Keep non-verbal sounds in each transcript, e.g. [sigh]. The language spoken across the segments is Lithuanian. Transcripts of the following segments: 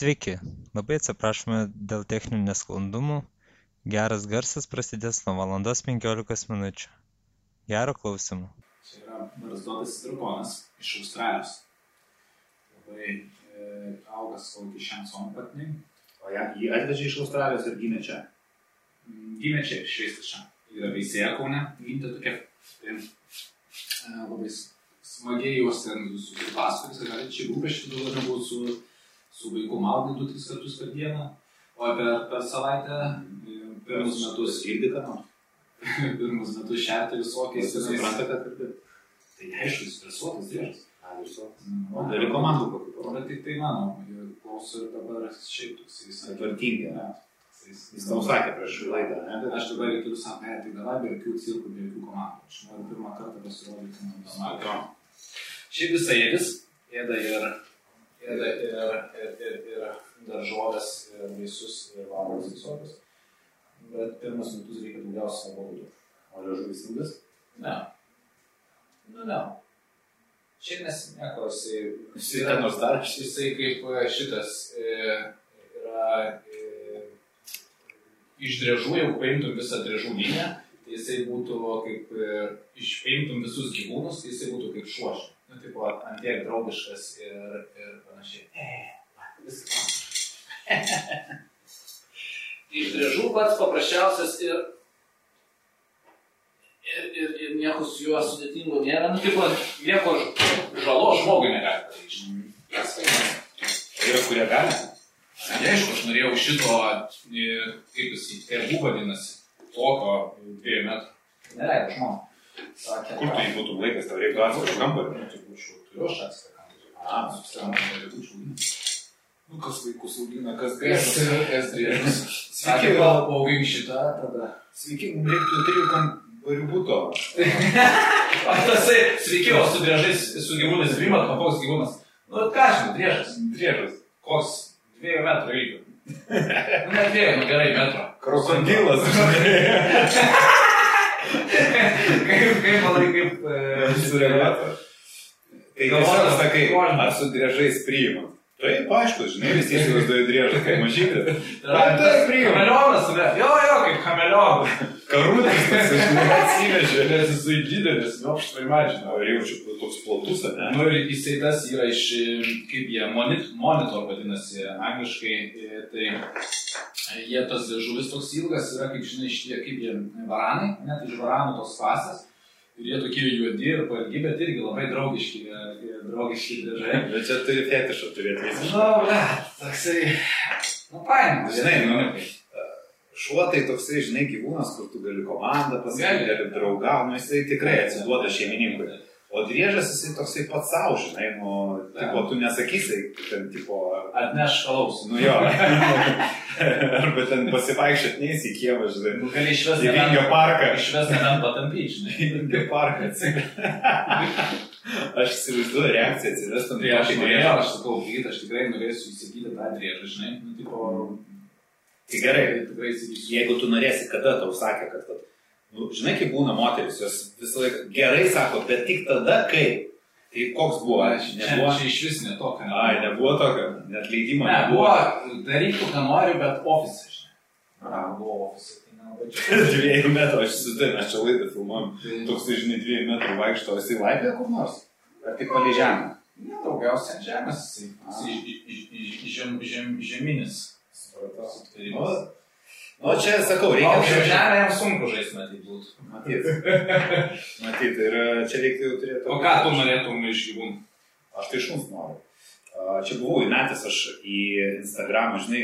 sveiki labai atsiprašome dėl techninių nesklandumų geras garsas prasidės nuo valandos penkiolikos minučių gero klausymo Čia yra barzdotas drakonas iš Australijos. Labai e, augas savo kišensom patni. O ją, jį atvežė iš Australijos ir gimė čia. Mm, Gimė čia, išveistas čia. Yra veisėja kaune, gimta tokia. Tai, e, labai smagiai juos ten susipasakos, kad čia rūpeščių daugiau negu su, su vaiku maudyti 2-3 kartus per dieną. O per, per savaitę, e, pirmus metus, irgi ką nors. [laughs] pirmus metus šerti visokiais. Jis supranta, kad ir Tai aišku, jis stresuotas driežas. O gali komandų kokių. Bet tik tai mano, ir klauso ir dabar šiaip toks jis. Tvarkingi, ne? Jis tau sakė prieš laidą, ne? Aš dabar ir turiu sako, ne, tai davai be jokių cirkų, be jokių komandų. Aš noriu pirmą kartą pasirodyti. Šiaip visai ėdis, ėda ir, ėda ir, ir, ir, ir daržovės, ir vaisius, ir vabalas visokius. Bet pirmas metus reikia daugiausia obuolių. O liežuvis ilgas? Ne. Nu, ne. Šiaip nes nieko, jisai... Jisai ką nors dar? Jisai kaip e, šitas e, yra e, iš drežų, jeigu paimtum visą drežų liniją, tai jisai būtų kaip, išpaimtum visus gyvūnus, tai jisai būtų kaip šuoš. Nu, tipo, ant tiek draugiškas ir, ir panašiai. E, viskas. [laughs] iš drežų pats paprasčiausias ir ir, ir, ir nieko su juo sudėtingo nėra. Nu, tipo, nieko žalos žmogui negali padaryti. Kas fainas. Yra, kurie gali. Ne, aišku, aš norėjau šito, e, kaip jis į terbų vadinasi, tokio dviejų metrų. Neleido žmona. Sakė, Kur tu jį būtum laikęs, tau reiktų atskirų kambarį. Nu, tai turiu aš atskirą kambarį. A, kad būčiau. Nu, kas vaikus augina, kas grėžas. kas drėžas. Sveiki, gal- kol paugink šitą, tada. Sveiki, mums reiktų trijų kambarių būto. O [laughs] tasai, sveiki, o su driežais, su gyvūnais primat, o koks gyvūnas? Nu, ką žinau, driežas. Drėžas. Koks dviejų metrų ilgio. [laughs] Nu, ne dviejų, nu gerai, metro. Krokodilas, žinai. [laughs] kaip, kaip, manai, kaip... E, Sureaguota. Tai Galvoju, sakai, ar su driežais priimam? Taip, aišku, žinai, visi [laughs] įsivaizduoja driežą, kaip mažytė. Tai taip, priimu. Kamelionas, ne? Jo, jo, kaip kamelionas. Karūtis, tas, [laughs] atsivežė. Nes jisai didelis, nu, aš tai mažinau. Ar jaučiu toks platus, ne? Nu ir jisai tas yra iš, kaip jie, monit, monitor vadinasi angliškai, e, tai e, jie tas žuvis toks ilgas yra, kaip žinai, šitie, kaip jie, varanai, net iš varanų tos fasas. Ir jie tokie juodi ir pailgi, bet irgi labai draugiški, draugiški dažai. Bet čia turi fetišą turėti visi. Nu, ble, toksai, nu, paėmė. Žinai, nu, Šuo tai toksai, žinai, gyvūnas, kur tu gali komandą pasakyti, gali draugą, nu jisai tikrai atsiduoda šeimininkui. O driežas jisai toksai pats savo, žinai, nu, tipo, tu nesakysi, ten, tipo, Atneš alaus. nu jo. [laughs] Arba ten pasivaikščiot neįsi į kiemą, žinai. Nu, gali išvesti [laughs] Į Vingio parką. Išvesti nebent patampyti, žinai. Į Vingio parką atsivežti. [laughs] Aš įsivaizduoju reakciją atsivestum. Tai aš norėjau, aš sakau, greit, aš tikrai norėsiu įsigyti tą driežą, žinai. Nu, tipo, Tai gerai, tikrai įsigysiu. jeigu tu norėsi, kada tau sakė, kad, kad nu, žinai, kaip būna moteris, jos visą laiką gerai sako, bet tik tada, kai. Tai koks buvo, aš nebuvo. čia iš vis netokio. Ai, nebuvo tokio, net leidimo Ne, buvo, daryk, ką nori, bet ofise, žinai. Aha. Buvo ofise, tai. [laughs] Dviejų metrų, aš su tai, mes čia laidą filmuojam. Tai, Toks, žinai, dviejų metrų vaikšto, esi laipė kur nors? Ar tik palei žemę? ne, daugiausiai ant žemės, jisai, jisai iš- žem, žem, žeminis. Nu, Nu, čia sakau, reikia. Aukščio žemė jam sunku žaisti, matyt, būtų. Matyt. [laughs] Matyt, ir čia reiktų jau turėti. O ką tu norėtum iš gyvūnų? Aš tai šuns noriu. Čia buvau įmetęs aš į Instagramą, žinai,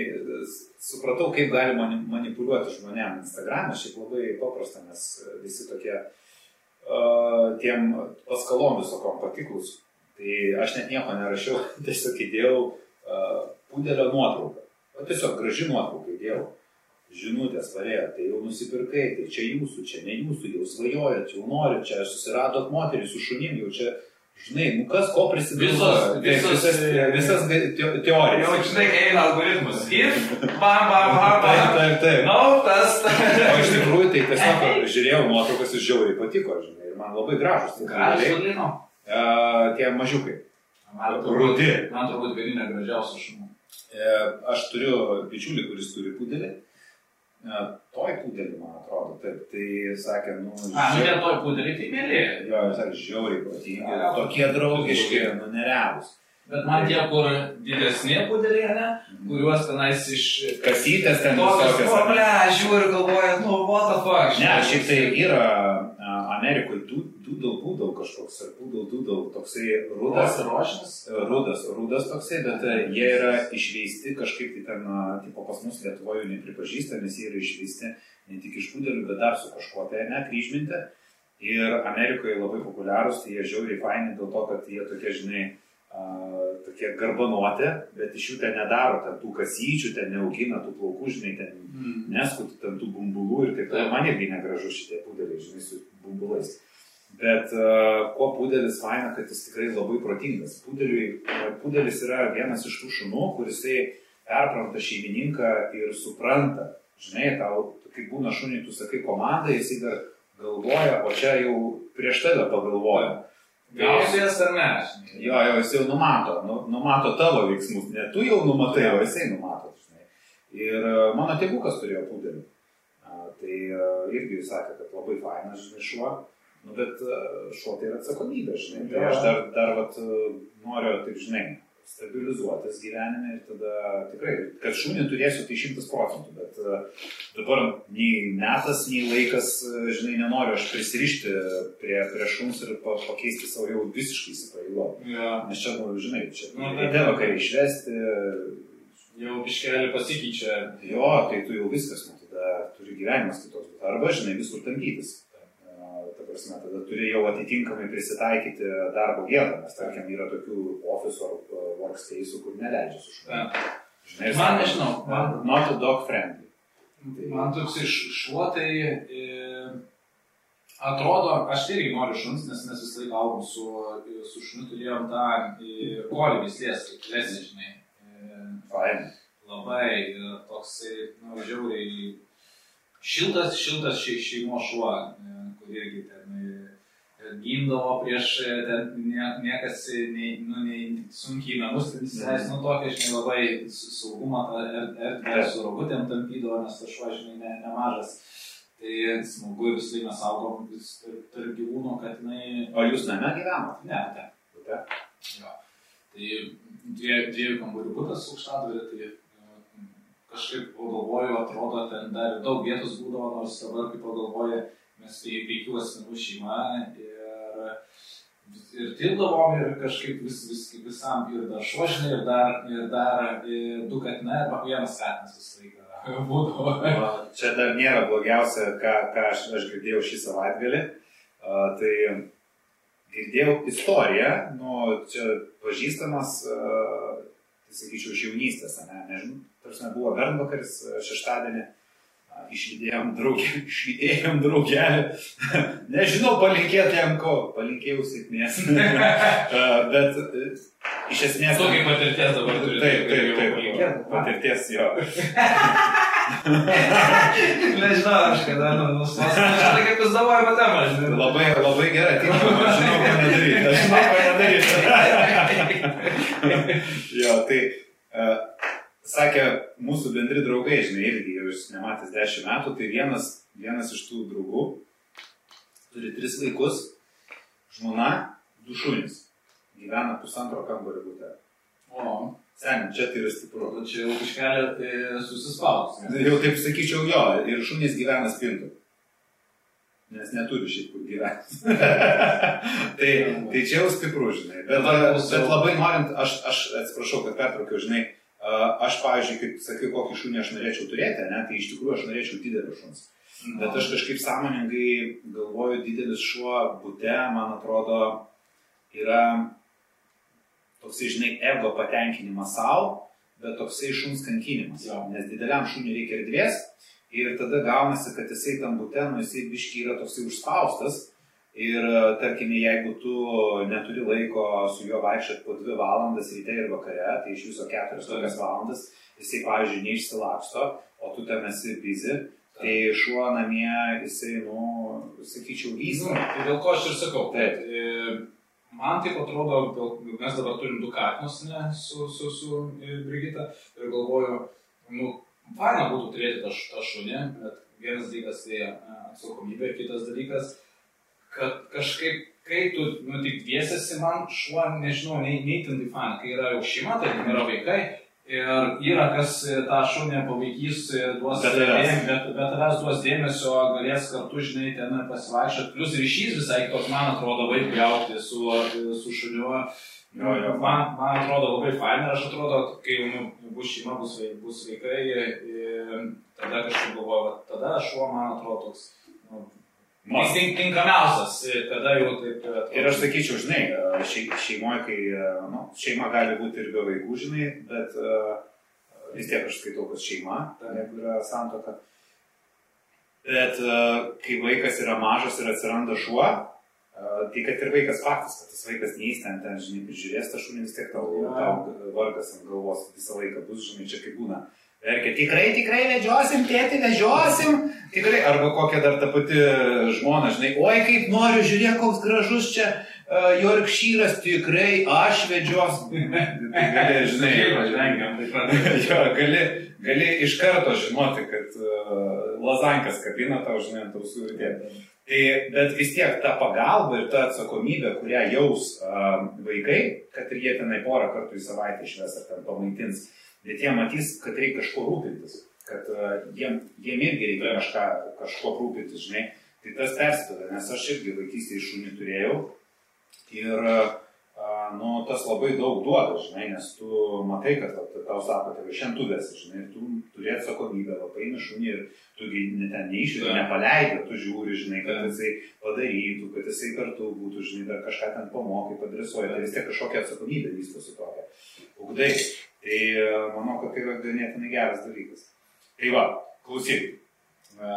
supratau, kaip galima mani- manipuliuoti žmonėm Instagramą, šiaip labai paprasta, nes visi tokie uh, tiem paskalom visokom patiklus. Tai aš net nieko nerašiau, [laughs] tiesiog įdėjau uh, pudelio nuotrauką. O tiesiog graži nuotrauka įdėjau. Žinutės varėjo, tai jau nusipirkai, tai čia jūsų, čia ne jūsų, jau svajojat, jau norit, čia susiradot moterį su šunim, jau čia, žinai, nu kas ko Visos- prisigalvoja. Taip, visos- visas, visas te- Jau, teorijas. žinai, eina algoritmas. Ir, bam, bam, bam, Taip, bam. taip, taip. Nu, tas. O iš tikrųjų tai tiesiog žiūrėjau nuotraukas ir žiauriai patiko, žinai, ir man labai gražus. tai Gražiai. e, Tie mažiukai. Man Rudi. Man turbūt vieni negražiausių šunų. E, aš turiu bičiulį, kuris turi pudelį. E, toj pudelį, man atrodo, taip, tai sakė, nu... A, nu ne toj pudelį, tai mėly. Jo, jis sakė, žiauriai protingi, A, tokie draugiški, nu nerealūs. Bet man tie, kur didesni pudeliai, ne, kuriuos tenais iš... Kasytės ten visokios. o, ble, žiūri, galvoja, nu, what the fuck. Ne, šiaip tai yra Amerikoje doodle poodle kažkoks, ar poodle doodle, toksai rudas. Rožinis. Rudas, rudas toksai, bet e, jie yra išveisti kažkaip tai ten, tipo pas mus Lietuvoje nepripažįsta, nes jie yra išveisti ne tik iš pudelių, bet dar su kažkuo tai, ne, kryžminti. Ir Amerikoje labai populiarūs, tai jie žiauriai faini dėl to, kad jie tokie, žinai, a, tokie garbanuoti, bet iš jų ten nedaro, ten tų kasyčių, ten neaugina tų plaukų, žinai, ten Mm. neskuti ten tų bumbulų ir taip toliau. Man irgi negražu šitie pudeliai, žinai, su bumbulais. Bet uh, kuo pudelis faina, kad jis tikrai labai protingas. Pudeliui, uh, pudelis yra vienas iš tų šunų, kuris perpranta šeimininką ir supranta. Žinai, tau, kai būna šuniui, tu sakai komandą, jisai dar galvoja, o čia jau prieš tave pagalvoja. Gausies ar ne? Jo, jo, jis jau numato, nu, numato tavo veiksmus, ne tu jau numatai, o jisai numato. Žinai. Ir e, mano tėvukas turėjo pudelį. Tai e, irgi jis sakė, kad labai fainas, šuo. Nu, bet e, šuo tai yra atsakomybė, žinai. Tai aš dar, dar vat, e, noriu, taip žinai, stabilizuotis gyvenime ir tada tikrai, kad šunį turėsiu, tai šimtas procentų, bet e, dabar nei metas, nei laikas, žinai, nenoriu aš prisirišti prie, prie šuns ir pa, pakeisti savo jau visiškai įsipareigojimą. Jo. Nes čia, nu, žinai, čia Nu, tai vakar išvesti, Jau biškelį pasikeičia. jo, tai tu jau viskas, nu, tada turi gyvenimas kitoks. Arba, žinai, visur tampytis. A, prasme, tada turi jau atitinkamai prisitaikyti darbo vietą, nes, tarkim, yra tokių office ar a, workspace'ų, kur neleidžia su šuniu. Žinai, Man nežinau, man, Not dog friendly. man toks iš šuo tai e, atrodo, aš tai irgi noriu šuns, nes mes visą laiką augom su, su šuniu, turėjom tą e, kolį vislės, lesnė, žinai. E, Fine. labai e, toksai, nu, žiauriai šiltas, šiltas še, šeimos šuo, e, irgi ten e, gindavo prieš, e, ten nie, niekas, e, nei, nu, nei sunkiai į namus, jis, nu, tokia, žinai, labai saugumą tą er- erdvę su rogutėm tampydavo, nes tas šuo, žinai, ne, nemažas. Tai smagu visą laiką mes augom vis tarp, gyvūnų, kad jinai... O jūs name gyvenat? Ne, ne. Bute? Jo. Tai dviejų, dviejų kambarių būtas aukštadvarė, tai e, kažkaip pagalvoju, atrodo, ten dar daug vietos būdavo, nors dabar, kai pagalvoju, mes tai penkių asmenų šeima ir, ir tildavom ir kažkaip vis, vis, visam ir dar šuožinai, ir dar, ir dar ir du katinai, arba vienas katinas visą laiką [laughs] būdavo. Čia dar nėra blogiausia, ką, ką aš, aš girdėjau šį savaitgalį. A, tai girdėjau istoriją, nu, čia pažįstamas, a, tai sakyčiau, iš jaunystės, ne, nežinau, tarsi buvo Bernvakaris šeštadienį, a, išlydėjom draugę, išlydėjom draugelį, [laughs] nežinau, palinkėti jam ko, palinkėjau sėkmės, [laughs] A, bet e, iš esmės... Tokį patirties dabar turiu. Taip, taip, taip, patirties jo. [laughs] Nežinau, aš kada nu, nustosiu. Aš tai kaip jūs davojame temą, žinai. Labai, labai gerai, tinkama, aš žinau, ką nedaryti. Aš žinau, ką nedaryti. jo, tai uh, sakė mūsų bendri draugai, žinai, irgi jau jūs nematęs dešimt metų, tai vienas, vienas iš tų draugų turi tris vaikus, žmona, du šunys. Gyvena pusantro kambario būte. O, Seniai, čia tai yra stipru. nu čia jau kažkelė tai susispaudus. Jau taip sakyčiau, jo, ir šunys gyvena spintu. Nes neturi šiaip kur gyventi. [laughs] tai, tai čia jau stipru, žinai. Bet, bet labai norint, aš, aš atsiprašau, kad pertraukiau, žinai, aš, pavyzdžiui, kaip sakai, kokį šunį aš norėčiau turėti, ne, tai iš tikrųjų aš norėčiau didelio šuns. Bet aš kažkaip sąmoningai galvoju, didelis šuo būte, man atrodo, yra toksai, žinai, ego patenkinimas savo, bet toksai šuns kankinimas. Jo. Nes dideliam šuniui reikia erdvės ir tada gaunasi, kad jisai tam būte, nu jisai biški yra toksai užspaustas. Ir e, tarkime, jeigu tu neturi laiko su juo vaikščioti po dvi valandas ryte ir vakare, tai iš viso keturias tokias valandas, jisai, pavyzdžiui, neišsilaksto, o tu ten esi bizi, tai šuo namie, jisai, nu, sakyčiau, Nu, vysto. tai dėl ko aš ir sakau, Taip. e, man taip atrodo, mes dabar turim du katinus, ne, su, su, su e, Brigita ir galvoju, nu, faina būtų turėti tą, šunį, bet vienas dalykas tai atsakomybė, kitas dalykas, kad kažkaip, kai tu, nu, tik dviesiasi, man šuo, nežinau, nei, nei ten tai faina, kai yra jau šeima, tai yra vaikai. Ir yra kas tą šunį pavaikys, e, duos Be tavęs. dėmesio, bet, bet tavęs duos dėmesio, galės kartu, žinai, ten pasivaikščioti. Plus ryšys visai kitoks, man atrodo, vaikui aukti su, su šuniu. Jo, jo. Man, man atrodo labai faina ir aš atrodo, kai nu, bus šeima, bus, bus vaikai, tada kažkaip galvoju, tada šuo man atrodo toks nu, Mas. tink- tinkamiausias, tada jau taip. e, Ir aš sakyčiau, žinai, šei- šeimoje, kai e, nu, šeima gali būti ir be vaikų, žinai, bet e, vis tiek aš skaitau, kad šeima, jeigu yra santoka. Bet e, kai vaikas yra mažas ir atsiranda šuo, e, tai kad ir vaikas faktas, kad tas vaikas neįs ten, žinai, prižiūrės tą šunį, vis tiek tau, tau vargas ant galvos visą laiką bus, žinai, čia kaip būna. Verkia, tikrai, tikrai vedžiosim, tėti, vedžiosim. Tikrai, arba kokia dar ta pati žmona, žinai, oi kaip noriu, žiūrėk, koks gražus čia uh, Jorkšyras, tikrai aš vedžiosiu. [laughs] tai gali, žinai, Vengiam, taip pat. [laughs] jo, gali, gali iš karto žinoti, kad uh, lazankas kabina tau, žinai, ant ausų vidėti. Tai, bet vis tiek ta pagalba ir ta atsakomybė, kurią jaus uh, vaikai, kad ir jie tenai porą kartų į savaitę išves ar ten pamaitins, bet jie matys, kad reikia kažko rūpintis, kad uh, jiem, jiem irgi reikia kažką, kažko rūpintis, žinai. Tai tas persideda, nes aš irgi vaikystėje šunį turėjau ir uh, nu, tas labai daug duoda, žinai, nes tu matai, kad va, tau sako, tai tu vesi, žinai, tu turi atsakomybę, va, paimi šunį ir tugi ne, ten neišvedi, Taip. nepaleidi, tu žiūri, žinai, kad jisai padarytų, kad jisai kartu būtų, žinai, dar kažką ten pamokai, padresuoja, tai vis tiek kažkokia atsakomybė vystosi tokia. Ugdai. Tai e, manau, kad tai yra ganėtinai geras dalykas. Tai va, klausyk, e,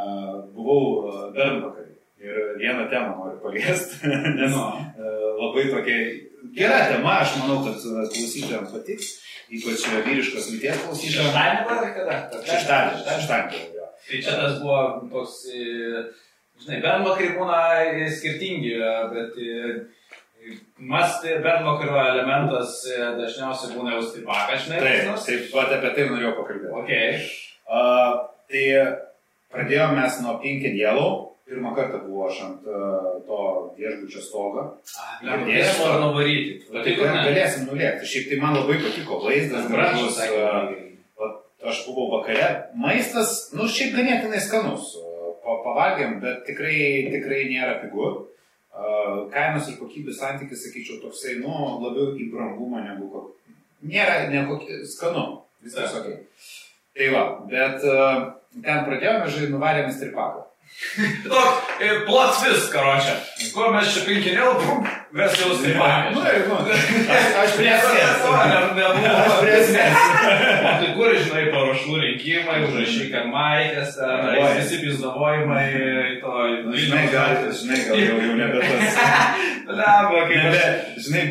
buvau Bernvakarį ir vieną temą noriu paliesti, [laughs] nes Nu, e, labai tokia gera tema, aš manau, kad klausytojams patiks, ypač vyriškos lyties klausytojams. Šeštadienį buvo ar kada? Šeštadienį, šeštadienį. Tai čia tas buvo toks, žinai, bernvakariai būna skirtingi, bet masti bernvakario elementas e, dažniausiai būna jau stripakas, žinai. Taip, taip, pat apie tai norėjau pakalbėti. Ok. Uh, tai pradėjome mes nuo Pink and Yellow. Pirmą kartą buvau aš ant uh, to viešbučio stogo. Girdėjau, ar nuvaryti. Tai galėsim nulėkti. Šiaip tai man labai patiko vaizdas, Gražus, uh. Aš buvau vakare. Maistas, nu šiaip ganėtinai skanus. Pa- Pavalgėm, bet tikrai, tikrai nėra pigu. Uh, Kainos ir kokybės santykis, sakyčiau, toksai, nu, labiau į brangumą negu kok... Nėra nekokį skanu. Viskas ok. Tai va, bet ten pradėjome, žai, nuvarėme stripaką. Toks plots vis, karočią. Kur mes čia pinkinėl, mes jau ir, nu, aš, aš prie esmės. Aš prie esmės. Tai kur, žinai, parašų rinkimai, užrašyk ant maikės, Oi. visi pizdavojimai, to... Nu, Žinai, gal, žinai, gal jau, jau [laughs] Lemba, kaip Nebe, aš... žinai,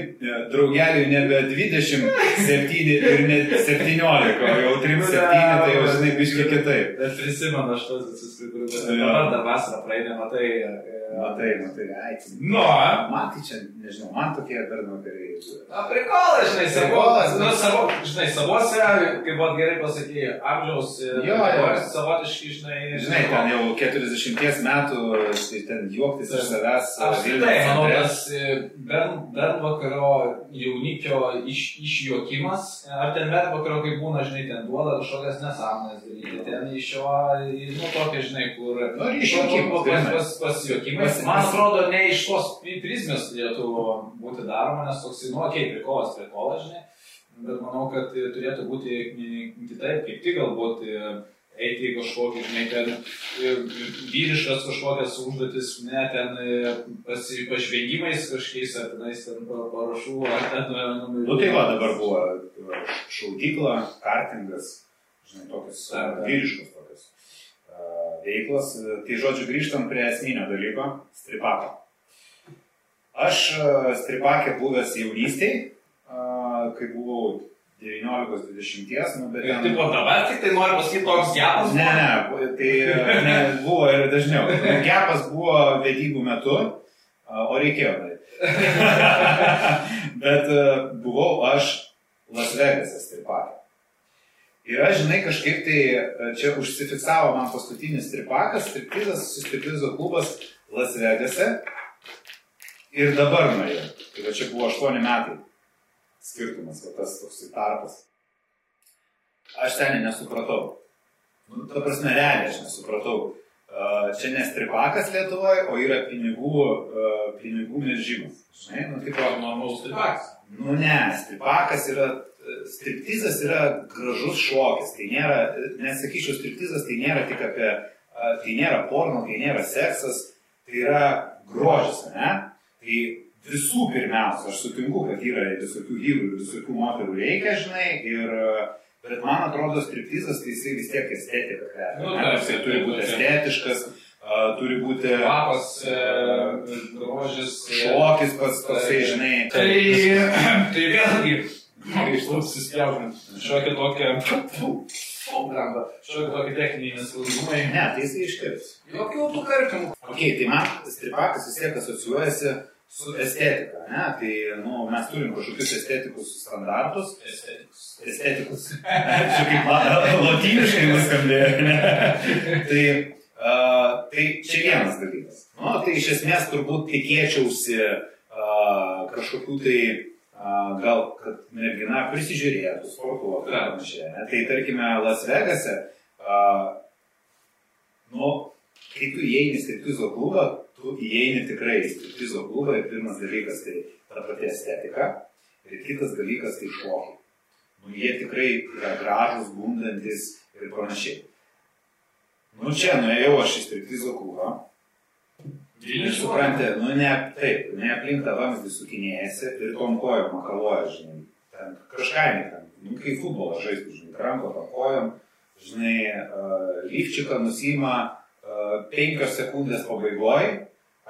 draugeliui nebe 27 ir net 17, o jau 37, tai jau, žinai, biškai kitaip. Bet prisimenu aš tos visus, kur dabar dar vasarą praeidė, matai. Matai, matai, ai. tai- Nu, Man tai čia, nežinau, man tokie bernvakariai. Na, prikolas, žinai, savo, Prikolas, nu, nu. savo, žinai, savose, kaip buvo gerai pasakyti, amžiaus, e, Jo, jo. savotiški, žinai, Žinai, ten jau 40 metų, tai ten juoktis iš savęs. Apskritai, Vilniaus manau, tas bern, bernvakario jaunikio iš, išjuokimas, ar ten bernvakario, kai būna, žinai, ten duoda kažkokias nesąmonės daryti, ten iš jo, nu, tokia, žinai, kur... Nu, išjuokimas, Pas, grynai. Pas, Man atrodo, ne iš tos pri- prizmės turėtų būti daroma, nes toks, nu, okei, okay, prikolas, prikolas, žinai, bet manau, kad turėtų būti kitaip, kaip tik galbūt e, eiti į kažkokį, žinai, ten e, vyriškas kažkokias užduotis, ne ten e, pasi, pažvengimais kažkokiais, ar tenais ten pa- parašų, ar ten... e, Nu tai va, dabar buvo šaudykla, kartingas, žinai, tokios e, Taip, taip. vyriškos tokios e, veiklos. E, Tai žodžiu, grįžtam prie esminio dalyko - stripako. Aš e, stripakė buvęs jaunystėje, kai buvau 19-20, nu bet... Ir ten- taip, o dabar tik tai noriu pasakyti toks geras. Ne, ne, tai e, ne, buvo ir dažniau. Gepas buvo vedybų metu, a, o reikėjo daryti. [laughs] Bet buvau aš Las Vegas'e stripakė. Ir aš, žinai, kažkaip tai e, čia užsifiksavo man paskutinis stripakas, striptizas, sustripizo klubas Las Vegas'e. Ir dabar nuėjau. Tai čia buvo 8 metai skirtumas, va tas toks tarpas. Aš ten nesupratau. Nu, ta prasme, realiai aš nesupratau. Uh, čia ne stripakas Lietuvoje, o yra pinigų, uh, pinigų melžimas. Žinai, nu, tipo, normalus stripakas. Nu ne, stripakas yra, striptizas yra gražus šokis. Tai nėra, nesakyčiau, striptizas tai nėra tik apie, tai nėra porno, tai nėra seksas, tai yra grožis, ne? Tai visų pirmiausia, aš sutinku, kad yra visokių vyrų ir visokių moterų reikia, žinai, ir, bet man atrodo, striptizas tai jisai vis tiek estetika. Nu, ne, jisai turi būti estetiškas, Uh, turi būti kvapas, grožis, šokis pats toksai, žinai. Tai, tai vėlgi, išlūpsispjaujant, šiokia tokia, šiokia tokia techniniai nesklandumai. Ne, tai jisai iškirs. Jokių tų karpimų. Ok, tai man stripakas vis tiek asocijuojasi su estetika, ne? Tai, nu, mes turim kažkokius estetikus standartus. Estetikus. Estetikus. Čia kaip lotyniškai nuskambėjo, ne? Tai Uh, tai čia vienas dalykas. Nu, tai iš esmės turbūt tikėčiausi uh, kažkokių tai gal, kad mergina prisižiūrėtų, sportuotų ir panašiai. Tai tarkime, Las Vegase, nu, kai tu įeini į striptizo klubą, tu įeini tikrai į striptizo klubą ir pirmas dalykas tai ta pati estetika ir kitas dalykas tai šokiai. Nu, jie tikrai yra gražus, gundantis ir panašiai. Nu čia nuėjau aš į striptizo klubą. Ir suprantate, nu ne taip, ne aplink tą vamzdį sukinėjasi ir tom kojom makaluoja, žinai. Ten kažką ne ten, nu kai futbolą žaisti, žinai, kranko tom kojom, žinai, uh, lyfčiką nusima uh, penkios sekundės pabaigoje,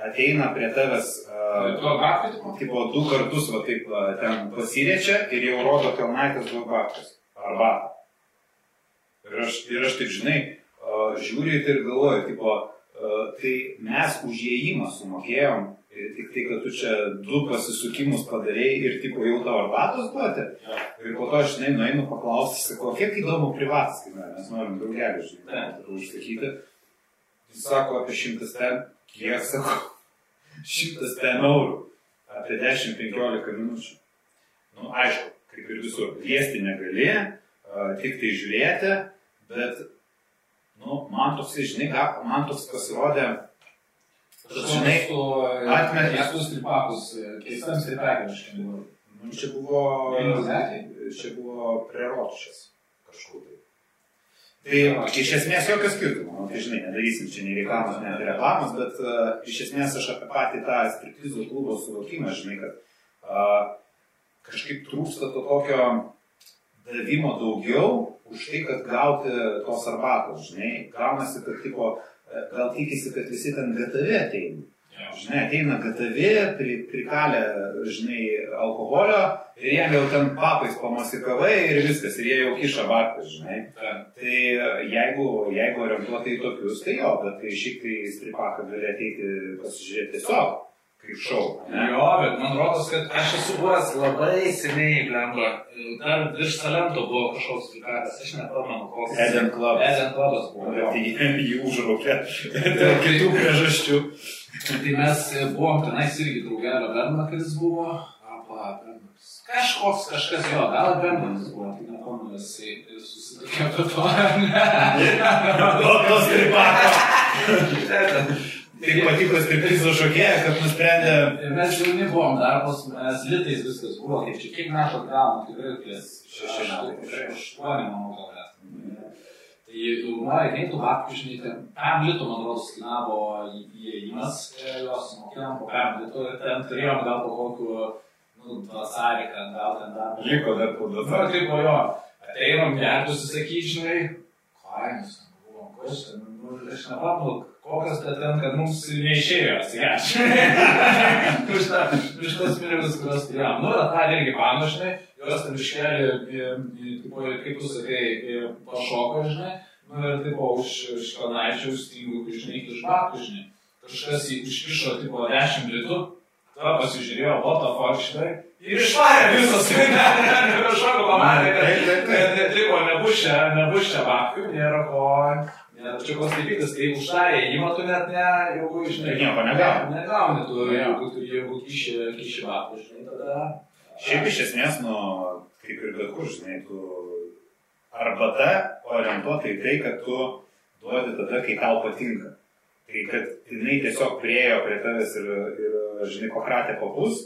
ateina prie tavęs, uh, tipo, du kartus, va taip, uh, ten pasiriečia ir jau rodo kelnaitės du baktus. Arba. Ir aš, ir aš taip, žinai, žiūri ir galvoji, tipo, tai mes už įėjimą sumokėjom, tik tai, kad tu čia du pasisukimus padarėjai ir tipo jau tavo arbatos duoti. Ir po to aš, žinai, nueinu paklausti, sakau, kiek įdomu privatas kainuoja, mes norim daugelį, žinai, užsakyti. Jis sako apie šimtas ten, kiek sako, [laughs] šimtas ten eurų, apie 10-15 minučių. Na, nu, aišku, kaip ir visur, liesti negali, tik tai žiūrėti, bet Nu, man toks, žinai, man toks pasirodė, žinai, atmetė visus stripakus, keistam stripakėm šiandien. Nu, čia buvo, čia buvo preročias kažkur tai. Tai iš esmės jokio skirtumo, nu, tai žinai, nedarysim čia nei reklamos, nei reklamos, bet uh, iš esmės aš apie patį tą striptizų klubo suvokimą, žinai, kad uh, kažkaip trūksta to tokio davimo daugiau, už tai, kad gauti tos arbatos, žinai, gaunasi, kad tipo, gal tikisi, kad visi ten gatavė ateina. Žinai, ateina gatavė, pri, prikalė, žinai, alkoholio ir jie jau ten papais pamosikavai ir viskas, ir jie jau kiša barkas, žinai. Ta. Tai jeigu, jeigu orientuotai tokius, tai jo, bet tai šiek tiek stripaką gali ateiti pasižiūrėti tiesiog kaip šau. Ne? Jo, bet man rodos, kad aš esu buvęs labai seniai, blemba. Dar virš talento buvo kažkoks plikatas, aš nepamenu koks. Eden Club. Eden Clubas buvo. Bet tai jį užraukė dėl kitų priežasčių. Tai mes buvom tenais irgi draugelio Bernakaris buvo. Apa, Kažkoks, kažkas jo, gal Bernakaris buvo, tai nepamenu, jisai susitikė apie to. O tos tripato. Taip patiko striptizo šokėja, kad nusprendė. Mes jauni buvom, darbas, mes litais viskas buvo, kaip čia kiek metų atgavom, tikrai ties šeši metai. Aštuoni, manau, gal net. Tai dauguma reikėtų babkių, žinai, ten pem litų, man rodos, kainavo įėjimas, jos mokėjom po pem litų ir ten turėjom gal po kokiu, nu, vasarį, kad gal ten dar. Liko dar po du. Na, taip, o jo, ateinam gertus, sakyti, žinai, kainis, buvom, kas ten, nu, aš nepamenu, kokios tai ten, kad mums neišėjo atsigerti. už, ta, už tos pinigus, kuriuos turėjom. Nu, tą irgi panašai, jos ten iškelė, kaip tu sakai, pašoko, žinai, nu ir tipo už, už kanaičių stingų, žinai, iš batų, žinai. Kažkas įkišo, tipo, 10 litų, Ta pasižiūrėjo, what the fuck, žinai. Ir išvarė visus, ne, ne, ne, kažkokio pamatė, kad netliko, nebus čia babkių, nėra ko. Ne, čia koks dalykas, kai už tą įėjimą tu net ne, jeigu, žinai, Nieko negauni. Negauni tu, jeigu, jeigu kiši, kiši babkių, žinai, tada. Šiaip iš esmės, nu, kaip ir bet kur, žinai, tu arbata orientuota į tai, kad tu duodi tada, kai tau patinka. Tai kad jinai tiesiog priejo prie tavęs ir, ir žinai, pakratė papus,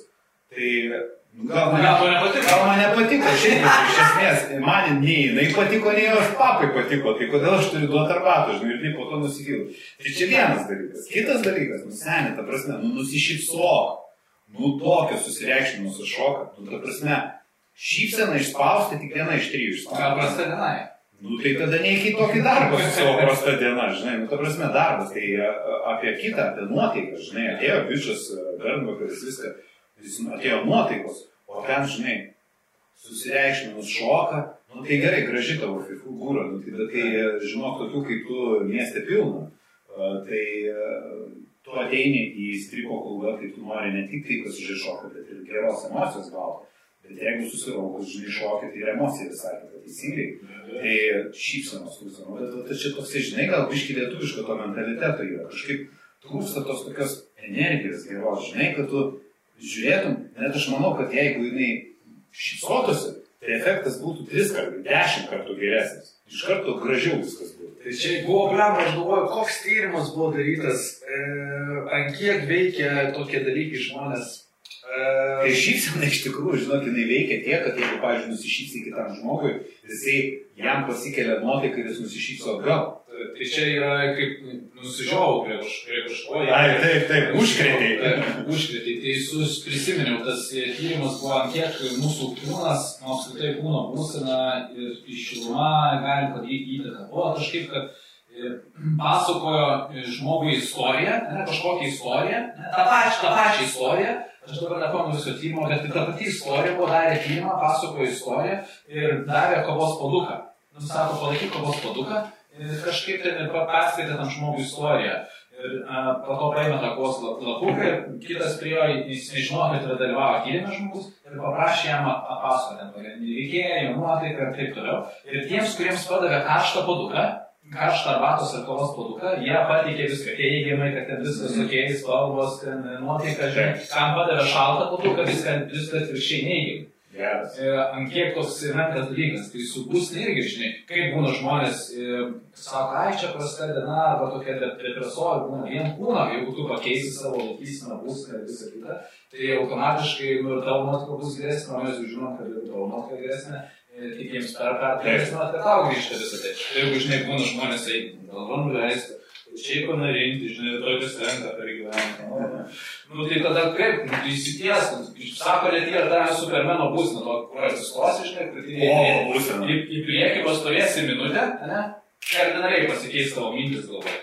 tai nu, gal man, Gal tau nepatiko? gal man nepatiko, šiaip iš esmės, man nei jinai patiko, nei jos papai patiko, tai kodėl aš turiu duoti arbatų, žinai, ir taip po to nusikilau. Tai čia vienas dalykas. Kitas dalykas, nu seniai, ta prasme, nu nusišypsok, nu tokio susireikšmino su šoka, nu ta prasme, šypseną išspausti tik viena iš trijų išspausti. Gal prasta diena. Nu tai tada neik į tokį darbą su savo prasta diena, žinai, nu ta prasme darbas, tai apie kitą, apie nuotaiką, žinai, atėjo bičias, bernvakaris, viską, jis atėjo nuotaikos, o ten, žinai, susireikšminus šoka, nu tai gerai, graži tavo figūra, nu tai bet kai e, žinok tokių kaip tu mieste pilna, a, tai a, tu ateini į striko klubą, tai tu nori ne tik tai pasižiūrėti bet ir geros emocijos gauti. Bet jeigu susiraukus, žinai, šokį, tai ir emocija visai kita teisingai. Tai šypsenos klausom. Bet bet čia toks, žinai, gal biški lietuviško to mentaliteto yra. Kažkaip trūksta tos tokios energijos geros, žinai, kad tu žiūrėtum, net aš manau, kad jeigu jinai šypsotųsi, tai efektas būtų tris kartų, dešimt kartų geresnis. Iš karto gražiau viskas būtų. Tai čia buvo blema, aš galvoju, koks tyrimas buvo darytas, e, ant kiek veikia tokie dalykai žmonės. Tai E, šypsena iš tikrųjų, žinok, jinai veikia tiek, kad jeigu, pavyzdžiui, nusišypsi kitam žmogui, jisai jam pasikelia nuotaika ir jis nusišypso atgal. Tai čia yra kaip nusižiau prie kaž- prie kažko. Ai, taip, taip, užkrėtei. Taip, Užkrėtė. Tai sus prisiminiau, tas e, tyrimas buvo, kiek mūsų kūnas, nu, apskritai kūno būsena ir išiluma gali padaryti įtaką. Buvo kažkaip, kad e, pasakojo e, žmogui istoriją, ne, kažkokią istoriją, ne, tą pačią, tą pačią istoriją. Aš dabar nepamenu viso tyrimo, bet ta pati istorija buvo darė tyrimą, pasakojo istoriją ir davė kovos paduką. Nu, sako, palaikyk kovos paduką kažkaip ten ir pa- perskaitė tam žmogui istoriją. Ir a, po to paėmė tą kovos la- lapuką ir kitas prie jo, jis nežinojo, kad yra dalyvavo tyrimė žmogus ir paprašė jam papasakoti, pagrindinį veikėją, jo nuotaiką ir taip toliau. Ir tiems, kuriems padavė karštą paduką, karštą arbatos ir kavos paduką, jie pateikė viską teigiamai, kad ten viskas ok, spalvos, ten nuotaika, žinai, kam padavė šaltą paduką, viską, viską atvirkščiai neigiamai. Geras. E, ant kiek toks menkas dalykas, tai su būsne irgi, žinai, kaip būna žmonės, e, sako, ai čia prasta diena, arba tokia dep- depresuoja, būna vien kūno, jeigu tu pakeisi savo laikyseną būsnę ir visą kitą, tai automatiškai nu, tavo nuotaika bus geresnė, o mes jau žinom, kad ir tavo nuotaika geresnė, e, tik jiems per pertrauksmą, kad tau grįžta visą tai. Jeigu, žinai, būna žmonės, tai galva nuleisti, šiaip panarinti, žinai, tokius renka per gyvenimą. Nu tai tada kaip, nu, tai įsities, sako, net ir tą supermeno būsną, to, kur atsistosi, žinai, kad į, į, į, priekį pastovėsi minutę, ne? Kardinaliai pasikeis tavo mintis galvoje.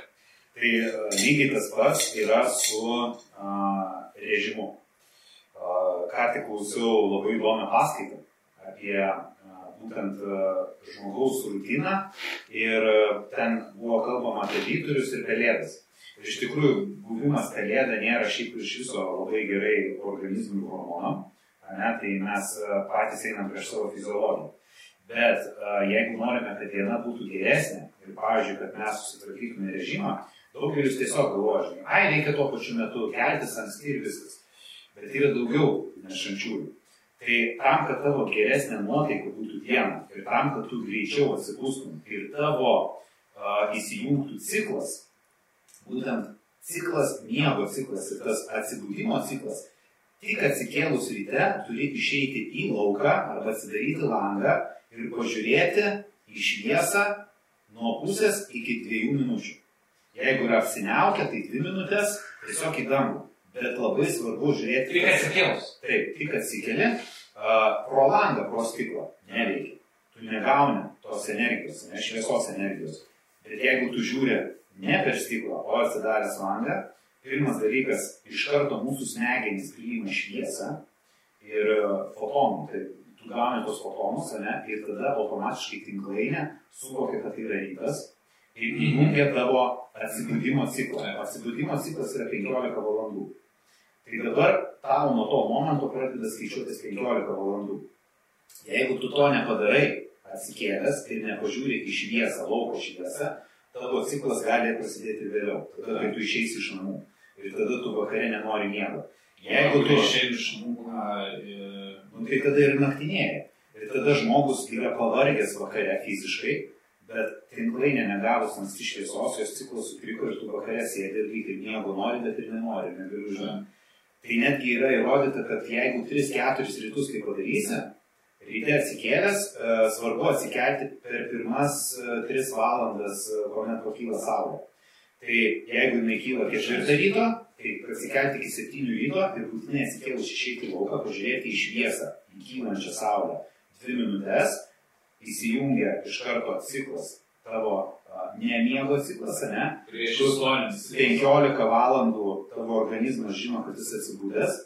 Tai e, lygiai tas pats yra su a, režimu. A, ką tik klausiau labai įdomią paskaitą apie būtent a, žmogaus rutiną ir a, ten buvo kalbama apie vyturius ir pelėdas. Ir iš tikrųjų, buvimas pelėda nėra šiaip iš viso labai gerai organizmui hormonam, tai mes a, patys einam prieš savo fiziologiją. Bet jeigu norime, kad diena būtų geresnė ir, pavyzdžiui, kad mes susitvarkytume režimą, daugelis tiesiog galvoja, ai, reikia tuo pačiu metu keltis anksti ir viskas. Bet yra daugiau nešančiųjų. Tai tam, kad tavo geresnė nuotaika būtų diena ir tam, kad tu greičiau atsipūstum ir tavo uh, įsijungtų ciklas, būtent ciklas, miego ciklas ir tas atsibūdimo ciklas, tik atsikėlus ryte turi išeiti į lauką arba atsidaryti langą ir pažiūrėti į šviesą nuo pusės iki dviejų minučių. Jeigu yra apsiniaukę, tai dvi minutės tiesiog į dangų. Bet labai svarbu žiūrėti. Tik atsikėlus. Taip, tik atsikeli, uh, pro langą, pro stiklą. Neveikia. Tu negauni tos energijos, ne šviesos energijos. Bet jeigu tu žiūri ne per stiklą, o atsidaręs langą, pirmas dalykas, iš karto mūsų smegenys priima šviesą ir e, fotonų. Tai tu gauni tos fotonus, ne, ir tada automatiškai tinklainė suvokia, kad tai yra rytas ir įjungia tavo atsibūdimo ciklą. Atsibūdimo ciklas yra 15 valandų. Tai dabar tau nuo to momento pradeda skaičiuotis 15 valandų. Jeigu tu to nepadarai, atsikėlęs ir nepažiūri į šviesą, lauko šviesą, tavo ciklas gali prasidėti vėliau, tada kai tu išeisi iš namų. Ir tada tu vakare nenori miego. Jeigu tu išeini iš namų, e, nu, tai tada ir naktinėje. Ir tada žmogus yra pavargęs vakare fiziškai, bet tinklainė negavus anksti šviesos, jos ciklas sutriko ir tu vakare sėdi ir lyg ir miego nori, bet ir nenori, negaliu žinoti. Tai netgi yra įrodyta, kad jeigu 3-4 rytus tai padarysi, ryte atsikėlęs, e, svarbu atsikelti per pirmas 3 e, valandas, e, kuomet pakyla saulė. Tai jeigu jinai kyla 4 ryto, tai atsikelti iki 7 ryto ir būtinai atsikėlus išeiti lauką, pažiūrėti į šviesą, į kylančią saulę. 2 minutės įsijungia iš karto ciklas tavo nemiego ciklas, ne? Prieš istorinis. 15 valandų tavo organizmas žino, kad jis atsibūdęs.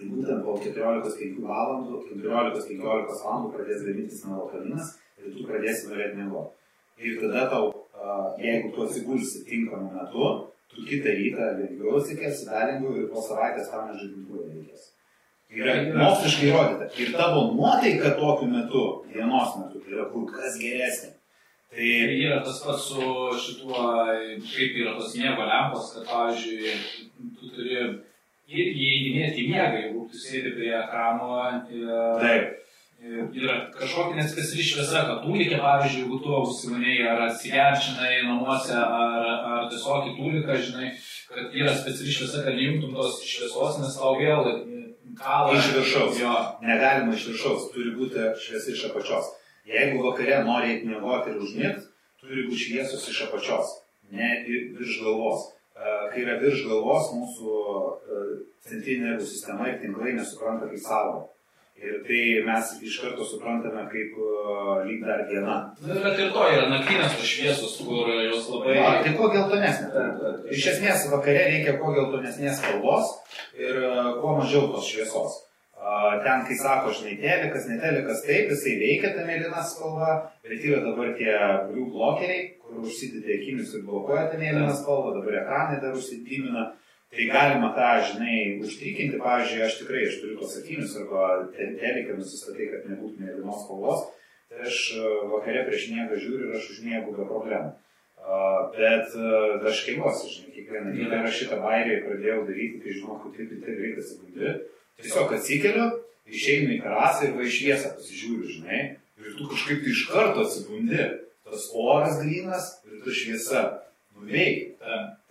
Ir būtent po 14-15 valandų, 14-15 valandų pradės gamintis melatoninas ir tu pradėsi norėti miegoti. Ir tada tau, jeigu tu atsigulsi tinkamu metu, tu kitą rytą lengviau atsikelsi, dar lengviau ir po savaitės tau nežadintuoja reikės. Yra moksliškai įrodyta. Ir tavo nuotaika tokiu metu, dienos metu, yra kur kas geresnė. Tai yra tas pats su šituo, kaip yra tos miego lempos, kad, pavyzdžiui, tu turi irgi įeidinėti į miegą, jeigu tu sėdi prie ekrano. Taip. Yra kažkokia nespeciali šviesa, kad tūlikė, pavyzdžiui, jeigu tu užsimanėjai ar atsigerčinai namuose, ar, ar tiesiog į tūliką, žinai, kad yra speciali šviesa, kad neimtum tos šviesos, nes tau vėl kalą. Iš viršaus. Jo. Negalima iš viršaus, turi būti šviesa iš apačios. Jeigu vakare nori miegoti ir užmigti, turi būti šviesos iš apačios, ne virš galvos. E, kai yra virš galvos, mūsų e, centrinė nervų sistema ir tinklai nesupranta kaip savo. Ir tai mes iš karto suprantame kaip uh, lyg dar diena. Bet ir to yra naktinės šviesos, kur jos labai... Ja, tai kuo geltonesnė. Iš esmės vakare reikia kuo geltonesnės spalvos ir uh, kuo mažiau tos šviesos. Ten, kai sako, žinai, telekas, netelekas, taip, jisai veikia tą mėlyną spalvą, bet yra dabar tie blue blokeriai, kur užsidedė akinius ir blokuoja tą mėlyną spalvą, dabar ekranai dar užsidimina. Tai galima tą, žinai, užtikrinti, pavyzdžiui, aš tikrai, aš turiu tos akinius arba teleką nusistatai, kad nebūtų mėlynos spalvos, tai aš vakare prieš miegą žiūriu ir aš užmiegu be problemų. Uh, bet uh, aš keliuosi, žinai, kiekvieną dieną aš šitą bairį pradėjau daryti, kai žinau, kad taip ir taip reikia sekundę. Tiesiog atsikeliu, išeinu į terasą ir va iš šviesą pasižiūriu, žinai, ir tu kažkaip tai iš karto atsibundi, tas oras grinas ir ta šviesa nuveikia.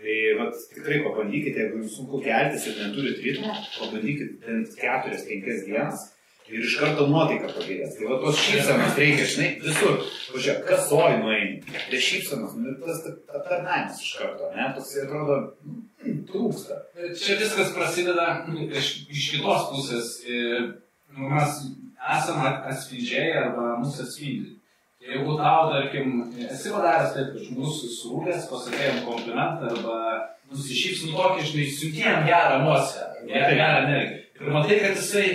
Tai vat, tikrai pabandykite, jeigu jums sunku keltis ir neturit ritmo, pabandykite bent 4-5 dienas ir iš karto nuotaika pagerės. Tai va tos šypsenos reikia, žinai, visur. Pažiūrėk, kas oj nueini. Tai šypsenos, nu, tas aptarnavimas iš karto, ne, toks atrodo, mm, trūksta. Čia viskas prasideda iš, iš kitos pusės. Nu, mes esame atspindžiai arba mūsų atspindi. Jeigu tau, tarkim, esi padaręs taip, kad žmogus surūkęs, pasakėjom komplimentą arba nusišyps, nu tokį, žinai, siuntėjom gerą emociją, gerą energiją. Ir matai, kad jisai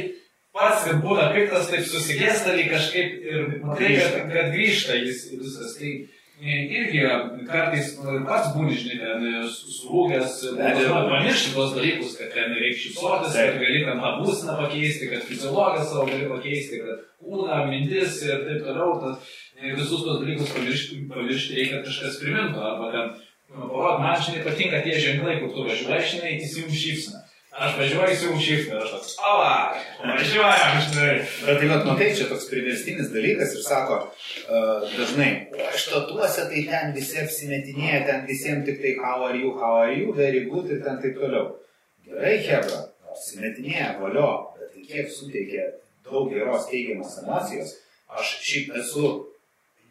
pats ir būna piktas, taip susigėsta lyg kažkaip ir matai, kad, kad grįžta jis visas. Tai e, irgi kartais pats būni, žinai, ten surūgęs, pamiršti tuos dalykus, kad ten reikia šypsotis, kad gali ten tą būseną pakeisti, kad fiziologiją savo gali pakeisti, kad kūną, mintis ir taip toliau. Tas, e, visus tuos dalykus pamiršti, pamiršti reikia kažkas primintų, arba ten, nu, parodyti, man žinai patinka tie ženklai, kur tu važiuoji, žinai, įsijungi šypsną. Aš važiuoju su šift, aš toks, ova, važiuojam, žinai. Bet tai, vat, matai, čia toks priverstinis dalykas ir sako, uh, dažnai, aš tatuose tai ten visi apsimetinėja, ten visiems tik tai how are you, how are you, very good ir ten taip toliau. Gerai, Hebra, apsimetinėja, valio, bet tai kiek suteikia daug geros teigiamos emocijos, aš šiaip esu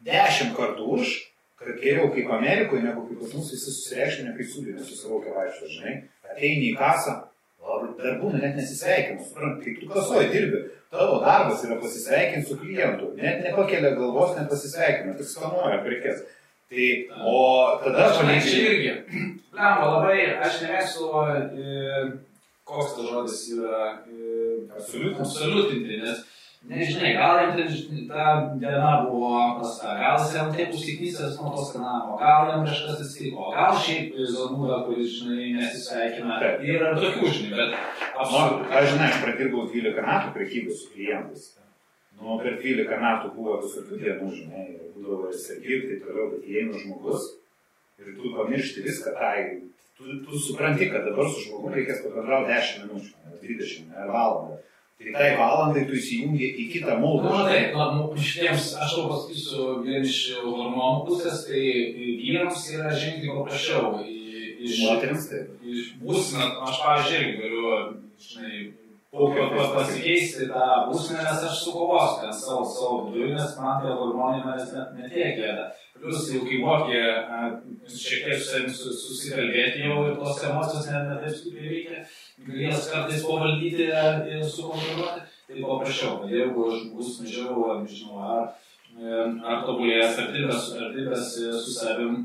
dešimt kartų už, kad geriau kaip Amerikoje, negu kaip pas mus visi susireikšminę, kai sudėmė susiraukia vaikščio, žinai, ateini į kasą, dar būna net nesisveikinu, suprant, kaip tu kasoji dirbi, tavo darbas yra pasisveikinti su klientu, net nepakelia galvos, net pasisveikina, tik skanuoja prekes. Tai, o tada aš panašiai irgi. [clears throat] Lemba, labai, aš nemėgstu, e, koks tas žodis yra, e, absoliutinti, nes Nežinai, gal jam ten ta diena buvo prasta, gal jis jam taip užsiknysęs nuo to skanavimo, gal jam kažkas atsitiko, gal šiaip zonūda, kuris, žinai, nesisveikina. Yra tokių, žinai, bet absoliučiai. aš žinai, aš pradirbau 12 metų prekybos su klientais. Nu, per 12 metų buvo visokių dienų, žinai, būdavo ir ir taip toliau, bet įeina žmogus ir tu pamiršti viską, tai tu, tu supranti, kad dabar su žmogu reikės pabendrauti 10 minučių, ne 20, ne valandą. Tai tai valandai tu įsijungi į kitą Na, moldą. matai, nu, šitiems, aš tau pasakysiu, vien iš hormonų pusės, tai vyrams yra ženkliai paprasčiau. Iš, Moteriams taip. iš būsime, aš, pavyzdžiui, irgi galiu, žinai, pasikeisti tą būsime, nes aš sukovosiu ten savo, savo viduje, nes man tie hormonai manęs net netiek gėda. Plius jau kai moki a, šiek tiek su savim su- susikalbėti jau ir tos emocijos net ne taip stipriai veikia, gali jas kartais pavaldyti ir sukontroliuoti, tai paprasčiau. Jeigu žmogus mažiau, nežinau, ar, e, ar tobulėjęs, ar dirbęs, e, su savim,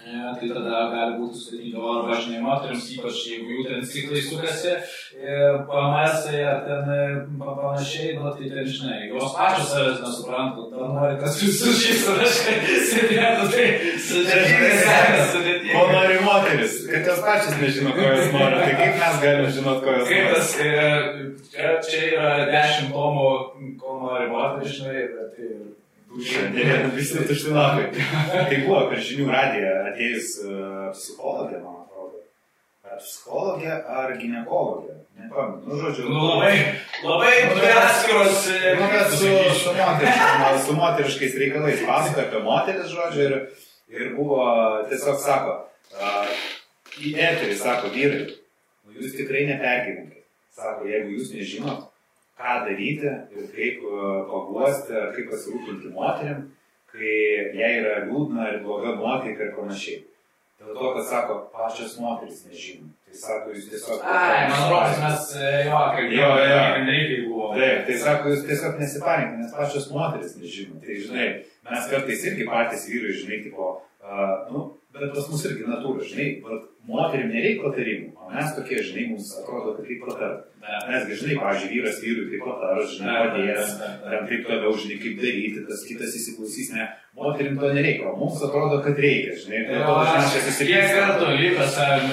E, tai tada gali būti sudėtinga, o arba žinai, moteriams, ypač jeigu jų ten ciklai sukasi, e, PMS ar ten e, pa- panašiai, nu, tai ten žinai, jos pačios savęs nesupranta, dar nori, kad visus šis raškai sėdėtų, tai sudėtingai sekasi, Ko sudėtingai. nori moteris, kad jos pačios nežino, ko jos nori, tai kaip mes galime žinot, ko jos Kaip nori. tas, e, čia, yra dešimt tomų, ko nori moteris, žinai, tai Šiandien visi tuštinakai. Tai buvo per žinių radiją atėjus uh, psichologė, man atrodo. Ar psichologė, ar gynekologė. Nepamenu. Nu, žodžiu. Nu, labai, labai dvi atskiros. e, Nu, su, su, moteriškais, su moteriškais reikalais pasakoja apie moteris, žodžiu, ir, ir buvo, tiesiog sako, į eterį sako, vyrai, nu, jūs tikrai nepergyvenkite. Sako, jeigu jūs nežinot, ką daryti ir kaip uh, paguosti, kaip pasirūpinti moterim, kai jai yra liūdna ir bloga nuotaika ir panašiai. Dėl to, kad sako, pačios moteris nežino. Tai sako, jūs tiesiog... Ai, man rodos, mes e, jo, kaip Jo, jo. buvo. Taip, tai sako, jūs tiesiog nesiparinkite, nes pačios moteris nežino. Tai žinai, mes kartais irgi patys vyrai, žinai, tipo, uh, nu, bet pas mus irgi natūra, žinai, moterim nereikia patarimų, o mes tokie, žinai, mums atrodo, kad reikia patarti. Mesgi, žinai, pavyzdžiui, vyras vyrui taip patars, žinai, padės, ten taip toliau, žinai, kaip daryti, tas kitas įsiklausys, ne, moterim to nereikia, o mums atrodo, kad reikia, žinai, dėl to dažniausiai Kiek susipyksta. kartų lypas ar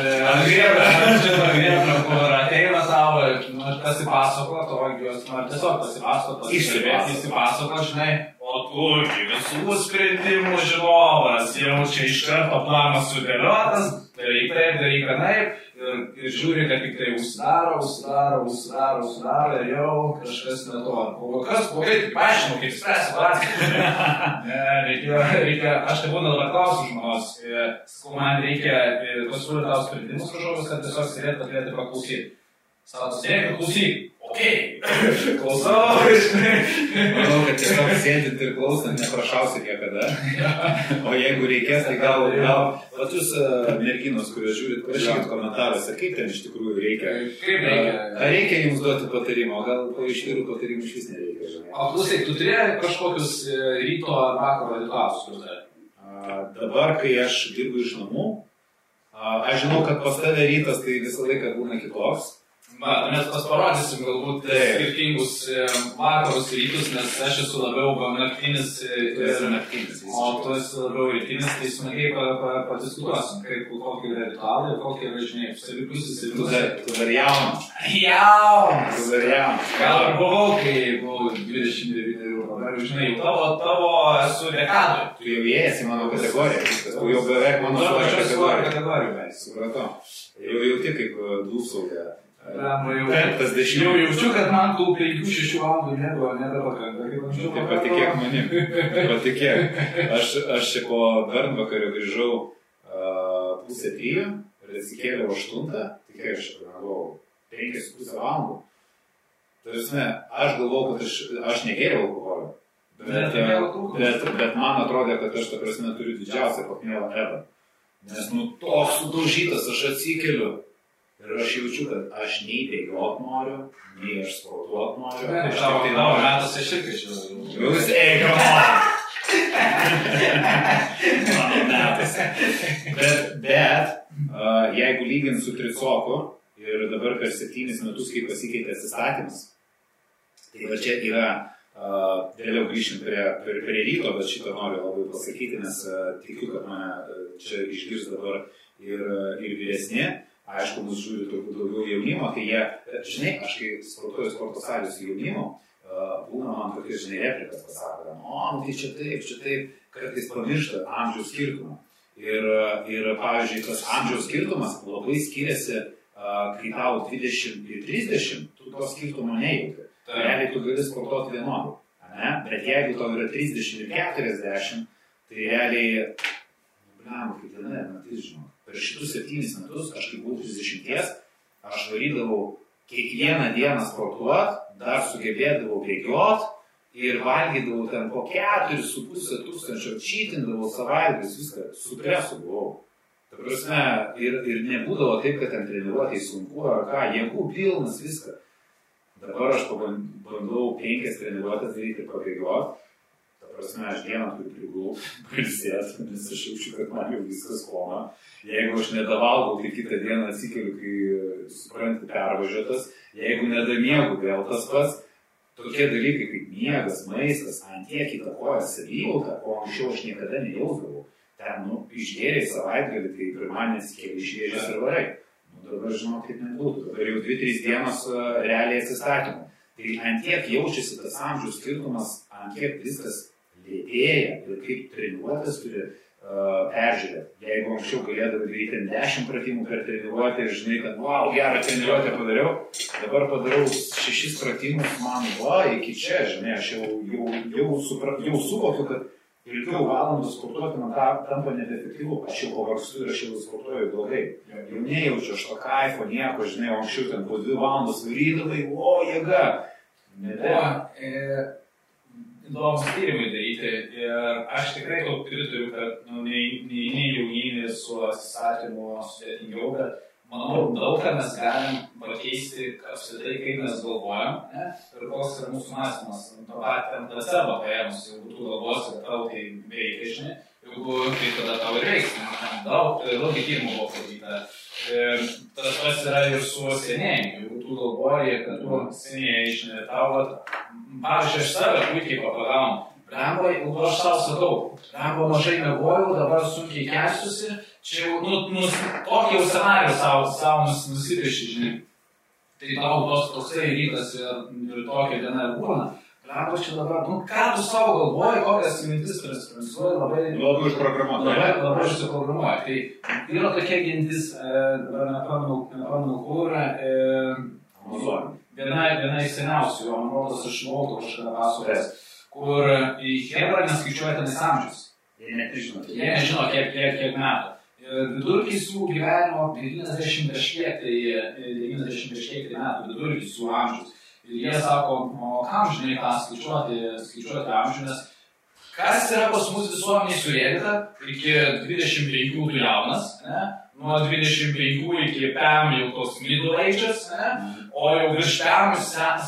grėbė, kur ateina tavo, nu, pasipasakot, o jos nori tiesiog pasipasakot, pasikalbėti, įsipasakot, žinai, o tu gi visų sprendimų žinovas, jau čia iš karto planas sudėliotas, daryk taip, daryk anaip, ir, ir žiūri, kad tik tai užsidaro, užsidaro, užsidaro, užsidaro, ir jau kažkas ne to. O kas blogai, tai paaiškinu, kaip spręsti situaciją. [laughs] Reikia, reikia, aš tai būna dabar klausiu žmonos, sakau, man reikia pasiūlyti tau sprendimus kažkokius, kad tiesiog sėdėtų galėtų paklausyti. Sėdėk ir klausyk. Ok, klausau, žinai. Manau, kad tiesiog sėdint ir klausant neprašausit niekada. O jeigu reikės, tai gal, gal, vat jūs merginos, kurios žiūrit, parašykit komentaruose, kaip ten iš tikrųjų reikia. Kaip reikia? Ar reikia jums duoti patarimą, o gal po iš vyrų patarimų iš vis nereikia, žinai. O klausai, tu turėjai kažkokius ryto ar vakaro ritualus, kur dar? A, Dabar, kai aš dirbu iš namų, a, aš žinau, kad pas tave rytas tai visą laiką būna kitoks. Va, mes pasirodysim galbūt e, Taip. skirtingus e, vakarus rytus, nes aš esu labiau gal naktinis e, ir naktinis. O tu esi labiau rytinis, tai smagiai pa, pa, padiskutuosim, kaip kokie yra ritualai, kokie yra, žinai, savipusis ir Tu dar, tu dar jaunas. Jaunas! Tu dar jaunas. Gal ir buvau, kai buvau 29 eurų, dabar, žinai, tavo, tavo esu dekadui. Tu jau įėjęs į mano kategoriją. Tu jau beveik mano kategoriją. Supratau. Jau jauti kaip e, dūsauja. Jau- Penktas Jau dešimtmetis. jaučiu, kad man tų 5-6 valandų nebuvo, nebepakanka. Tai patikėk manim. Patikėk. Aš, aš po Bernvakario grįžau uh, pusę trijų ir atsikėliau aštuntą. Tai kiek aš su pusę valandų. Tarsi, aš galvau, kad aš, aš negėriau alkoholio. Bet, Bet bet, bet, man atrodė, kad aš, ta prasme, turiu didžiausią pakmėlą ever. Nes, nu, toks sudaužytas, aš atsikeliu. Ir aš jaučiu, kad aš nei bėgiot noriu, nei aš sportuot noriu. Ne, Aš Tavo tai noriu. metas aš irgi čia. Jūs eikite. Mano metas. Bet, bet uh, jeigu lygint su tricoku ir dabar per septynis metus, kai pasikeitė atsistatymas, Tai va čia yra, uh, vėliau grįšim prie, prie, prie ryto, bet šitą noriu labai pasakyti, nes uh, tikiu, kad mane uh, čia išgirs dabar ir, uh, ir vyresni. Aišku, mus žiūri turbūt daugiau jaunimo, tai jie, žinai, aš kai sportuoju sporto salės su jaunimu, būna man tokie, žinai, replikas pasako, o, nu tai čia taip, čia taip, kartais pamiršta amžiaus skirtumą. Ir, ir, pavyzdžiui, tas amžiaus skirtumas labai skiriasi, kai tau 20 ir 30, tu to skirtumo nejauti. Realiai tu gali sportuoti vienodai. Bet jeigu tau yra 30 ir 40, tai realiai, blem, kaip viena naktis, žinau, per šitus septynis metus, aš kai buvau 30, aš varydavau kiekvieną dieną sportuoti, dar sugebėdavau bėgioti ir valgydavau ten po 4,5 tūkstančio, čytindavau savaitgalis, viską, su presu buvau. Ta prasme, ir, ir nebūdavo taip, kad ten treniruotėjai sunku ar ką, jėgų pilnas viską. Dabar aš pabandau penkias treniruotės daryti ir pabėgioti. Prasme, aš dieną turiu prigulų, [laughs] pailsėti, nes aš jaučiu, kad man jau viskas koma. Jeigu aš nedavalgau, tai kitą dieną atsikeliu, kai suprantu pervažiuotas. Jeigu nedamiegu, vėl tas pats. Tokie dalykai kaip miegas, maistas, ant tiek įtakoja savijautą, ko anksčiau aš niekada nejausdavau. Ten, nu, išgėrė savaitgalį, tai pirmadienį atsikėlė išvėžęs ir varai. Nu, dabar žinau, kaip nebūtų. Dabar jau 2-3 dienos realiai atsistatymų. Tai ant tiek jaučiasi tas amžiaus skirtumas, ant kiek viskas lėtėja ir kaip treniruotės turi uh, peržiūrėti. Jeigu anksčiau galėdavai daryti 10 pratimų per treniruotę ir žinai, kad, wow, gerą treniruotę padariau, dabar padarau 6 pratimus, man, va, iki čia, žinai, aš jau, jau, jau, supra, jau suvokiu, kad ilgiau valandų sportuoti man tampa nebeefektyvu, aš jau pavargstu ir aš jau sportuoju blogai. Jau nejaučiu aš to kaifo, nieko, žinai, anksčiau ten po dvi valandas varydavai, o jėga. Nebe. O, e, įdomus tyrimai daryti ir aš tikrai to pritariu, kad nu, nei, nei, nei jaunynė su atsisakymu sudėtingiau, bet manau, daug ką mes galim pakeisti apskritai, kaip mes galvojam ne? ir koks yra mūsų mąstymas. To pat ten placebo paėmus, jeigu tu galvosi, kad tau tai veikia, žinai, jeigu tai tada tau ir veiks. Daug, daug tyrimų buvo padaryta. Tas pats yra ir su senėjimu. Jeigu tu galvoji, kad tu senėjai, žinai, tau, pavyzdžiui, aš save puikiai papagaunu. Lembo, jeigu aš savo sakau, lembo mažai mėgojau, dabar sunkiai kelsiuosi, čia jau, nu, nu tokį jau scenarių savo, savo nus, nusipieši, žinai. Tai tau tos toksai rytas ir, ir tokia diena būna. Lembo čia dabar, nu ką tu savo galvoji, kokias mintis transformuoji, labai... Labai užprogramuoji. Labai, labai užsiprogramuoji. Tai yra tokia gintis, dabar nepamenu, kur, e, viena, viena iš seniausių, man rodos, aš moku kažkada pasakojęs kur į Hebrą neskaičiuoja tenais amžius. Jie nežino. Jie nežino, kiek, kiek, kiek metų. Vidurkis jų gyvenimo 90 kažkiek tai, 90 kažkiek tai metų, vidurkis jų amžius. Ir jie sako, o kam žinai tą skaičiuoti, skaičiuoti amžių, nes kas yra pas mus visuomeniai surėdyta, iki 25 tu jaunas, ne? nuo 25 iki PM jau ages, ne? o jau virš PM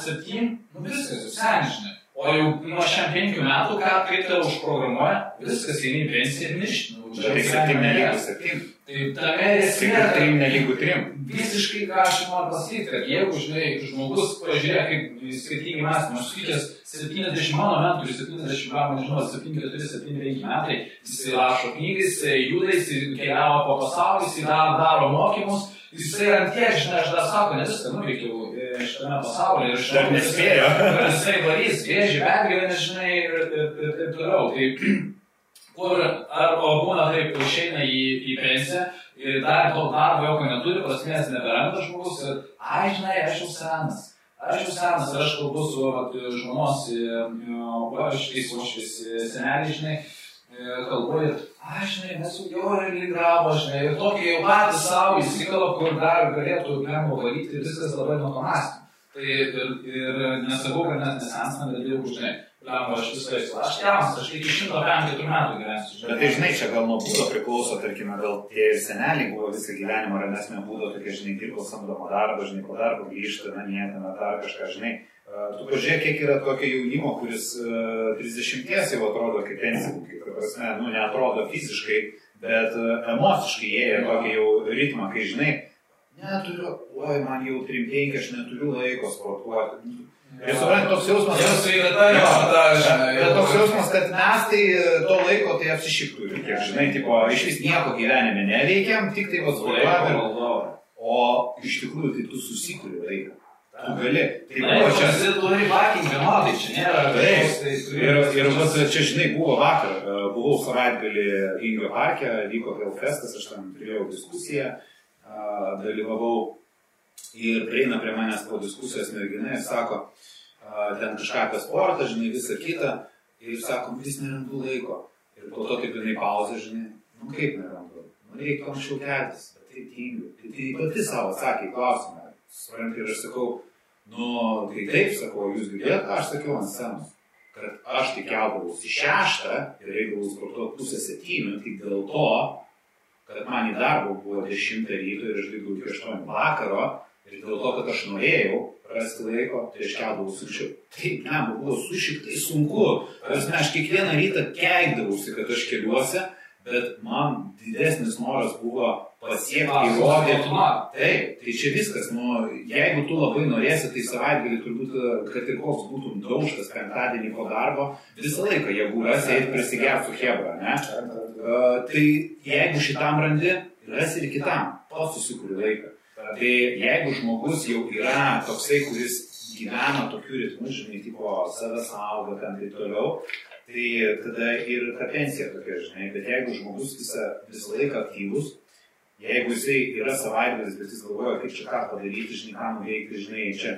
7, nu viskas, jau seniai, žinai. O jau nuo šiam penkių metų, ką kaip tau užprogramuoja, viskas eini į pensiją ir miršti. Tai septyni nelygu septyni. Tai tame esmė. Trim nelygu trim. Visiškai ką aš noriu pasakyti, kad jeigu, žinai, žmogus pažiūrėjo, kaip skirtingai mąstymą, aš skaičias 70 mano metų, 70 gal, nežinau, 74, 75 metai, jis rašo knygas, juda, jis keliavo po pasaulį, jis daro, daro mokymus, jisai ant tiek, žinai, aš dar sako, ne viską nuveikiau šitame pasaulyje ir Dar nespėjo. Jisai varys, vėžį, pergyvenę, žinai, ir, ir, ir taip toliau. Tai kur, ar o būna taip, išeina į, į pensiją ir dar to darbo jokio neturi, prasmės neberanda žmogus ir, ai, žinai, aš jau senas. Aš jau senas aš kalbu su vat, žmonos, uoškiais, uoškiais seneliai, žinai, kalbu ir, aš žinai, mes jau realiai grabo, žinai, ir tokį jau patys savo įsikalo, kur dar galėtų lengva varyti ir viskas labai nuo to mąstymo. Tai ir, ir nesakau, kad mes nesensame, bet jau, žinai, lengva, aš viską esu. Aš jaunas, aš iki 154 metų gyvensiu. Bet tai, žinai, čia gal nuo būdo priklauso, tarkime, gal tie seneliai buvo visą gyvenimą ramesnio būdo, tokie, žinai, dirbo samdomą darbą, žinai, po darbo grįžta, namie, ten dar kažką, žinai. Tu pažiūrėk, kiek yra tokio jaunimo, kuris uh, 30 jau atrodo kaip pensininkai, ta prasme, nu, neatrodo fiziškai, bet uh, emociškai jie yra tokį jau ritmą, kai žinai, neturiu, oi, man jau 3-5, aš neturiu laiko sportuoti. Ir suprantate, toks jausmas, Jau su yra ta. Bet toks jausmas, kad mes tai e, to laiko tai apsišiktų. Kiek žinai, tipo, iš vis nieko gyvenime neveikiam, tik tai vas guliuojam. O iš tikrųjų tai tu susikuri laiką. Tu gali. Tai buvo čia esi turi parking vienodai, čia nėra. Taip. tai Ir, ir vat, čia, žinai, buvo vakar, e, buvau savaitgalį Ingio parke, vyko Hellfestas, aš ten turėjau diskusiją, a, dalyvavau ir prieina prie manęs po diskusijos mergina ir sako, ten kažką apie sportą, žinai, visą kitą, ir sako, vis nerandu laiko. Ir po to taip jinai pauzė, žinai, nu kaip nerandu, nu reikia anksčiau keltis, bet tai tingiu. Tai tai pati savo atsakė į klausimą. Suprantate, ir aš sakau, nu, tai taip sakau, jūs girdėjote, aš sakiau ant scenos kad aš tik keldavausi šeštą ir eidavau sportuoti pusę septynių, tik dėl to, kad man į darbą buvo dešimtą ryto ir aš dirbau iki aštuonių vakaro ir dėl to, kad aš norėjau rasti laiko, tai aš keldavausi anksčiau. Taip, ne, buvo sušiktai sunku. Prasme, aš kiekvieną rytą keikdavausi, kad aš keliuosi, bet man didesnis noras buvo pasiekti įrodyti. Taip, tai čia viskas. Nu, jeigu tu labai norėsi, tai savaitgalį turbūt, kad ir koks būtum daužtas penktadienį po darbo, visą laiką jėgų rasi eiti prisigerti su Hebra, ne? Uh, tai jeigu šitam randi, rasi ir kitam, pats susikuri laiką. Tai jeigu žmogus jau yra toksai, kuris gyvena tokiu ritmu, žinai, tipo savęs auga ten ir toliau, tai tada ir ta pensija tokia, žinai, bet jeigu žmogus visą, visą laiką aktyvus, Jeigu jisai yra savaitgalis, bet jis galvoja, kaip čia ką padaryti, žinai, ką nuveikti, žinai, čia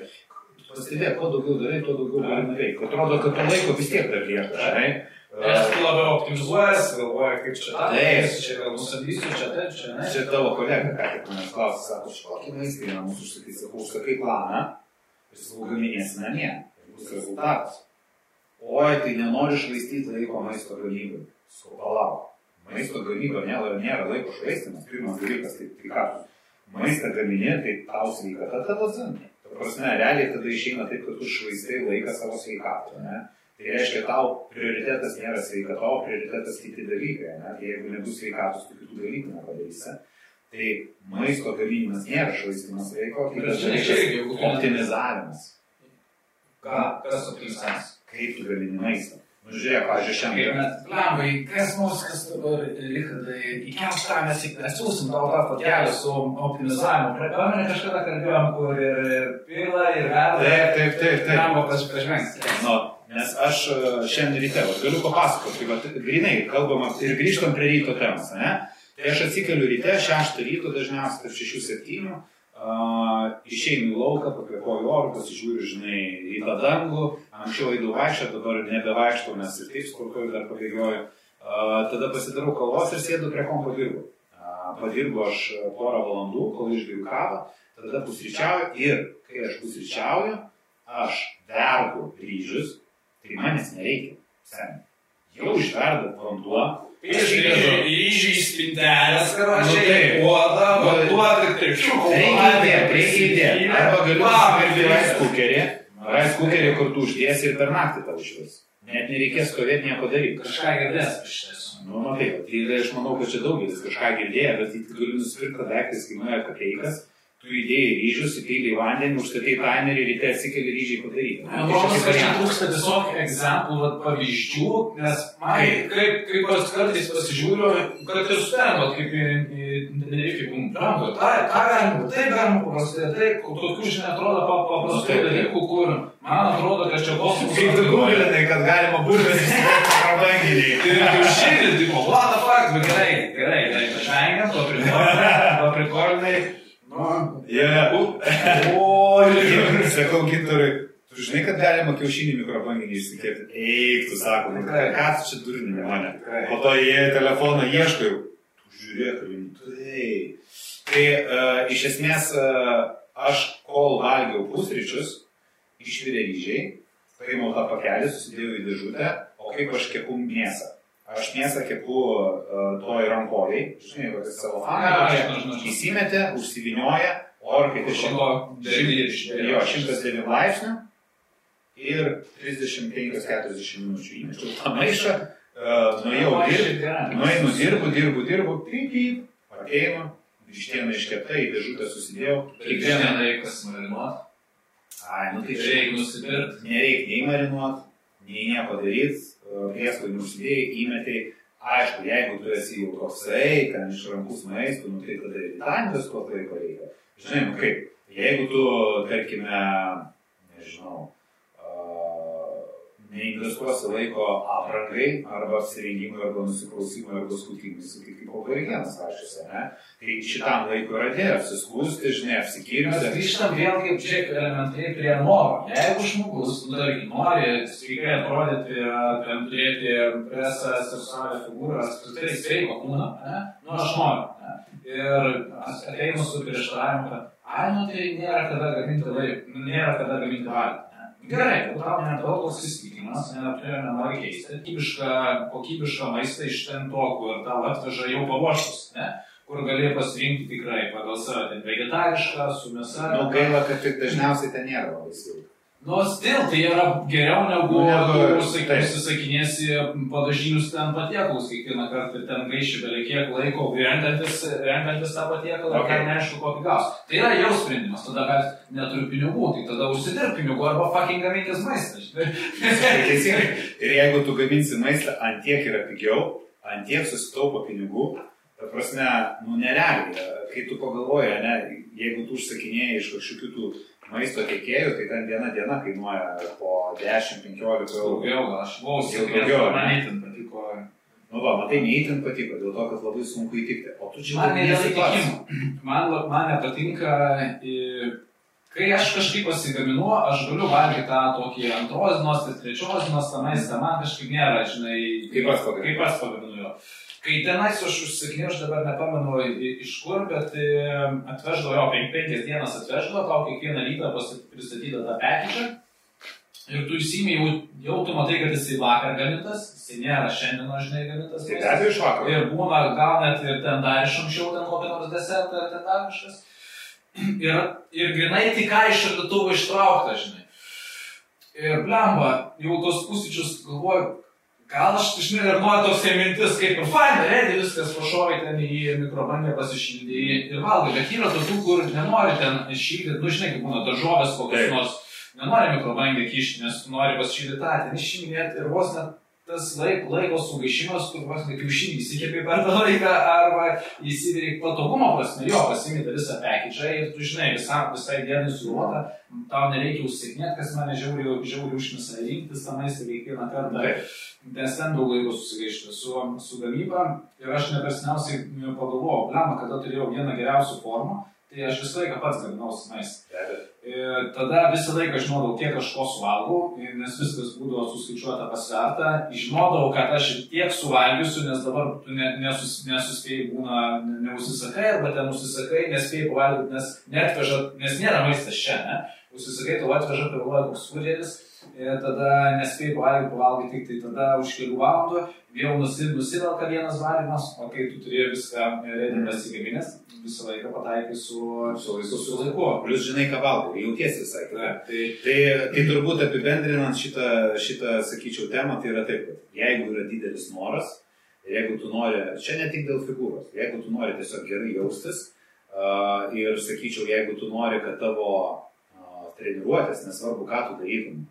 pastebėk, kuo daugiau darai, tuo daugiau gali nuveikti. Atrodo, kad to laiko vis tiek dar lieka, žinai. Nes tu labiau optimizuojas, galvoja, kaip čia tą, Taip. čia gal nusamdysiu, čia taip, čia ne. Čia tavo kolega, ką tik manęs klausė, sako, aš kokį maistą į namus užsakai, sakau, užsakai planą ir sakau, gaminėsi namie. Bus rezultatas. Oi, tai nenori švaistyti laiko maisto gamybai. Sakau, palauk. Maisto gamyba nėra, nėra laiko švaistimas. Pirmas dalykas, tai, tai ką maistą gaminė, tai tau sveikata tada zin. Ta prasme, realiai tada išeina taip, kad tu švaistai laiką savo sveikatą. Ne? Tai reiškia, tau prioritetas nėra sveikata, o prioritetas kiti dalykai. Ne? Tai jeigu nebus sveikatos, tai kitų dalykų nepadarysi. Tai maisto gaminimas nėra švaistimas laiko, tai yra žinai, tu- optimizavimas. Ką, kas optimizavimas? Kaip tu gamini maistą. Nu, žiūrėk, pažiūrėjau, šiandien. Lembai, kas mus, kas dabar, Richardai, įkelš tą mes atsiūsim tau tą fotelį su optimizavimu. Pameni kažkada kalbėjom, kur ir pila, ir verda. Taip, taip, taip, taip. Lemba pasipažvengti. Nu, nes aš e, šiandien ryte, vat, galiu papasakoti, kad grinai kalbama ir grįžtam prie ryto temos, ne? Tai aš atsikeliu ryte, 6 ryto dažniausiai tarp 6-7, uh, išeinu į lauką, pakvepuoju orų, pasižiūriu, žinai, į tą dangų, anksčiau eidavau vaikščioti, dabar nebevaikštau, nes ir taip sportuoju, dar pabėgioju. Uh, tada pasidarau kavos ir sėdu prie kompo dirbu. Uh, padirbu aš porą valandų, kol išgeriu kavą, tada pusryčiauju ir kai aš pusryčiauju, aš verdu ryžius, tai manęs nereikia. Seniai. Jau išverda vanduo. Ryžiai į spintelės, Nu, karočiai, taip. puodą, Nu, vanduo, tik taip šiuku. Reikia reikia įdėti. Arba galiu nusipirkti rice cookerį, rice cookerį, kur tu uždėsi ir per naktį tau išvis. Net nereikės stovėti nieko daryti. Kažką girdės iš tiesų. Nu, matai, tai aš manau, kad čia daugelis kažką girdėjo, bet tai gali nusipirkti daiktas, kainuoja kapeikas, tu įdėjai ryžius, įpylai vandenį, užstatai taimerį, ryte atsikeli ryžiai padaryti. Man atrodo, kad čia trūksta tiesiog egzemplų, vat, pavyzdžių, nes man Kaip? kaip, kaip aš kartais pasižiūriu, kad ir stenot, kaip į, į, nereikia, kaip brango, tą, tą galima, tai galima paprastai, tai tokių, žinai, atrodo pa- paprastų Taip, taip. dalykų, kur man atrodo, kad čia kosmosas. Kaip tu gulinai, kad galima bulves prabanginiai. Ir kiaušinį, tipo, what the fuck, bet gerai, gerai, to prikolinai, to prikolinai, nu, Yeah. oi, Sakau, gintarai, tu žinai, kad galima kiaušinį mikrobanginį išsikėti. Eik, tu sako, nu, ką tu čia durinė mane. Po to jie telefoną ieško jau. Tu žiūrėk, rimtai. Tai uh, iš esmės uh, aš kol valgiau pusryčius, išvirė ryžiai, paėmiau tą pakelį, susidėjau į dėžutę, o kaip aš kepu mėsą. Aš mėsą kepu uh, toj rankoviai, žinai, kokią savo faną. Įsimetė, užsivinioja, orkai šimto. Jo, 109 laipsnių ir 35-40 minučių įmečiau tą maišą, uh, nuėjau dirbti, nueinu dirbu, dirbu, dirbu, pip, pip, ateinu, vištiena iškepta, į dėžutę susidėjau, Kiekvieną reikia smarinuoti. Ai, nu tai Reikia nusipirkti. nereikia nei marinuot, nei nieko daryti, prieskonių užsidėjai, įmetai. Aišku, jeigu tu esi jau toksai, ten iš rankus maistų, nu tai tada ir tą investuoti laiko reikia. Žinai, nu kaip, jeigu tu, tarkime, nežinau, neinvestuosi laiko aprangai, arba apsirengimui, arba nusiklausimui, arba skutimui, sakai, kaip autorienas rašysi, ne? Tai šitam laikui yra atėjo apsiskūsti, žinai, Mes apsikirti. grįžtam vėl kaip čia elementariai prie noro. Jeigu žmogus, nu, tarkim, nori sveikai atrodyti, ten turėti presą, seksualią figūrą, apskritai sveiko kūną, ne? nu aš noriu. Ne? Ir ateinu su prieštaravimu, kad, ai, nu tai nėra kada gaminti laiko, nu, nėra kada gaminti valgyti. Gerai, nedaug toks įsitikinimas, neturi nenori keisti, kokybišką, kokybišką maistą iš ten to, kur tau atveža jau paruoštus, ne? kur gali pasirinkti tikrai pagal save, ten vegetarišką, su mėsa. Nu, gaila, kad tik dažniausiai ten nėra labai silpna. Nu, stil, tai yra geriau negu, negu- užsisakinėsi padažinius ten patiekalus kiekvieną kartą ir ten gaiši beveik kiek laiko renkantis, renkantis tą patiekalą, Okay. ir neaišku, kokį gaus. Tai yra jau sprendimas, tada bet neturiu pinigų, tai tada užsidirb pinigų arba fucking gaminkis maistą. Teisingai. Ir jeigu tu gaminsi maistą, ant tiek yra pigiau, ant tiek susitaupo pinigų, ta prasme, nu nerealiai, kai tu pagalvoji, ne, jeigu tu užsakinėjai iš kažkokių tų maisto tiekėjų, tai ten viena diena kainuoja po 10-15 eurų. Daugiau, aš buvau Jau daugiau, man ne? įtin patiko. Nu va, matai, neįtin patiko, dėl to, kad labai sunku įtikti. O tu čia Man įtikimų. Man, man nepatinka, kai aš kažkaip pasigaminu, aš galiu valgyti tą tokį antros dienos, trečios dienos tą maistą, man kažkaip nėra, žinai. Kaip pats pagaminu jo. Kai tenais aš užsakinėjau, aš dabar nepamenu iš kur, bet e, atveždavo jo, penk, penkias dienas atveždavo, tau kiekvieną rytą pristatydavo tą pekidžą. Ir tu įsimė, jau, jau tu matai, kad jisai vakar gamintas, jisai nėra šiandien, žinai, gamintas. Tai abejo iš vakaro. Ir būna gal net ir ten dar iš anksčiau, ten kokią nors desertą ten dar kažkas. Ir, ir grinai tik ką iš šaldytuvo ištraukta, žinai. Ir blemba, jau tos pusryčius galvoju, gal aš, dar noriu tos mintis, kaip ir faina, redi viskas pašovai ten į mikrobangę pasišildį ir valgai, bet yra tokių, kur nenori ten šildyti, nu žinai, kaip būna daržovės kokios nors, nenori mikrobangę kišti, nes nori pasišildyti tą, ten išiminėti ir vos net tas laik, laiko sugaišimas, kur vos ne kiaušinį įsikėpė per tą laiką, arba įsivyri patogumo prasme, jo, pasimėta visą pekidžą ir tu žinai, visam, visai dienai suruota, tau nereikia užsiknėti, kas mane žiauriai, žiauriai užmisa rinktis tą maistą kiekvieną kartą. Nes ten daug laiko susigaišti su, su gamyba. Ir aš nepersniausiai pagalvojau, blema, kada turėjau vieną geriausių formų, tai aš visą laiką pats gaminausi maistą. Ir tada visą laiką žinodavau, kiek aš ko suvalgau, nes viskas būdavo suskaičiuota pasverta. Žinodavau, kad aš tiek suvalgysiu, nes dabar tu ne, nesus, nesuspėjai būna, ne- neužsisakai, arba ten užsisakai, nespėjai pavalgyti, nes netveža, nes nėra maistas čia, ne? Užsisakai, tu atveža, pagalvoja, koks kurjeris, ir tada nespėjai pavalgyti, pavalgyti tik tai tada už kelių valandų, vėl nusi, nusivelka vienas valymas, o kai tu turėjai viską redį pasigaminęs, visą laiką pataikai su, su, su, su laiku. Plius žinai, ką valgai, jautiesi visai. Taip, Tai Tai, tai turbūt apibendrinant šitą, šitą, sakyčiau, temą, tai yra taip, kad jeigu yra didelis noras, jeigu tu nori, čia ne tik dėl figūros, jeigu tu nori tiesiog gerai jaustis uh, ir, sakyčiau, jeigu tu nori, kad tavo uh, treniruotės, nesvarbu, ką tu darytum,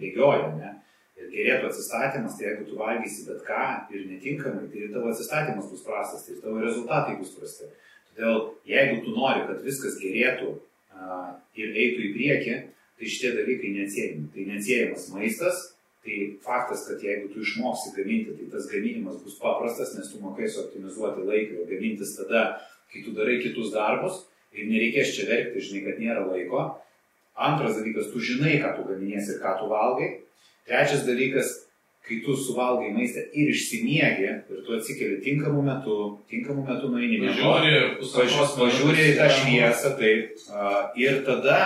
bėgioji, ne, ir gerėtų atsistatymas, tai jeigu tu valgysi bet ką ir netinkamai, tai ir tavo atsistatymas bus prastas, tai ir tavo rezultatai bus prasti. Todėl, jeigu tu nori, kad viskas gerėtų uh, ir eitų į priekį, tai šitie dalykai neatsiejami. Tai neatsiejamas maistas, tai faktas, kad jeigu tu išmoksi gaminti, tai tas gaminimas bus paprastas, nes tu mokai suoptimizuoti laiką ir gamintis tada, kai tu darai kitus darbus ir nereikės čia verkti, žinai, kad nėra laiko. Antras dalykas, tu žinai, ką tu gaminėsi ir ką tu valgai. Trečias dalykas, kai tu suvalgai maistą ir išsimiegi ir tu atsikeli tinkamu metu, tinkamu metu nueini mėžioti. Važiuoji, Pažiūrė į tą šviesą, taip. Ir tada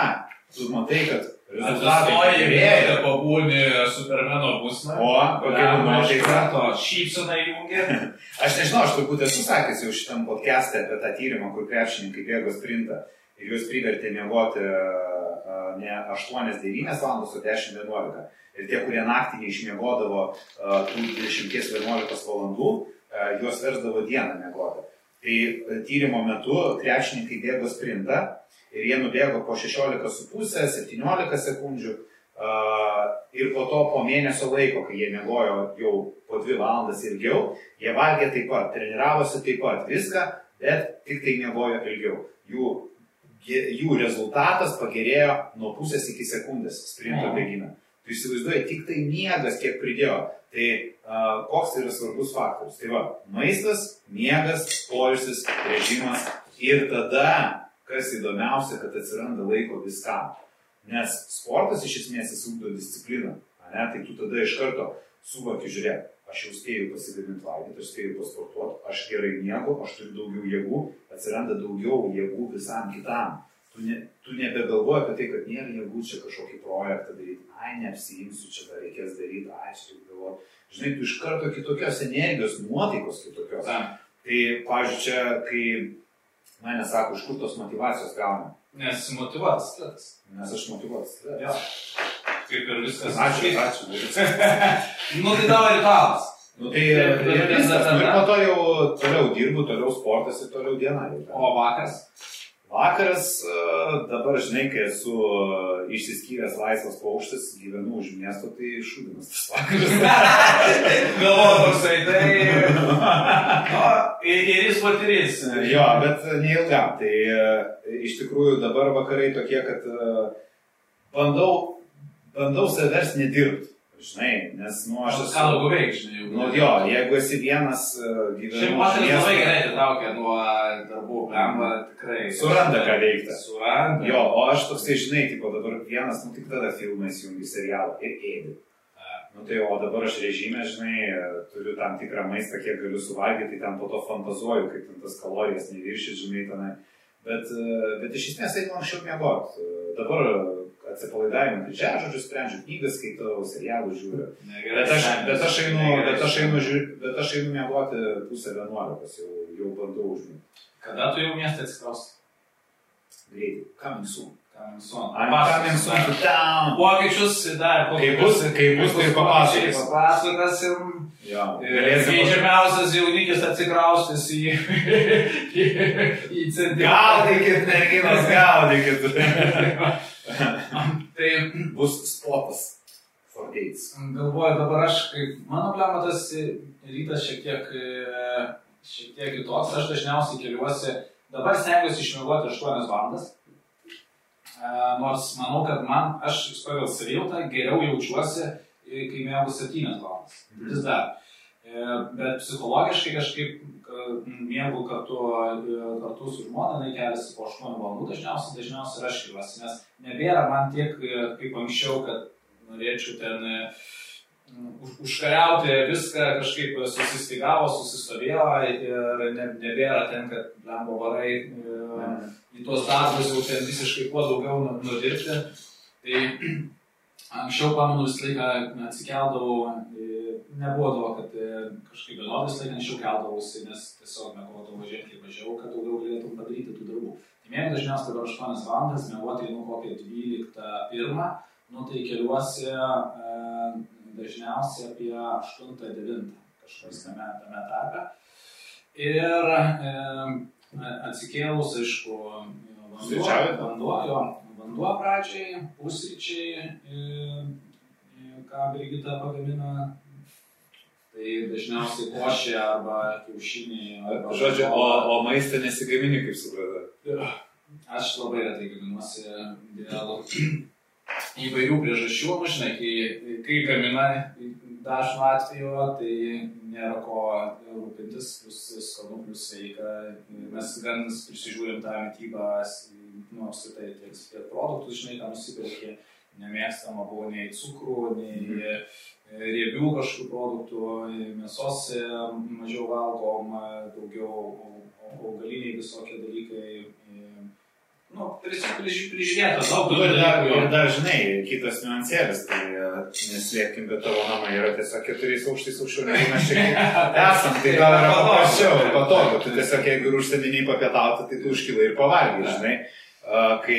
tu matai, kad rezultatai gerėja. pabūni Supermeno būsmą. O, kokia nuotaika. karto šypsena įjungia. [laughs] Aš nežinau, aš turbūt esu sakęs jau šitam podcast'e apie tą tyrimą, kur krepšininkai bėgo sprintą ir juos privertė miegoti a, ne 8-9 valandos, o 10-11. Ir tie, kurie naktį neišmiegodavo a, tų 20-11 valandų, a, juos versdavo dieną miegoti. Tai e, tyrimo metu krepšininkai bėgo sprintą ir jie nubėgo po 16,5, 17 sekundžių. Ir po to po mėnesio laiko, kai jie mėgojo jau po 2 valandas ilgiau, jie valgė taip pat, treniravosi taip pat viską, bet tik tai mėgojo ilgiau. Jų, jų rezultatas pagerėjo nuo pusės iki sekundės sprinto bėgime. Tu įsivaizduoji, tik tai miegas kiek pridėjo. Tai uh, koks yra svarbus faktorius? Tai va, maistas, miegas, poilsis, režimas ir tada, kas įdomiausia, kad atsiranda laiko viskam. Nes sportas iš esmės įsūdo discipliną, ne? tai tu tada iš karto suvoki, žiūrėk, aš jau spėjau pasigaminti valgyti, aš spėjau pasportuoti, aš gerai miegu, aš turiu daugiau jėgų, atsiranda daugiau jėgų visam kitam. Tu, ne, tu nebegalvoji apie tai, kad nėra jėgų čia kažkokį projektą daryti, ai, neapsiimsiu, čia dar reikės daryti, ai, čia galvo. Žinai, tu iš karto kitokios energijos, nuotaikos kitokios. A. Tai, pažiūrėjau, čia, kai mane sako, iš kur tos motivacijos gauna. Nes motivuotas tas. Nes aš motivuotas. Ja. Kaip ir viskas. Ačiū, ačiū. nu, tai tavo ritualas. Nu, tai ir, ir, viskas, nu, ir po to jau toliau dirbu, toliau sportas ir toliau diena. O vakaras? Vakaras, dabar žinai, kai esu išsiskyręs laisvas paukštis, gyvenu už miesto, tai šūdinas tas vakaras. [laughs] Galvoju, toksai, tai. O, ir jis patirys. Jo, bet neilgam. Tai iš tikrųjų dabar vakarai tokie, kad bandau, bandau savęs nedirbti. Žinai, nes, nu, aš esu... Ką daugiau veikti, žinai, nu, jo, jeigu esi vienas uh, gyvenimo... Šiaip moteris labai gerai atitraukia nuo darbų, blemba, tikrai. Suranda ką veikti. Suranda. Jo, o aš toksai, žinai, tipo dabar vienas, nu tik tada filmai įjungi serialą ir ėdi. Nu tai, o dabar aš režimė, žinai, turiu tam tikrą maistą, kiek galiu suvalgyti, tai ten po to fantazuoju, kaip ten tas kalorijas neviršyti, žinai, tenai. Bet, bet iš esmės einu anksčiau mėgoti. Dabar atsipalaidavimą didžiąją, žodžiu, sprendžiu knygas, skaitau, serialų žiūriu. Bet aš, bet aš einu, bet aš einu, bet aš einu miegoti pusę vienuolikos, jau, jau bandau užmigti. Kada tu jau miestą atsikraustai? Greitai. Coming soon. Coming soon. I'm coming soon to town. Pokyčius dar. Kai bus, kai bus, tai papasakos. Papasakosim. Jo. Geidžiamiausias jaunikis atsikraustis į, į, [laughs] į centrą. Gaudykit, merginos, gaudykit. [laughs] tai bus spotas. Galvoju, dabar aš, kaip mano plematas rytas šiek tiek, šiek tiek kitoks, aš dažniausiai keliuosi, dabar stengiuosi išmiegoti 8 valandas. Nors manau, kad man, aš pagal savijautą geriau jaučiuosi, kai mėgau 7 valandas. Vis dar. Bet psichologiškai kažkaip mėgau kartu, kartu su žmona, jinai keliasi po 8 valandų dažniausiai, dažniausiai ir aš keliuosi, nes nebėra man tiek kaip anksčiau, kad norėčiau ten už, užkariauti viską, kažkaip susistigavo, susistovėjo ir ne, nebėra ten, kad lembo varai į tuos darbus jau ten visiškai kuo daugiau nu, nudirbti. Tai [clears throat] anksčiau, pamenu, visą laiką atsikeldavau, nebūdavo, kad kažkaip vienodai visą laiką anksčiau keldavausi, nes tiesiog mėgodavau ženkliai mažiau, kad daugiau galėtum padaryti tų darbų. Tai mėgau dažniausiai dabar 8 valandas, mėgoti einu kokią 12-1, nu tai keliuosi e, dažniausiai apie 8-9 kažkas tame, tame tarpe. Ir e, atsikėlus, aišku, vanduo, vanduo, jo, vanduo pradžiai, pusryčiai, ką Brigita pagamina, tai dažniausiai košė arba kiaušiniai. Arba Žodžiu, o, o maistą nesigamini, kaip supratau. Aš labai retai gaminuosi dėl įvairių priežasčių, nu, žinai, kai, kai gamina dažnu atveju, tai nėra ko rūpintis, plus skanu, plus sveika. Mes gan prisižiūrim tą mytybą, nu, apskritai, tiek, produktus, žinai, ką nusipirkė, nemėgstama buvo nei cukrų, nei mm. Riebių kažkokių produktų, mėsos mažiau valgom, daugiau augaliniai visokie dalykai nu, prižiūrėta daug nu, ir dar, ir dar, žinai, kitas niuansėlis, tai neslėpkim, bet tavo namai yra tiesiog keturiais aukštais aukščiau negu mes čia [laughs] esam, tai gal yra paprasčiau, patogu, tu tiesiog jeigu ir užsieniniai papietauti, tai tu užkilai ir pavalgai, žinai. Kai,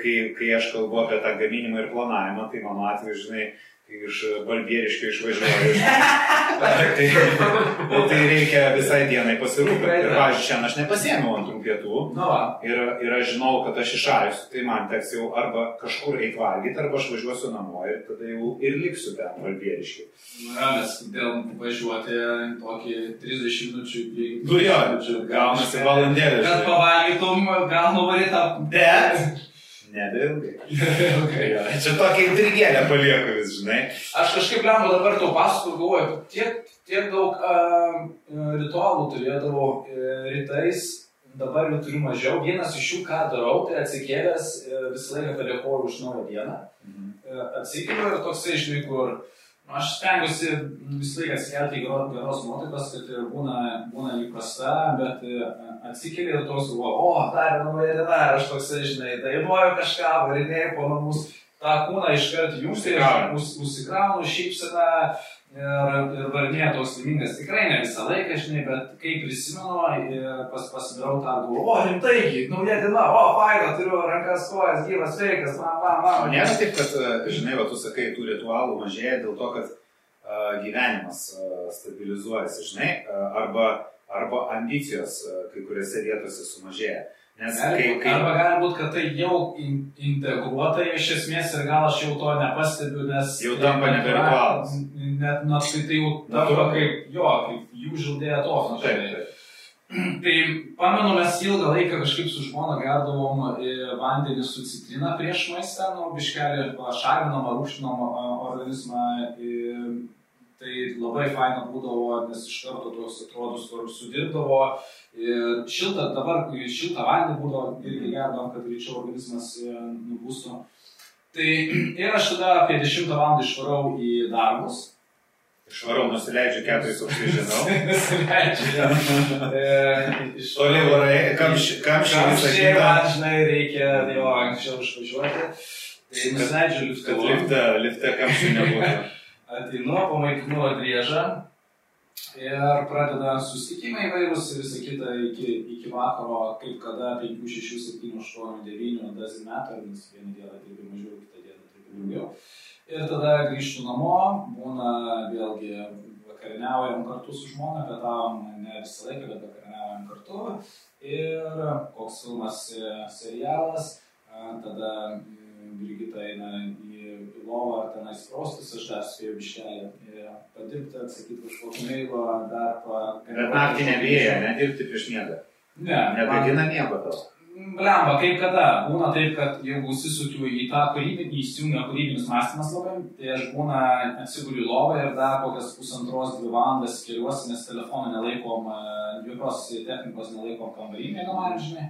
kai, kai aš kalbu apie tą gaminimą ir planavimą, tai mano atveju, žinai, iš balbieriškio išvažiuoju. [laughs] tai, tai reikia visai dienai pasirūpinti. Ir, pavyzdžiui, šiandien aš nepasėmiau antrų pietų. Nu, va. Ir, ir aš žinau, kad aš išalsiu, tai man teks jau arba kažkur eiti valgyti, arba aš važiuosiu namo ir tada jau ir liksiu ten balbieriškiai. Na, nes dėl važiuoti tokį 30 minučių į priekį. Nu jo, gaunasi valandėlė. Kad pavalgytum, gal nuvarytą. Bet. Nebeilgai. [laughs] Jo, Čia tokia intrigėlė palieku vis, žinai. Aš kažkaip lembu dabar tau pasakoju, galvoju, tiek, tiek daug uh, ritualų turėdavau uh, rytais, dabar jų turiu mažiau. Vienas iš jų, ką darau, tai atsikėlęs uh, visą laiką padėkoju už naują dieną. Mhm. Uh, atsikeliu ir toksai, žinai, kur nu, aš stengiuosi visą laiką atsikelti į gero- geros nuotaikos, kad būna, būna įprasta, bet uh, atsikeli ir toks, galvoju, o, dar nauja diena, ir aš toksai, žinai, dainuoju kažką, varinėjau po namus tą kūną iškart jungti, Užsikrauni. už- užsikraunu šypseną ir, ir varnėje toks laimingas. Tikrai ne visą laiką, žinai, bet kai prisimenu, pas, pasidarau tą galvą, o rimtai, nauja diena, o, faina, turiu rankas, kojas, gyvas, sveikas, man, man, man. nėra taip, kad, e, žinai, va, tu sakai, tų ritualų mažėja dėl to, kad uh, gyvenimas uh, stabilizuojasi, žinai, uh, arba, arba ambicijos uh, kai kuriuose vietose sumažėja. Nes kai, Gali, kai, arba gali būti, kad tai jau in, integruota iš esmės ir gal aš jau to nepastebiu, nes... Jau tampa nebe ritualas. Net, net tai, tai jau tampa kaip, jo, kaip jų žildėja to. Tai pamenu, mes ilgą laiką kažkaip su žmona gerdavom e, vandenį su citrina prieš maistą, nu, biškelį pašalinam ar rūšinam organizmą. Tai labai faina būdavo, nes iš karto tos atrodus, kur sudirbdavo. Ir šiltą, dabar kai šiltą vandenį būdavo irgi gerdavom, kad greičiau organizmas e, nubūstų. Tai [clears throat] ir aš tada apie 10 val. išvarau į darbus. Švarau nusileidžiu keturis aukštai žinau. [laughs] Nesileidžiu. [laughs] E, iš- Toli varai, Kamščiai kitą. man, žinai, reikia jo anksčiau išvažiuoti. Tai nusileidžiu Kad liftu, lifte, lifte kamščių nebūtų. [laughs] ateinu, pamaitinu driežą ir pradeda susitikimai įvairūs ir visą kitą iki, iki vakaro, kaip kada 5, 6, 7, 8, 9, dozen metų, nes vieną dieną dirbi mažiau, kitą dieną dirbi daugiau. Ir tada grįžtu namo, būna vėlgi vakarieniaujam kartu su žmona, pietavom ne visą laiką, bet vakarieniaujam kartu. Ir koks filmas, serialas, tada e, Brigita eina į į lovą ar tenais praustis, aš dar spėjau biškelį e, padirbti, atsakyti kažkokį mailą, dar pa... Bet naktį nebijai, nedirbti prieš miegą. Ne, man- Negadina miego tau. Blemba, kaip kada. Būna taip, kad jeigu įsisukiu į tą kūrybinį, įsijungia kūrybinis mąstymas labai, tai aš būna atsiguliu į lovą ir dar kokias pusantros, dvi valandas keliuosi, nes telefoną nelaikom, e, jokios technikos nelaikom kambarį, mėgamam, žinai.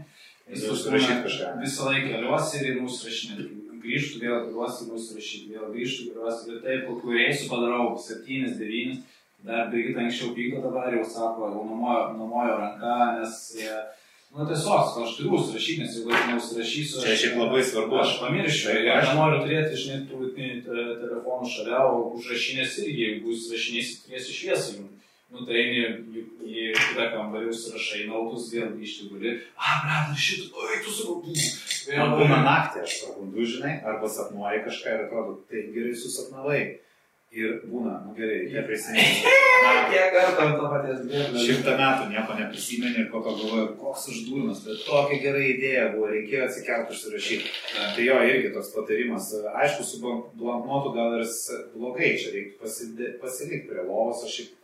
Jis užsirašyt kažką. Visą laiką keliuosi ir mūsų rašinėti. Grįžtu, vėl keliuosi, mūsų rašyti, vėl grįžtu, keliuosi ir taip, kokiu reisų padarau, septynis, devynis. Dar Brigita anksčiau pyko, dabar jau sako, jau numojo, numojo ranka, nes e, Nu, tiesiog, aš turiu užsirašyti, nes jeigu aš neužsirašysiu, Čia šiaip labai svarbu. Aš pamiršiu, Taip, ir aš- noriu turėti, žinai, te- telefonų šalia, o užrašinės irgi, jeigu užsirašinėsi, turėsi šviesą jums. Nu, tai eini į, į kitą kambarį, užsirašai nautus, vėl grįžti guli. A, brata, šitą, oi, tu sakau, Man būna naktį, aš prabundu, žinai, arba sapnuoji kažką ir atrodo, tai gerai susapnavai. Ir būna, nu gerai, neprisiminti. [laughs] Kiek kartų to paties bėgo. Šimtą metų nieko neprisimeni ir to galvoju, koks aš durnas, bet tokia gera idėja buvo, reikėjo atsikelti užsirašyti. Tai jo, irgi toks patarimas. Aišku, su blanknotu gal ir blogai, čia reiktų pasilikti prie lovos, aš šiaip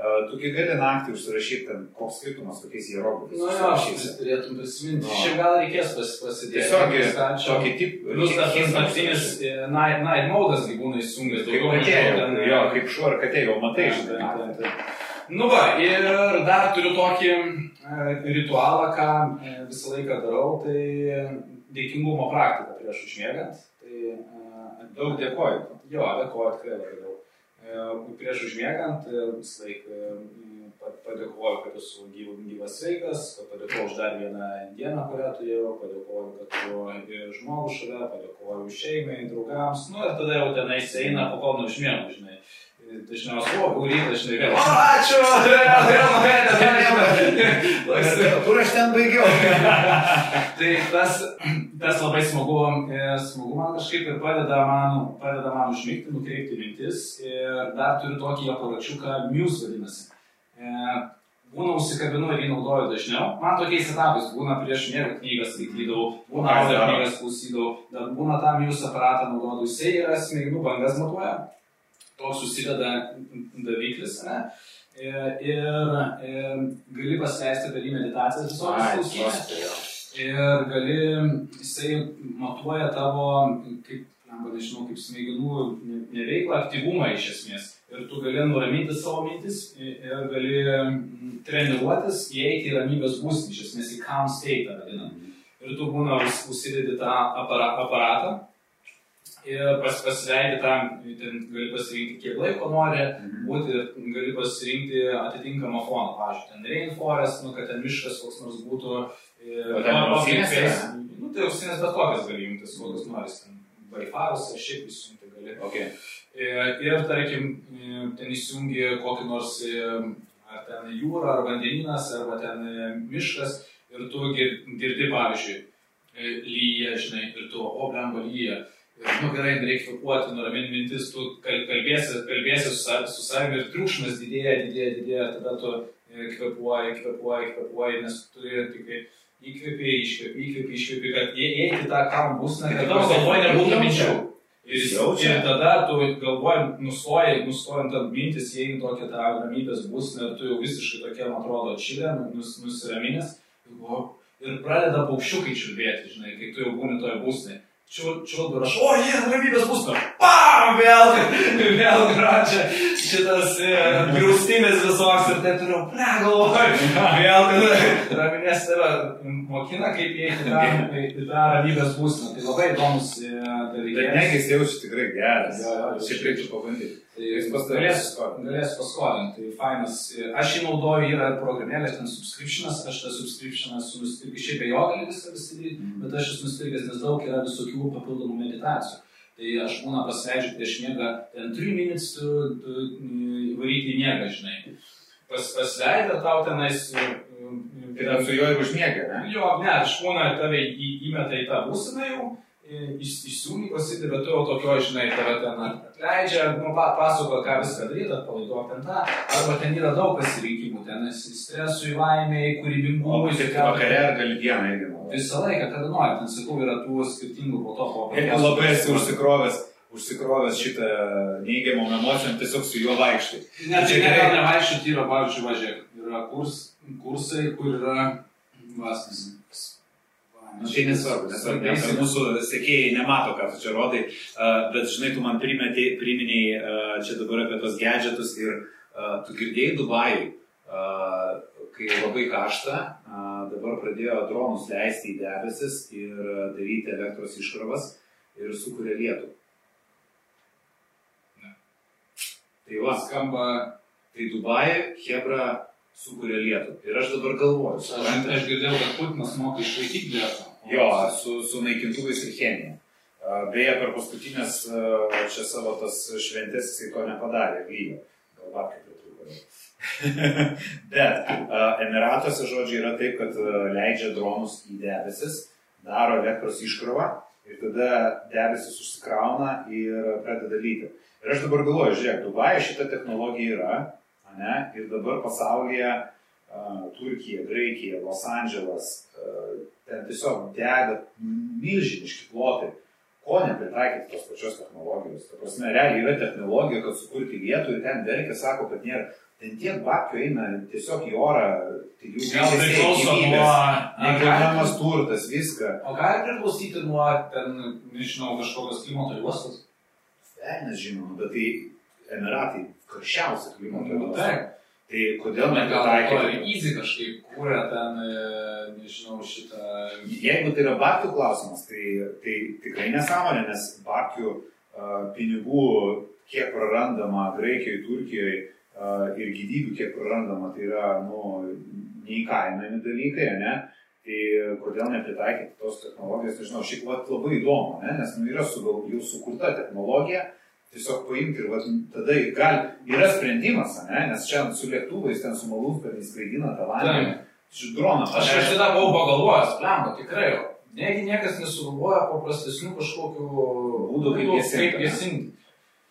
E, Tugi gali naktį užsirašyti, ten koks skirtumas, kokiais hieroglifais Nu jo, aš turėtum prisiminti. Nu. Šiaip gal reikės pas, pasidėti. Tiesiog tokį tip. Plius dar tas naktinis e, night, night modas gyvūnai įsijungęs. Kaip katė, jau, jo, kaip šuo ar katė, jau matai, žinai. taip, taip, taip. Nu va, ir dar turiu tokį e, ritualą, ką visą laiką darau, tai dėkingumo praktika prieš užmiegant. Tai, Daug dėkoju. Jo, dėkoju tikrai labai daug. E, Prieš užmiegant e, visą laiką e, pa- padėkoju, kad esu gyv- gyvas sveikas, padėkoju už dar vieną dieną, kurią turėjau, padėkoju, kad turiu žmogų šalia, padėkoju šeimai, draugams, nu ir tada jau tenais eina, po kol neužmiegu, žinai. Dažniausiai, o, rytą, žinai, vėl. O, ačiū! Vėl, vėl, vėl, vėl. Kur aš ten baigiau? [laughs] Tai tas tas labai smagu, e, smagu man kažkaip ir padeda man, padeda man užmygti, nukreipti mintis. Ir dar turiu tokį aparačiuką, Muse vadinasi. E, būna užsikabinu ir jį naudoju dažniau. Man tokiais etapais būna prieš miegą knygas skaitydavau, būna audio knygas klausydavau, dar būna tam Muse aparatą naudodavau. Jisai yra smegenų bangas matuoja, toks susideda daviklis, ne? Ir, ir, ir gali pasileisti per jį meditacijas visokias klausyti. Ir gali, jisai matuoja tavo, kaip, arba nežinau, kaip smegenų neveiklą, aktyvumą iš esmės. Ir tu gali nuraminti savo mintis ir gali treniruotis, įeiti į ramybės būstinį, iš esmės į calm state vadinam. Ir tu būna užsidedi tą aparatą ir pas, pasileidi tam, ten gali pasirinkti, kiek laiko nori mhm. būti gali pasirinkti atitinkamą foną. Pavyzdžiui, ten rainforest, nu, kad ten miškas koks nors būtų Ten ausinės? Nu, tai ausinės bet kokias gali jungtis, kokias nori, Wi-Fi'us ar šiaip įsijungti gali. Okay. Ir, ir, tarkim, ten įsijungi kokį nors, ar ten jūra, ar vandeninas, arba ten miškas, ir tu girdi, pavyzdžiui, lyja, žinai, ir tu, o, blemba lyja. Ir, nu gerai, reikia kvepuoti, nuraminti mintis, tu kalbėsi, kalbėsi su, su savimi ir triukšmas didėja, didėja, didėja, tada tu kvepuoji, kvepuoji, kvepuoji, nes turi tik tai įkvėpė, iškvėpė, įkvėpė, iškvėpė, kad jie įeiti tą kam būsną, kad tavo galvoje nebūtų minčių. Ir, ir tada tu galvoji, nustoji, nustojant ant mintis, jei tokia tą ramybės būsnė ir tu jau visiškai tokia, man atrodo, čilė, nus, nusiraminęs. Ir pradeda paukščiukai čiulbėti, žinai, kai tu jau būni toje būsnėje čiulba ir aš, o jie, ramybės būstas. Pam, vėl, vėl gražia šitas e, griaustinis visoks ir taip turiu, ble, galvoju, vėl raminės tave mokina, kaip įeiti į tą ramybės būsną. Tai labai įdomus e, dalykas. Bet negis jaučiu tikrai geras. Šiaip reikėtų pabandyti. Tai galėsiu galės paskolinti. Tai fainas. Aš jį naudoju, yra programėlė, ten subscriptionas, aš tą subscriptioną esu nusipirkęs, šiaip be jo gali viską daryti, mm. bet aš esu nusipirkęs, nes daug yra visokių papildomų meditacijų. Tai aš būna pasileidžiu prieš miegą, ten 3 minutes tu varyti į miegą, žinai. Pas, pasileidę tau tenais. Tai ten su juo ir užmiega, ne? Jo, ne, aš būna tave įmeta į tą būseną jau išsiųni pasidė, bet tu jau tokio, žinai, tave ten atleidžia, nu, pasako, ką viską daryti, atpalaiduok ten tą, arba ten yra daug pasirinkimų, ten esi stresui, laimiai, kūrybingumui. Tik vakare ar gali dieną irgi. Visą laiką, kada nori, ten sakau, yra tų skirtingų po to pokalbių. Jeigu labai esi užsikrovęs, užsikrovęs šitą neigiamom emocijom, tiesiog su juo vaikštai. Ne, tai ne, gal nevaikščioti yra, pavyzdžiui, važiuok, yra kurs, kursai, kur yra vasas. Nu, tai nesvarbu, nesvarbu, nes mūsų sekėjai nemato, ką tu čia rodai, bet žinai, tu man primetė, priminėjai čia dabar apie tos gadgetus ir tu girdėjai Dubajui, kai labai karšta, dabar pradėjo dronus leisti į debesis ir daryti elektros iškrovas ir sukuria lietų. Tai va, skamba, tai Dubajai, Hebra sukuria lietų. Ir aš dabar galvoju. Aš, aš girdėjau, kad Putinas moka išlaikyti lietą. Jo, su, su naikintuvais ir chemija. Beje, per paskutinės čia savo tas šventės jisai to nepadarė, lygo. Gal vakar pritrūko. [laughs] Bet Emiratuose žodžiai yra taip, kad leidžia dronus į debesis, daro elektros iškrovą ir tada debesis užsikrauna ir pradeda lyti. Ir aš dabar galvoju, žiūrėk, Dubaja šita technologija yra, ne, ir dabar pasaulyje uh, Turkija, Graikija, Los Andželas, uh, ten tiesiog dega milžiniški plotai. Ko nepritaikyti tos pačios technologijos? Ta prasme, realiai yra technologija, kad sukurti vietų ir ten verkia, sako, kad nėra. Ten tiek babkių eina tiesiog į orą, tai jų gal priklauso nuo... Nekilnojamas turtas, viską. O gali priklausyti nuo, ten, nežinau, kažkokios klimato juostos? Velnes žinoma, bet tai Emiratai karščiausia klimato nu, juosta. Tai kodėl nepataikė? Easy kažkaip kūrė ten, e, nežinau, šitą. Jeigu tai yra baktų klausimas, tai, tai tikrai nesąmonė, nes baktų uh, pinigų, kiek prarandama Graikijoje, Turkijoje uh, ir gyvybių, kiek prarandama, tai yra, nu, neįkainami dalykai, ne? Tai kodėl nepritaikyti tos technologijos, nežinau, šiaip labai įdomu, ne? nes nu, yra su, jau sukurta technologija, tiesiog paimti ir vat, tada gal, yra sprendimas, ne? nes čia su lėktuvais, ten su malūnsparniais skraidina tą vandenį. Iš droną. Aš tada buvau pagalvojęs, lemba, tikrai, Negi niekas nesugalvoja paprastesnių kažkokių Būdų, kaip gesinti,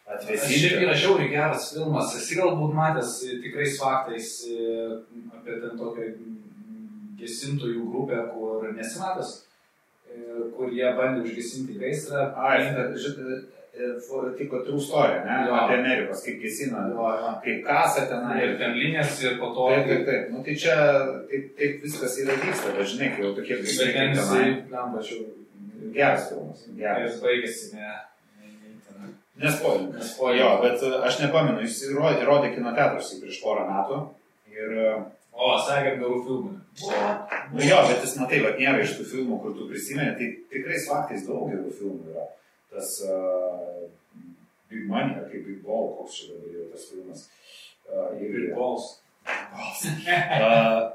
Atvesinti. šiaip yra žiauriai geras filmas, esi galbūt matęs tikrais faktais e, apie ten tokią mm, gesintojų grupę, kur nesimatęs, e, kur jie bandė užgesinti gaisrą. Ai, žinai, tipo true story, ne? Jo. Apie Amerikos, kaip gesina, kaip kasa tenai. Ir ten linijas ir po to... Taip, taip, taip. Nu, tai čia taip, taip viskas yra vyksta, bet žinai, kai jau tokie Bet gaisrai ten jisai, tam pačiu, Geras filmas. Geras. ir baigėsi, ne... ne- ne ten. Nespoilink. Nespoilink. Jo, bet e, aš nepamenu, jis įrodė, įrodė kino teatruose prieš porą metų. Ir, e, O, sakė, gerų filmų. nu jo, bet jis, matai, va, nėra iš tų filmų, kur tu prisimeni, tai tikrais faktais daug gerų filmų yra. Tas uh, Big Money, ar kaip Big Ball, koks čia dabar jau tas filmas. Uh, Ir Bols. Uh,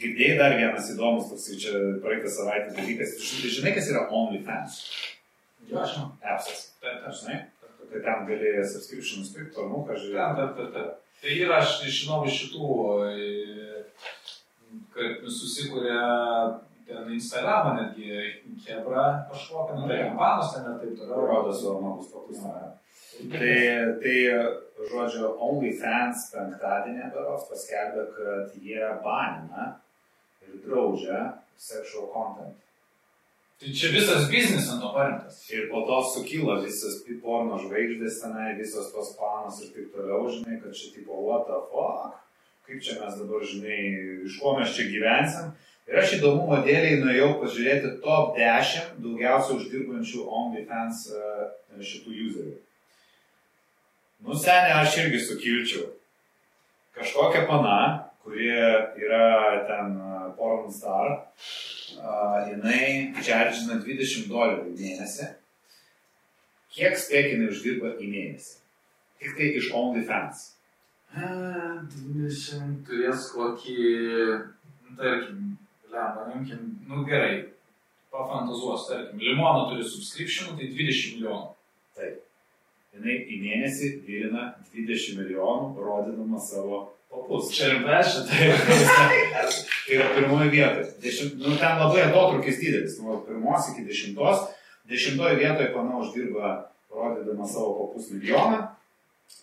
girdėjai dar vienas įdomus, toks čia praeitą savaitę dalykas. Ži- Žinai, kas yra OnlyFans? Jo, aš žinau. Appsas. Taip, taip. Žinai? Tai ten gali subscription nusipirkti, o nu, ką Taip, žiūrėjau. taip, taip, taip. Tai yra, aš žinau iš šitų, e, kad susikūrė ten Instagramą netgi Hebra kažkokią, nu, tai kampanos ten ir taip toliau. Rodo savo nagus paklausimą. Tai, tai, žodžiu, OnlyFans penktadienį beros paskelbė, kad jie banina ir draudžia sexual content. Tai čia visas biznis ant to paremtas. Ir po to sukilo visas porno žvaigždės tenai, visos tos panos ir taip toliau, žinai, kad čia tipo, what the fuck, kaip čia mes dabar, žinai, iš ko mes čia gyvensim. Ir aš įdomumo dėliai nuėjau pažiūrėti top 10 daugiausiai uždirbančių OnlyFans e, šitų userių. Nu, senė, aš irgi sukilčiau. Kažkokia pana, kuri yra ten e, porn star, uh, jinai čaržina 20 dolerių mėnesį. Kiek spėk jinai uždirba į mėnesį? Tik tai iš OnlyFans. A, 20 turės kokį, nu, tarkim, lemba, imkim, nu gerai, pafantazuos, tarkim, Limono turi subscription, tai 20 milijonų. Taip. Jinai į mėnesį virina 20 milijonų, rodydama savo papus. Čia ir pešia, tai yra [laughs] pirmoji vieta. Dešimt, nu, ten labai atotrukis didelis. Nuo pirmos iki dešimtos. Dešimtoje vietoje pana uždirba rodydama savo papus milijoną.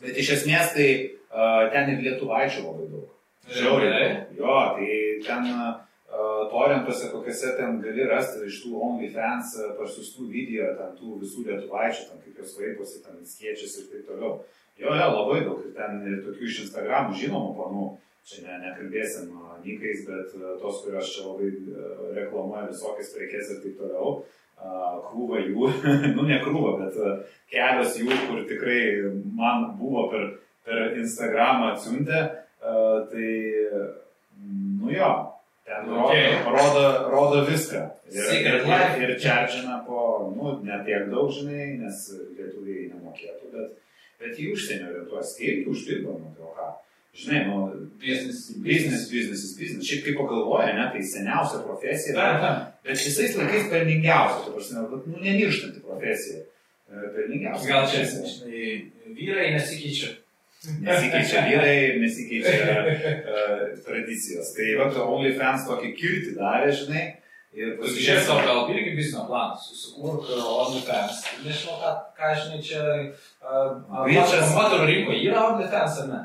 Bet iš esmės tai uh, ten ir lietuvaičių labai daug. Žiauriai. Jo, tai ten uh, torentuose kokiuose ten gali rasti iš tų OnlyFans parsiustų video, ten tų visų lietuvaičių, ten kaip jos vaikosi, ten skiečiasi ir taip toliau. Jo, jo, labai daug. Ir ten ir tokių iš Instagramų žinomų panų. Čia ne, nekalbėsim nykais, bet tos, kurios čia labai reklamuoja visokias prekes ir taip toliau. Krūva jų, [laughs] nu ne krūva, bet kelios jų, kur tikrai man buvo per, per Instagramą atsiuntę, tai, nu jo, ten rodo, Okay. rodo, rodo viską. Ir, Secret ir, life. ir čia žina po, nu, ne tiek daug, žinai, nes lietuviai nemokėtų, bet, bet į užsienio orientuosi, tai irgi uždirba, nu, tai o ką. Žinai, nu, biznis. biznis, biznis, biznis. Šiaip kaip pagalvoja, ne, tai seniausia profesija. Taip, taip. Bet visais laikais pelningiausia, tu prasme, bet, nu, nemirštanti profesija. E, Pelningiausia. Gal čia, žinai, vyrai nesikeičia. Nesikeičia vyrai, nesikeičia uh, tradicijos. Tai va, OnlyFans tokį kirti darė, žinai. Ir Pasižiūrėk savo gal irgi biznio planą, susikurk OnlyFans. Nežinau, ką, ką žinai, čia... Bičas. Moterų rinkoje yra OnlyFans ar ne?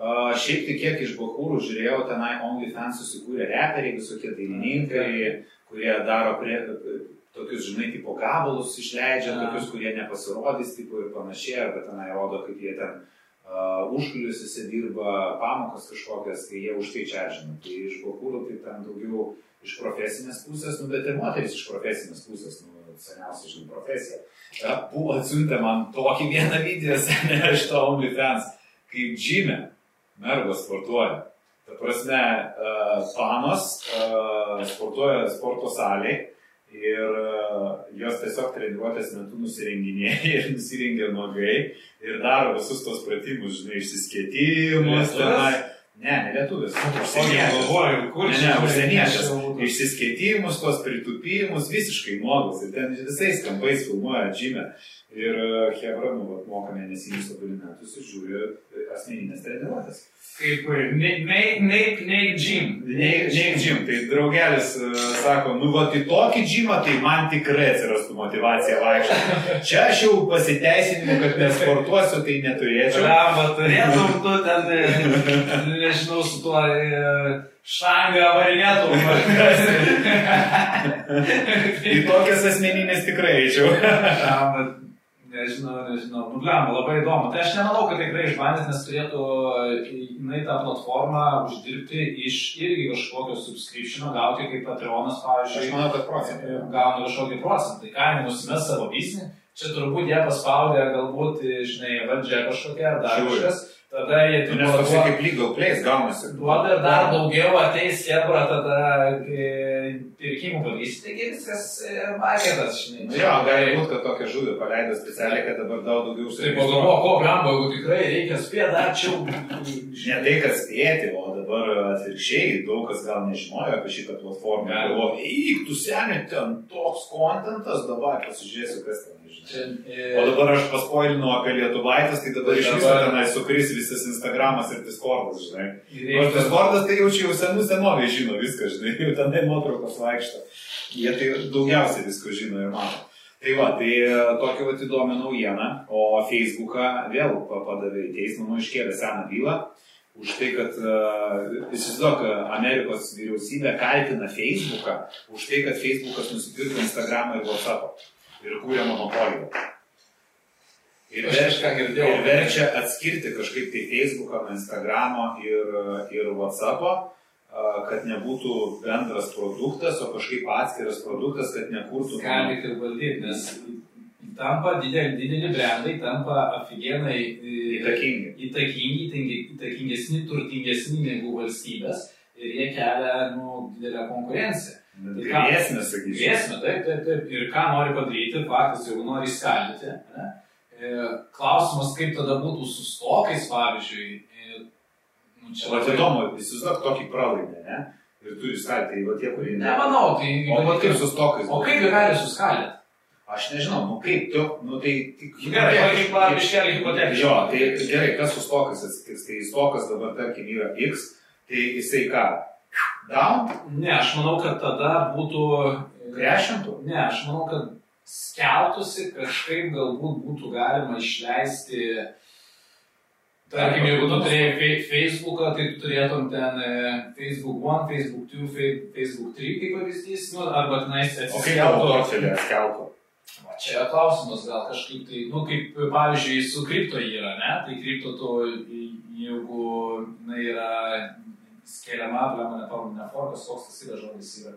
Uh, šiaip tai kiek iš Bahūrų žiūrėjau, tenai OnlyFans susikūrė reperiai, visokie dainininkai, kurie daro prie, tokius, žinai, tipo gabalus išleidžia, tokius, kurie nepasirodys, tipo ir panašiai, arba tenai rodo, kaip jie ten uh, užkulisiuose dirba pamokas kažkokias, tai jie už tai čia žino. Tai iš Bahūrų tai ten daugiau iš profesinės pusės, nu bet ir moteris iš profesinės pusės, nu seniausia, žinai, profesija. Uh, buvo atsiuntę man tokį vieną video, [laughs] seniai iš to OnlyFans, kaip žymė mergos sportuoja. Ta prasme, uh, panos uh, sportuoja sporto salėje ir uh, jos tiesiog treniruotės metu nusirenginėja ir nusirengia nuogai ir daro visus tos pratimus, žinai, išsiskėtimus. Tenai. Ne, ne lietuvis. Užsienietis. galvoju, kur Ne, čia ne, būtų- užsienietis. Išsiskėtimus, tos pritupimus, visiškai nuogas. Ir ten visais kampais filmuoja džimę. Ir uh, Hebra, nu, vat, moka mėnesinius abonementus ir žiūri e, asmeninės treniruotės. Kaip Nate Jim. Nate Jim, tai draugelis uh, sako, nu va, tai tokį džimą, tai man tikrai atsirastų motivacija vaikščioti. Čia aš jau pasiteisinimu, kad nesportuosiu, tai neturėčiau. Lemba, turėtum tu ten, e, nežinau, su tuo e, šangą varinėtum. [laughs] Į tokias asmeninės tikrai eičiau. Nežinau, nežinau. Nu, blem, labai įdomu. Tai aš nemanau, kad tikrai išbandys, nes turėtų jinai tą platformą uždirbti iš irgi kažkokio subscriptiono, gauti kaip Patreonas, pavyzdžiui. Aš manau, kad procentai. Gauna kažkokį procentą. Tai ką, nusimės savo biznį. Čia turbūt jie paspaudė, galbūt, žinai, valdžia kažkokia ar dar kažkas. Tada jie tik... Nes toksai kaip legal place gaunasi. Duoda ir dar daugiau ateis Hebra tada pirkimų pavyzdys, taigi viskas e, marketas, žinai. Nu, jo, gali būti, kad tokią žuvį paleido specialiai, kad dabar daug daugiau užsienio. Tai pagalvo, ko blemba, jeigu tikrai reikia spėti, dar čia... Ne tai, kad spėti, o dabar atvirkščiai daug kas gal nežinojo apie šitą platformą. Galvo, eik, tu seniai, ten toks kontentas, dabar pasižiūrėsiu, kas ten. Čia, e... O dabar aš paspoilinu apie Lietuvaitės, tai dabar iš viso tenai sukris visas Instagramas ir Discordas, žinai. O Discordas tai jau čia jau senų senovė žino viską, žinai, jau tenai nuotraukos vaikšto. Jie tai daugiausiai visko žino ir mato. Tai va, tai e, tokia va įdomi naujiena, o Facebooką vėl padavė į teismą, nu iškėlė seną bylą už tai, kad, uh, įsivaizduok, Amerikos vyriausybė kaltina Facebooką už tai, kad Facebookas nusipirko Instagramą ir WhatsAppą ir kūrė monopoliją. Ir, verčia, ir verčia atskirti kažkaip tai Facebooką nuo Instagramo ir, ir WhatsApp'o, kad nebūtų bendras produktas, o kažkaip atskiras produktas, kad nekurtų. Gali ir valdyti, nes tampa dideli, dideli brandai, tampa aфиgenai įtakingi. įtakingi, įtakingesni, turtingesni negu valstybės ir jie kelia nu, didelę konkurenciją. Grėsmė, sakyčiau. Grėsmė, taip, taip, taip. Ir ką nori padaryti, faktas, jeigu nori skaldyti. Ne? E, klausimas, kaip tada būtų su stokais, pavyzdžiui. E, nu, čia labai įdomu, įsivaizduok tokį pralaimę, ne? Ir turi skaldyti, tai va tie, kurie... Nemanau, tai... O kaip su stokais? O kaip jie gali suskaldyti? Aš nežinau, nu kaip tu, nu tai... Tik, gerai, kaip biškelį hipotetiškai. Jo, tai gerai, kas su stokais atsitiks? Tai stokas dabar, tarkim, yra X, tai jisai ką? Down? Ne, aš manau, kad tada būtų... Grešintų? Ne, aš manau, kad skeltųsi kažkaip galbūt būtų galima išleisti Tarkim, jeigu tu turėjai Facebooką, tai tu turėtum ten e, Facebook 1, Facebook 2, Facebook 3 kaip pavyzdys, nu, arba tenais atsiskeltų. O kaip tavo portfelį skeltų? Čia klausimas, gal kažkaip tai, nu, kaip pavyzdžiui, su kripto yra, ne? Tai kripto tu, jeigu na, yra skeliama, blema, nepamenu, ne forkas, koks tas yra žodis yra.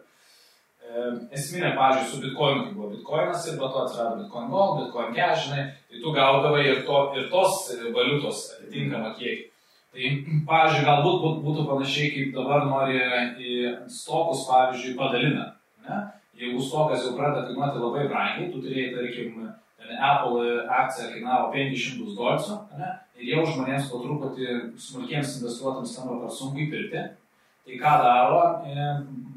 E, esminė, pavyzdžiui, su bitkoinu, kai buvo bitkoinas ir po to atsirado bitcoin gold, bitcoin cash, žinai, tai tu gaudavai ir, to, ir tos valiutos atitinkamą kiekį. Tai, pavyzdžiui, galbūt būtų panašiai, kaip dabar nori į stokus, pavyzdžiui, padalina. Ne? Jeigu stokas jau pradeda kainuoti labai brangiai, tu turėjai, tarkim, Apple akcija kainavo 500 dolcų, ir jau žmonėms po truputį smulkiems investuotams tampa per sunku įpirkti. Tai ką daro, e,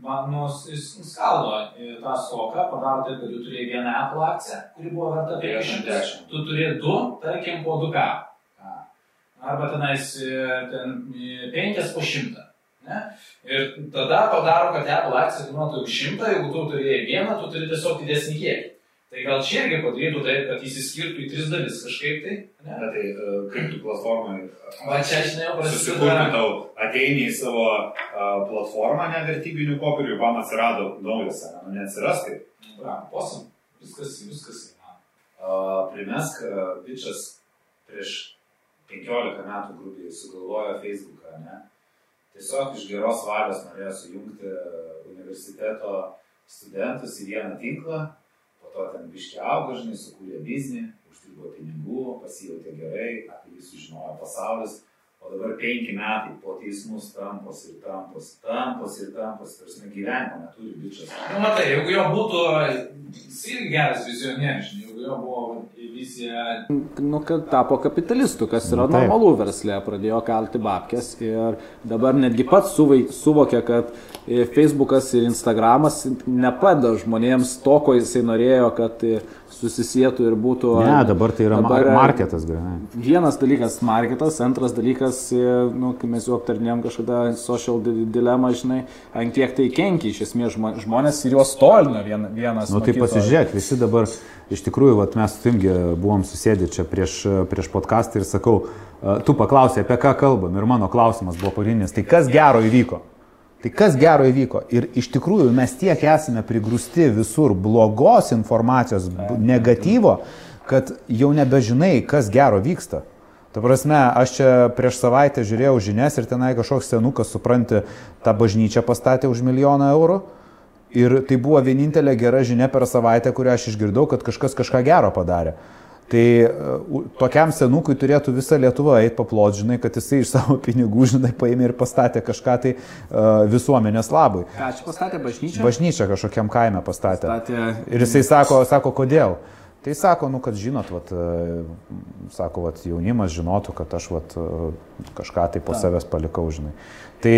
nu, jis skaldo e, tą stoką, padaro taip, kad tu turėjai vieną Apple akciją, kuri buvo verta 510, tu turėjai du, tarkim, po 2K. Arba tenais e, ten 5 po 100. Ne? Ir tada padaro, kad Apple akcija kainuotų 100, jeigu tu turėjai vieną, tu turi tiesiog didesnį kiekį. Tai gal čia irgi padarytų taip, kad įsiskirtų į tris dalis kažkaip tai? Ne, ne tai uh, kaip tu platformai. Va čia aš ne jau prasideda. Tau ateini į savo uh, platformą nevertybinių popierių, man atsirado naujas, nu neatsiras taip. Va, posam, viskas, viskas. Uh, primesk, bičias prieš 15 metų grubiai sugalvojo Facebooką, ne? Tiesiog iš geros valios norėjo sujungti universiteto studentus į vieną tinklą po to ten biški augo, žinai, sukūrė biznį, uždirbo pinigų, pasijautė gerai, apie jį sužinojo pasaulis, o dabar penki metai po teismus tampos ir tampos, tampos ir tampos, tarsi gyvenimo neturi bičias. Na, nu, matai, jeigu jo būtų, jis irgi geras vizionierius, jeigu jo buvo vizija. Nu, kad tapo kapitalistu, kas yra normalu verslė, pradėjo kalti babkės ir dabar netgi pats suvokė, kad e, Facebookas ir Instagramas nepadeda žmonėms to, ko jisai norėjo, kad e, susisietų ir būtų. Ne, dabar tai yra dabar, marketas, grinai. Vienas dalykas - marketas, antras dalykas, nu, kai mes jau aptarnėjom kažkada social dilemą, žinai, ant kiek tai kenkia iš esmės žmonės ir juos tolina vienas. Nu, tai pasižiūrėk, visi dabar, iš tikrųjų, vat, mes Timgi buvom susėdę čia prieš, prieš podcastą ir sakau, tu paklausai, apie ką kalbam ir mano klausimas buvo pagrindinis, tai kas gero įvyko? Tai kas gero įvyko? Ir iš tikrųjų mes tiek esame prigrūsti visur blogos informacijos, negatyvo, kad jau nebežinai, kas gero vyksta. Ta prasme, aš čia prieš savaitę žiūrėjau žinias ir tenai kažkoks senukas, supranti, tą bažnyčią pastatė už milijoną eurų. Ir tai buvo vienintelė gera žinia per savaitę, kurią aš išgirdau, kad kažkas kažką gero padarė. Tai uh, tokiam senukui turėtų visa Lietuva eiti paplot, žinai, kad jisai iš savo [laughs] pinigų, žinai, paėmė ir pastatė kažką tai uh, visuomenės labui. Ką čia pastatė bažnyčią? Bažnyčią kažkokiam kaime pastatė. pastatė. Ir jisai sako, sako, kodėl? Tai sako, nu, kad žinot, vat, sako, vat, jaunimas žinotų, kad aš vat, kažką tai po savęs palikau, žinai. Tai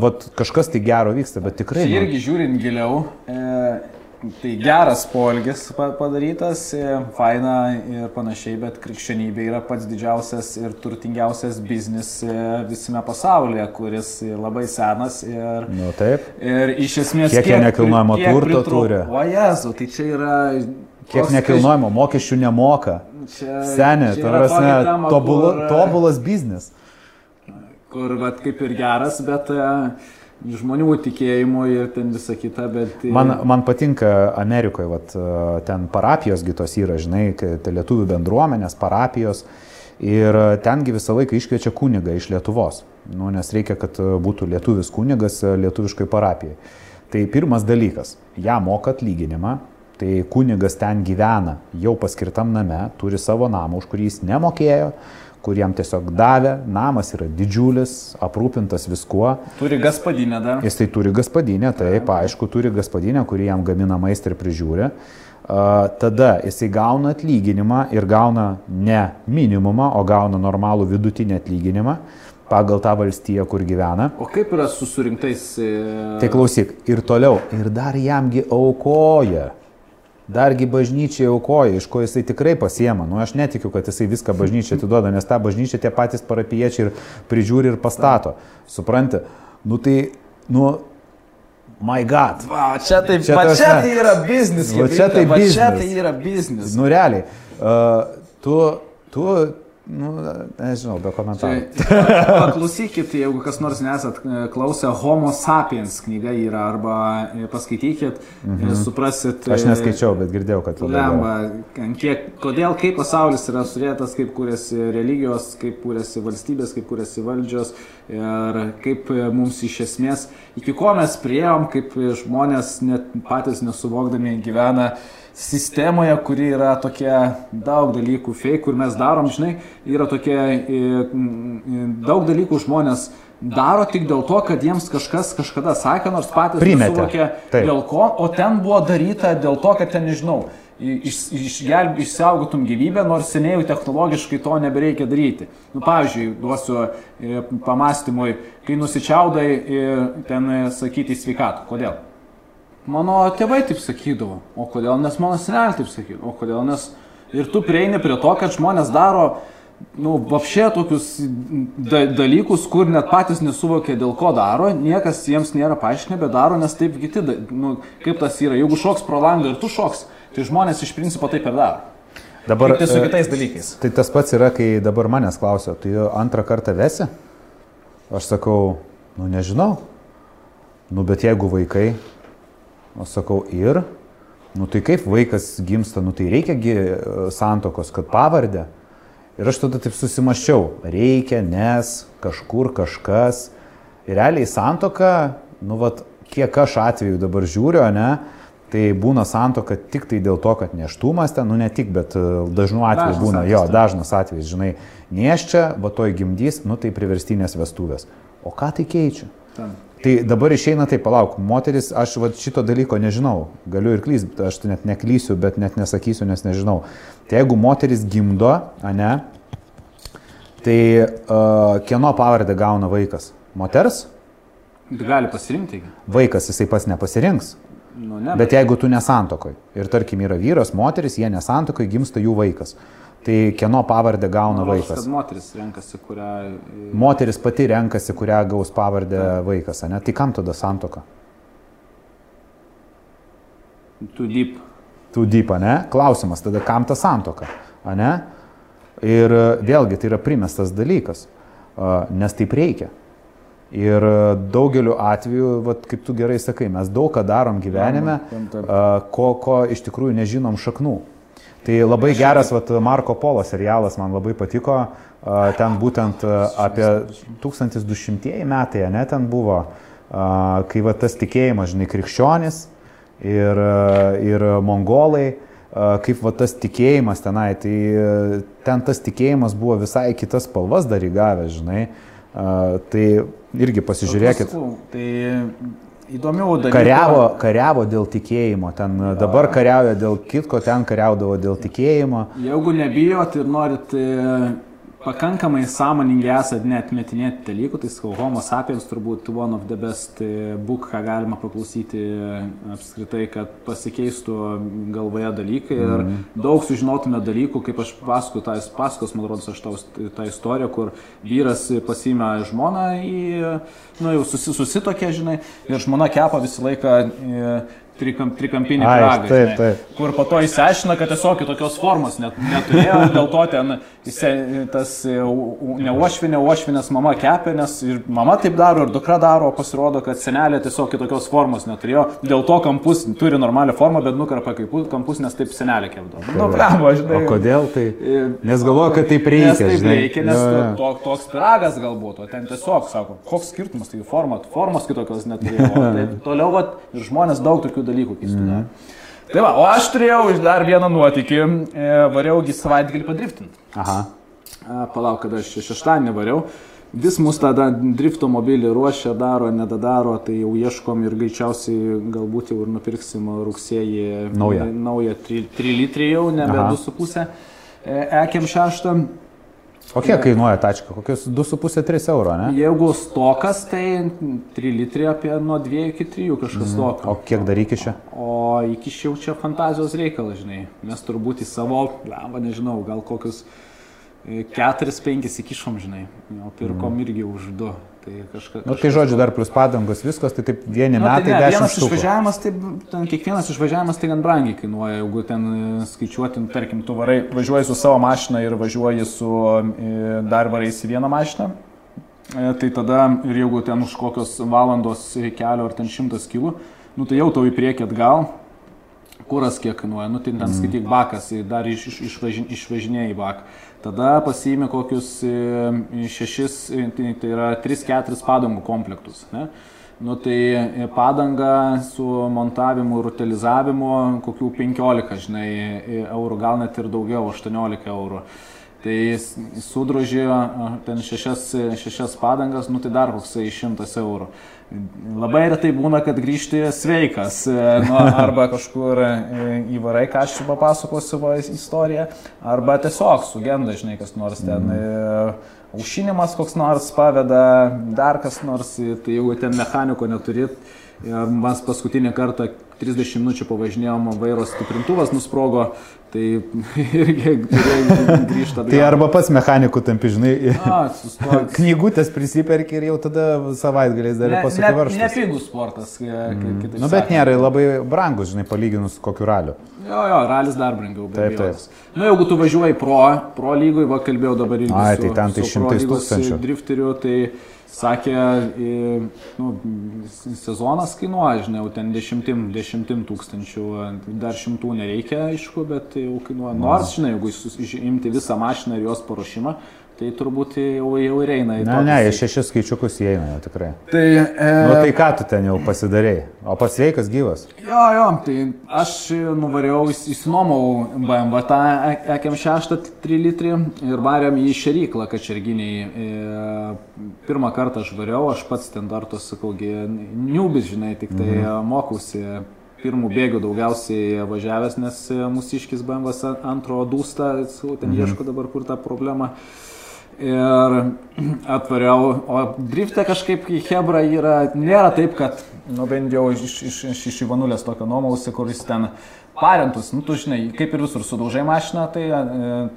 vat, kažkas tai gero vyksta, bet tikrai. Čia irgi žiūrint giliau, e, tai geras polgis padarytas, e, faina ir panašiai, bet krikščionybė yra pats didžiausias ir turtingiausias biznis e, visame pasaulyje, kuris labai senas ir... Nu, taip. Ir iš esmės... Kiek, kiek nekilnojamo turto turi? O Jezu, tai čia yra... Kiek nekilnojamo mokesčių nemoka. Čia, Senė, tai yra tobula, tobulas biznis. Kur, vat, kaip ir geras, bet... Uh, žmonių tikėjimo ir ten visa kita, bet... Man, man patinka Amerikoje, vat, ten parapijos gitos yra, žinai, tai lietuvių bendruomenės, parapijos. Ir tengi visą laiką iškviečia kunigą iš Lietuvos, nu, nes reikia, kad būtų lietuvis kunigas lietuviškai parapijai. Tai pirmas dalykas, ją moka atlyginimą, tai kunigas ten gyvena jau paskirtam name, turi savo namą, už kurį jis nemokėjo, kuriem tiesiog davė, namas yra didžiulis, aprūpintas viskuo. Turi gaspadinę dar. Jis tai turi gaspadinę, taip, aišku, turi gaspadinę, kuri jam gamina maistą ir prižiūri. Uh, tada jisai gauna atlyginimą ir gauna ne minimumą, o gauna normalų vidutinį atlyginimą pagal tą valstiją, kur gyvena. O kaip yra su surinktais? E... Tai klausyk, ir toliau, ir dar jamgi aukoja dargi bažnyčiai aukoja, iš ko jisai tikrai pasiema. Nu, aš netikiu, kad jisai viską bažnyčiai atiduoda, nes tą bažnyčią tie patys parapiečiai ir prižiūri ir pastato. Supranti? Nu tai, nu, my god. Va, čia taip, čia, va, čia tai yra biznis. Va, čia tai biznis. Čia tai yra biznis. Nu, realiai. Uh, tu, tu Nu, nežinau, be komentarų. [laughs] Paklausykit, jeigu kas nors nesat e, klausę, Homo sapiens knyga yra, arba e, paskaitykit, mhm. suprasit. Aš neskaičiau, bet girdėjau, kad lemba, kiek, kodėl, kaip pasaulis yra surėtas, kaip kūrėsi religijos, kaip kūrėsi valstybės, kaip kūrėsi valdžios ir kaip mums iš esmės, iki ko mes prieėm, kaip žmonės net patys nesuvokdami gyvena sistemoje, kuri yra tokia daug dalykų fake, kur mes darom, žinai, yra tokie daug dalykų žmonės daro tik dėl to, kad jiems kažkas kažkada sakė, nors patys suvokė dėl ko, o ten buvo daryta dėl to, kad ten, nežinau, iš, išgelb, išsaugotum gyvybę, nors seniai jau technologiškai to nebereikia daryti. Nu, pavyzdžiui, duosiu e, pamastymui, kai nusičiaudai e, ten e, sakyti sveikatų. Kodėl? Mano tėvai taip sakydavo. O kodėl? Nes mano seneliai taip sakydavo. O kodėl? Nes ir tu prieini prie to, kad žmonės daro, nu, vapšė tokius da dalykus, kur net patys nesuvokia, dėl ko daro, niekas jiems nėra paaiškinę, bet daro, nes taip kiti, nu, kaip tas yra. Jeigu šoks pro langą ir tu šoks, tai žmonės iš principo taip ir daro. Dabar tai su e, kitais dalykais. Tai tas pats yra, kai dabar manęs klausia, tai antrą kartą vesi? Aš sakau, nu nežinau. Nu bet jeigu vaikai, O sakau, ir, nu tai kaip vaikas gimsta, nu tai reikiagi e, santokos, kad pavardę. Ir aš tada taip susimaščiau, reikia, nes kažkur kažkas. Ir realiai santoka, nu vat, kiek aš atveju dabar žiūriu, ne, tai būna santoka tik tai dėl to, kad neštumas ten, nu ne tik, bet e, dažnu atveju dažnas būna, atvejs, jo, dažnas atvejis, žinai, nieščia, va toj gimdys, nu tai priverstinės vestuvės. O ką tai keičia? Tam. Tai dabar išeina tai palauk, moteris, aš va, šito dalyko nežinau, galiu ir klysti, aš net neklysiu, bet net nesakysiu, nes nežinau. Tai jeigu moteris gimdo, ne, tai uh, kieno pavardę gauna vaikas? Moters? Gali pasirinkti. Vaikas jisai pas nepasirinks. Nu, ne, Bet jeigu tu nesantokoj ir tarkim yra vyras, moteris, jie nesantokoj, gimsta jų vaikas. Tai kieno pavardę gauna Rodos, vaikas? Moteris renkasi, kurią... e, Moteris pati renkasi, kurią gaus pavardę vaikas, ne? Tai kam tada santoka? Tu deep. Tu dypa, ne? Klausimas tada, kam ta santoka, ne? Ir e, vėlgi tai yra primestas dalykas, a, nes taip reikia. Ir e, daugeliu atveju, vat, kaip tu gerai sakai, mes daug ką darom gyvenime, ko, ko iš tikrųjų nežinom šaknų. Tai labai geras vat, Marko Polo serialas man labai patiko, ten būtent apie 1200 metai, ne, ten buvo, kai va, tas tikėjimas, žinai, krikščionis ir, ir mongolai, kaip va, tas tikėjimas tenai, tai a, ten tas tikėjimas buvo visai kitas spalvas dar įgavęs, žinai. Tai irgi pasižiūrėkit. Tai įdomiau dalykų. Kariavo, kariavo dėl tikėjimo, ten dabar kariauja dėl kitko, ten kariaudavo dėl tikėjimo. Jeigu nebijot ir norit e, pakankamai sąmoningi esat netmetinėti dalykų, tai sakau, Homo sapiens turbūt one of the best e, book, ką galima paklausyti e, apskritai, kad pasikeistų galvoje dalykai ir daug sužinotume dalykų, kaip aš pasakoju, tai pasakos, man rodos, aš tau tą istoriją, kur vyras pasiima žmoną į, nu jau susi, susitokė, žinai, ir žmona kepa visą laiką e, trikam, trikampinį pyragą, taip, taip. kur po to įsiaiškina, kad tiesiog tokios formos net, neturėjo, [laughs] dėl to ten tas e, u- u- ne uošvinė, uošvinės mama kepė, nes ir mama taip daro, ir dukra daro, pasirodo, kad senelė tiesiog kitokios formos neturėjo, dėl to kampus turi normalią formą, bet nukarpa kaip kampus, nes taip senelė kepdavo. Nu, blemo, žinai. O kodėl tai? E, Nes galvoju, kad taip reikia, Nes taip reikia, nes Jo, jo. to, toks piragas galbūt, o ten tiesiog sako, koks skirtumas, tai format, formos kitokios neturėjo. Tai [laughs] toliau, vat, ir žmonės daug tokių dalykų keistų. Mm. Tai va, o aš turėjau dar vieną nuotykį, e, variaugi savaitgalį padriftinti. Aha. A, palauk, kada aš šeštadienį variau. Vis mus tada drifto mobilį ruošia, daro, nedadaro, tai jau ieškom ir greičiausiai galbūt jau ir nupirksim rugsėjį Naują. naują 3 litrį jau, nebe Aha. 2,5. Ekiam šeštą. O kiek kainuoja tačka? Kokius 2,5-3 euro, ne? Jeigu stokas, tai 3 litrai apie nuo 2 iki 3 kažkas tokio. O kiek dar iki čia? O iki šiol čia fantazijos reikalas, žinai. Mes turbūt į savo, lemba, nežinau, gal kokius 4-5 įkišom, žinai. O pirkom irgi už 2. Tai kažkas. Nu, tai žodžiu, dar plus padangos, viskas, tai taip vieni Nu, tai metai ne, 10 vienas štukų. išvažiavimas, tai ten kiekvienas išvažiavimas tai gan brangiai kainuoja, jeigu ten e, skaičiuoti, tarkim, tu varai, važiuoji su savo mašina ir važiuoji su e, dar varais į vieną mašiną, e, tai tada ir jeigu ten už kokios valandos kelio ar ten šimtas kilų, nu tai jau tau į priekį atgal, kuras kiek kainuoja, nu tai ten skaityk bakas, e, dar iš, iš, išvaži, išvažinėjai baką. Tada pasiimi kokius e, šešis, tai, tai yra 3-4 padangų komplektus. Ne? Nu tai e, padanga su montavimu ir utilizavimu kokių 15, žinai, e, eurų, gal net ir daugiau, 18 eurų. Tai sudrožė ten šešias, šešias padangas, nu tai dar koksai 100 eurų. Labai retai būna, kad grįžti sveikas, e, nu, arba kažkur e, įvarai, ką aš papasakosiu savo istoriją, arba tiesiog sugenda, žinai, kas nors ten. E, Aušinimas koks nors paveda, dar kas nors, tai jeigu ten mechaniko neturit, ir mes paskutinį kartą 30 minučių pavažinėjom, vairo stiprintuvas nusprogo, tai [laughs] irgi turėjau grįžti atgal. Tai arba pats mechanikų tampi, žinai, A, [laughs] knygutės prisiperki ir jau tada savaitgaliais dar Ne, pasakė ne, varštas. nepigus sportas. Mm. Nu, bet nėra labai brangus, žinai, palyginus kokiu raliu. Jo, jo, ralis dar brangiau. be Taip, abejonės. Nu, jeigu tu važiuoji pro, pro lygoj, va kalbėjau dabar irgi. Ai, tai ten tai šimtais tūkstančių. Drifteriu, tai sakė, nu, sezonas kainuoja, žinai, jau ten dešimtim, dešimtim tūkstančių, dar šimtų nereikia, aišku, bet jau kainuoja. Nors, žinai, jeigu imti visą mašiną ir jos paruošimą, tai turbūt jau, jau ir eina į Ne, tokį ne, jie saik- šešis skaičiukus įeina jau tikrai. Tai, e, Nu, tai ką tu ten jau pasidarėjai? O pats sveikas gyvas? Jo, jo, tai aš nuvariau, įs- įsinomau BMW tą EKM6 3 litrį ir varėm į šeryklą kačerginiai. E, Pirmą kartą aš variau, aš pats ten dar tos, sakaugi, niubis, žinai, tik tai mhm. mokausi. Pirmų bėgių daugiausiai važiavęs, nes mūsų iškis BMW antro dūsta, ten mhm. ieško dabar kur tą problemą. Ir atvariau, o drifte kažkaip į Hebra yra, nėra taip, kad, nu bent jau iš, iš, iš, iš Ivanulės tokio nuomausi, kuris ten parentus, nu tu žinai, kaip ir visur sudaužai mašiną, tai e,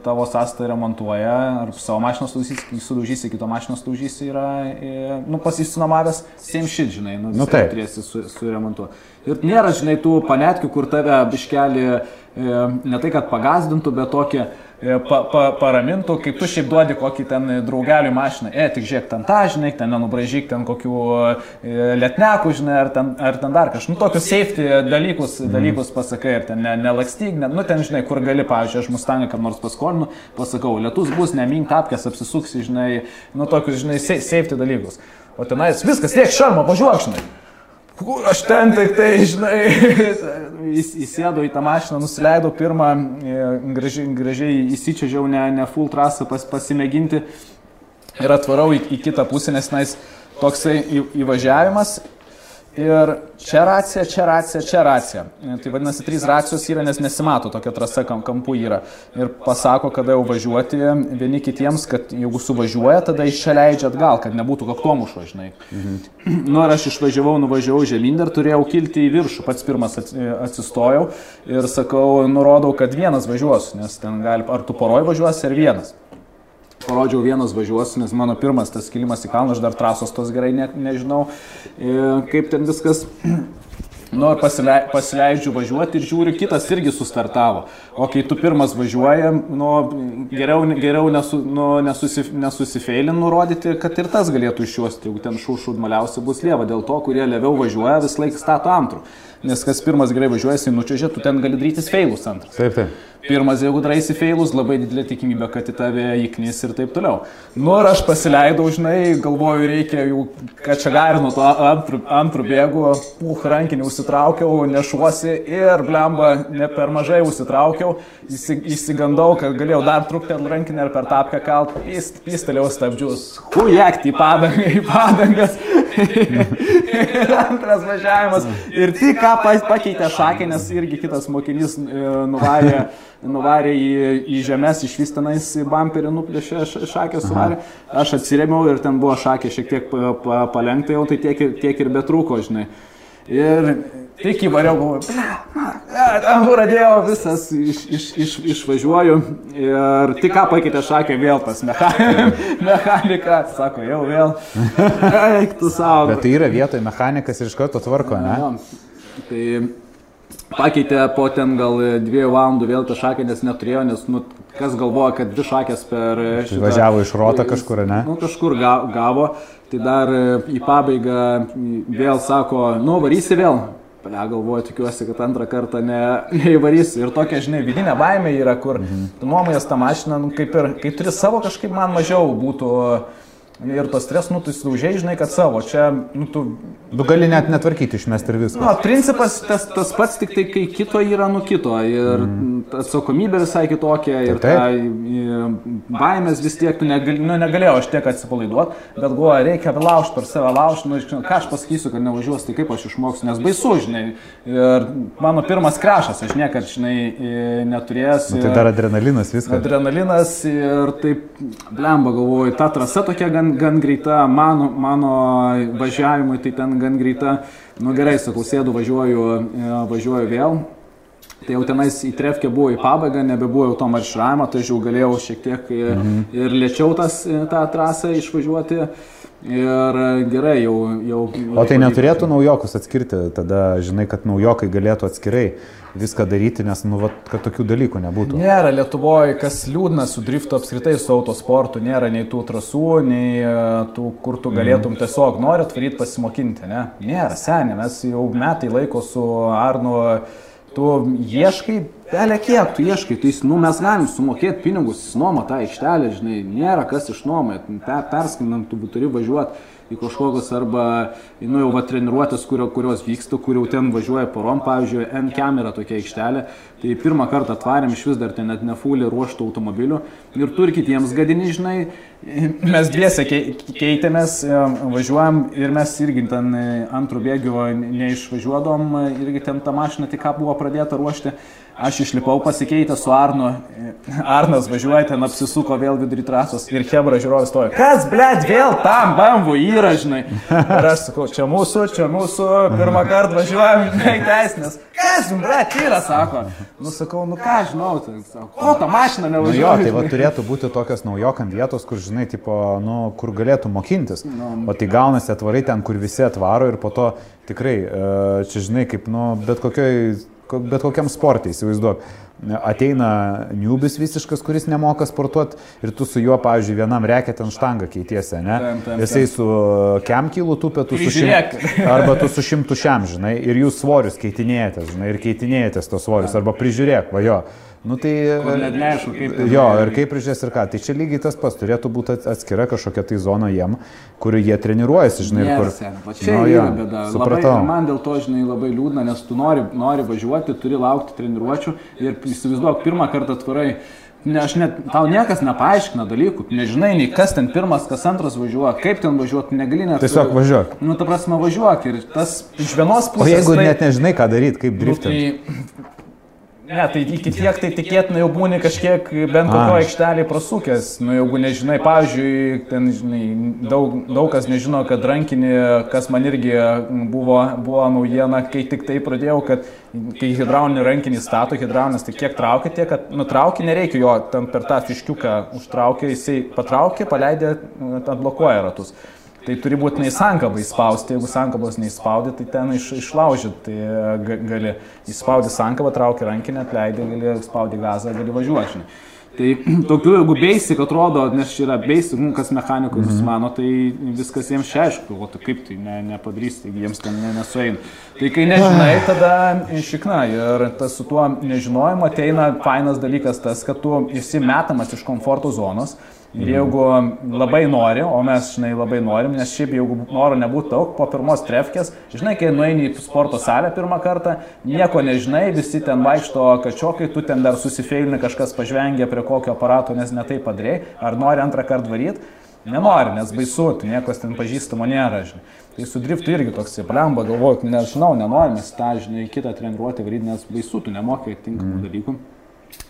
tavo sąstą remontuoja, ar savo mašiną sudaužysi, kito mašiną sudaužysi, yra, e, nu pasisinamavęs, same shit, žinai, nu, Nu, taip. turėsi su, suremontuoti. Ir nėra, žinai, tų panetkių, kur tave biškelį e, ne tai, kad pagazdintų, bet tokį e, pa, pa, paramintų, kaip tu šiaip duodi kokį ten draugelių mašiną. E, tik žiūrėk, ten tą, žinai, ten nenubražyk, ten kokių e, lietnekų, žinai, ar ten, ar ten dar kažką. Nu, tokius safety dalykus, dalykus pasakai, ir ten ne, nelakstyk, ne, nu, ten, žinai, kur gali, pavyzdžiui, aš mustangą kam nors paskolinu, pasakau, lietus bus, nemink tapkės, apsisuksi, žinai, nu, tokius, žinai, sa- safety dalykus. O tenais viskas, tiek šarmo, važiuok, žinai. Aš ten tik tai, žinai, įs- įsėdau į tą mašiną, nusileidau pirmą, e, gražiai, gražiai įsičiažiau ne, ne full trasą pas, pasimėginti ir atvarau į, į kitą pusę, nes tenais toksai į, įvažiavimas. Ir čia racija, čia racija, čia racija. Tai vadinasi, trys racijos yra, nes nesimato tokia trasa kam, kampų yra. Ir pasako, kada jau važiuoti vieni kitiems, kad jeigu suvažiuoja, tada iš čia leidžia atgal, kad nebūtų kaktomušo, žinai. [clears throat] Nu, ir aš išvažiavau, nuvažiavau žemyn ir turėjau kilti į viršų. Pats pirmas ats- atsistojau ir sakau, nurodau, kad vienas važiuosiu, nes ten gali, ar tu poroj važiuosi, ar vienas. Parodžiau vienas važiuosiu, nes mano pirmas tas kilimas į kalną, aš dar trasos tos gerai ne, nežinau, e, kaip ten viskas. [clears throat] Nu, ir pasilei, pasileidžiu važiuoti ir žiūriu, kitas irgi sustartavo. O kai tu pirmas važiuoji, nu, geriau, geriau nesu, nu, nesusif, nesusifeilin nurodyti, kad ir tas galėtų išjuosti, jeigu ten šūšūdmaliausia bus lieva. Dėl to, kurie leviau važiuoja, vis laik stato antrų. Nes kas pirmas gerai važiuoja, jis nučiažia, tu ten gali daryti feilus antras. Taip, taip. Pirmas, jeigu darai feilus, labai didelė tikimybė, kad į tave įknys ir taip toliau. Nu ir aš pasileidau, žinai, galvoju, reikia jau, kad čia garinu to antrų, antrų bėgų, puh, rankinį užsitraukiau, nešuosi ir, blemba, ne per mažai užsitraukiau, įsi- įsigandau, kad galėjau dar trukti ant rankinį ar per tapkę kalt, pist, pistelėjau stabdžius, hujekti į padangą, į padangas. Ir [laughs] antras važiavimas. Ir tik ką pa- pakeitė šakė, nes irgi kitas mokinys e, nuvarė, nuvarė į, į žemės, iš vis tenais į bamperį nuplėšė šakę suvarė. Aš atsiremiau ir ten buvo šakė šiek tiek pa, pa, palengta jau, tai tiek, ir- tiek ir betrūko, žinai. Ir tik įvariau, galvoju, ten pradėjau visas, iš, iš, iš, išvažiuoju ir tik ką pakeitė šakę vėl pas mecha- [laughs] mechaniką, sako, jau vėl. [laughs] Eik tu savo. Bet tai yra vietoje mechanikas ir iš karto tvarko, ne? Jo. Tai pakeitė po ten gal dviejų valandų vėl tą šakę, nes neturėjo, nes nu, kas galvoja, kad dvi šakės per... šitą- važiavo iš Roto kažkur, ne? Nu, kažkur ga, gavo, tai dar e, į pabaigą vėl sako, nu, varysi vėl. Ple, galvoju, tikiuosi, kad antrą kartą ne, [laughs] neįvarysiu. Ir tokia, žinai, vidinė baimė yra, kur mhm. tu nuomojas tą mašiną, nu, kaip ir, kai turi savo, kažkaip man mažiau būtų ir to stres, nu, tu įsilaužiai, žinai, kad savo. Čia, nu, tu Tu gali net netvarkyti, išmesti ir viską. Nu, principas tas, tas pats, tik tai kai kito yra nu kito. Ir mm. atsakomybė visai kitokia. Ir Taip, ta i, baimės vis tiek, tu negali, nu, negalėjau aš tiek atsipalaiduoti, bet galvoju, reikia laužti per save laužti, nu, ką aš pasakysiu, kad nevažiuosiu, tai kaip aš išmoksiu, nes baisu, žinai. Ir mano pirmas krešas, aš niekad, žinai, i, neturėjęs. Nu, tai dar adrenalinas viskas. Adrenalinas ir taip, blemba, galvoju, ta trasa tokia gan, gan greita, mano, mano važiavimui tai ten gan greita. Nu gerai, sakau, sėdu, važiuoju, e, važiuoju vėl. Tai jau tenais į trefkę buvo į pabaigą, nebebuvo jau to marširavimo, tai jau galėjau šiek tiek e, Mhm. ir lėčiau tas, e, tą trasą išvažiuoti. Ir e, gerai, jau... jau O tai neturėtų naujokus atskirti, tada žinai, kad naujokai galėtų atskirai viską daryti, nes, nu, vat, kad tokių dalykų nebūtų. Nėra Lietuvoje, kas liūdna su driftu apskritai, su autosportu, nėra nei tų trasų, nei e, tų, kur tu galėtum tiesiog norit varyti pasimokinti, ne? Nėra, seniai, mes jau metai laiko su Arnu, tu ieškai, pelė kiek tu ieškai, tai nu, mes galim sumokėti pinigus, nuoma tą aikštelę, žinai, nėra kas išnuomoja, per, perskambinant, tu turi važiuoti į kažkokius arba, nu jau va treniruotės, kurio, kurios vyksta, kur jau ten važiuoja porom, pavyzdžiui, N-Cam yra tokia aikštelė, tai pirmą kartą atvarėm iš vis dar ten net nefulį ruoštų automobilių ir tu ir kitiems gadini, žinai, [laughs] Mes dviese kei- keitėmės, e, važiuojam ir mes irgi ten e, antrų bėgių neišvažiuodom, e, irgi ten tą mašiną tik ką buvo pradėta ruošti. Aš išlipau pasikeitę su Arnu. Arnas važiuoja ten, apsisuko vėl vidury trasos ir Hebra žiūrovas stoja. Kas, blėt, vėl tam bambu yra, žinai. Ir aš sakau, čia mūsų, čia mūsų, pirmą kartą važiuojam, žinai, teisinės. Kas, blėt, yra, sako. Nu, sakau, nu ką, žinau, tai, sako, ko tą mašiną Nu jo, tai va turėtų būti tokios naujokam vietos, kur, žinai, tipo, nu, kur galėtų mokintis. O tai gaunasi atvarai ten, kur visi atvaro ir po to tikrai, e, čia, žinai, kaip, nu, bet, kokioj, ko- bet kokiam sportui, įsivaizduok. Ateina niubis visiškas, kuris nemoka sportuoti ir tu su juo, pavyzdžiui, vienam reikia ten štangą keitiesi, ne? Taip, taip, Jisai su kemkilu tupė, tu su šimtu. [laughs] Arba tu su šimtu šiam, žinai, ir jūs svorius keitinėjate, žinai, ir keitinėjate tos svorius, arba prižiūrėk, va jo. Nu tai... Net neaišku, kaip Jo, ir kaip prižiūrės ir ką. Tai čia lygiai tas pats, turėtų būti ats- atskira kažkokia tai zona jiem, kur jie treniruojasi, žinai, Yes, kur... sen, va čia Nu, yra bėda. Labai, Supratau. ir man dėl to, žinai, labai liūdna, nes tu nori, nori važiuoti, turi laukti treniruočių ir įsivaizduok, pirmą kartą atvarai. Ne, aš net, tau niekas nepaaiškina dalykų, nežinai nei kas ten pirmas, kas antras važiuoja, kaip ten važiuoti, negali net. Tiesiog važiuok. Nu, ta prasme, važiuok ir tas iš vienos O pusės. jeigu tai, net nežinai, ką daryti, kaip nu, driftinti. tai, Ne, tai iki tiek tai tikėtina jau būni kažkiek bent kokio aikštelį prasukęs. Nu, jeigu nežinai, pavyzdžiui, ten, žinai, daug, daug kas nežino, kad rankinį, kas man irgi buvo, buvo naujiena, kai tik tai pradėjau, kad kai hidraulinį rankinį stato, hidraulinis, tai kiek traukia, tiek, kad nutraukia, nereikia jo ten per tą fiškiuką užtraukia, jisai patraukia, paleidė, atblokuoja ratus. Tai turi būtinai sankabą įspausti, jeigu sankabos neįspaudi, tai ten iš, išlaužyti, tai ga- gali įspaudi sankabą, trauki rankinę, atleidai, gali spaudi gazą, gali važiuoti. Tai [clears throat] tokių, jeigu basic atrodo, nes čia yra basic, nu, kas mechanikai mm -hmm. mano, tai viskas jiems čia aišku, o tai kaip tai ne, nepadarys, taigi jiems ten ne, nesueina. Tai kai nežinai, tada išikna ir tas su tuo nežinojimu ateina fainas dalykas tas, kad tu esi metamas iš komforto zonos. Ir jeigu labai nori, o mes, žinai, labai norim, nes šiaip jeigu noro nebūtų daug, po pirmos trefkės, žinai, kai nueini į sporto salę pirmą kartą, nieko nežinai, visi ten vaikšto kažkokai, tu ten dar susifeilini, kažkas pažvengia prie kokio aparato, nes netai padarėjai, ar nori antrą kartą varyti, nenori, nes baisu, tu niekas ten pažįstamo nėra, žinai. Tai su driftu irgi toks įplemba, galvoju, nežinau, nenori, mes tą, žinai, kitą treniruotę varyti, nes baisu, tu nemokai tinkamų dalykų.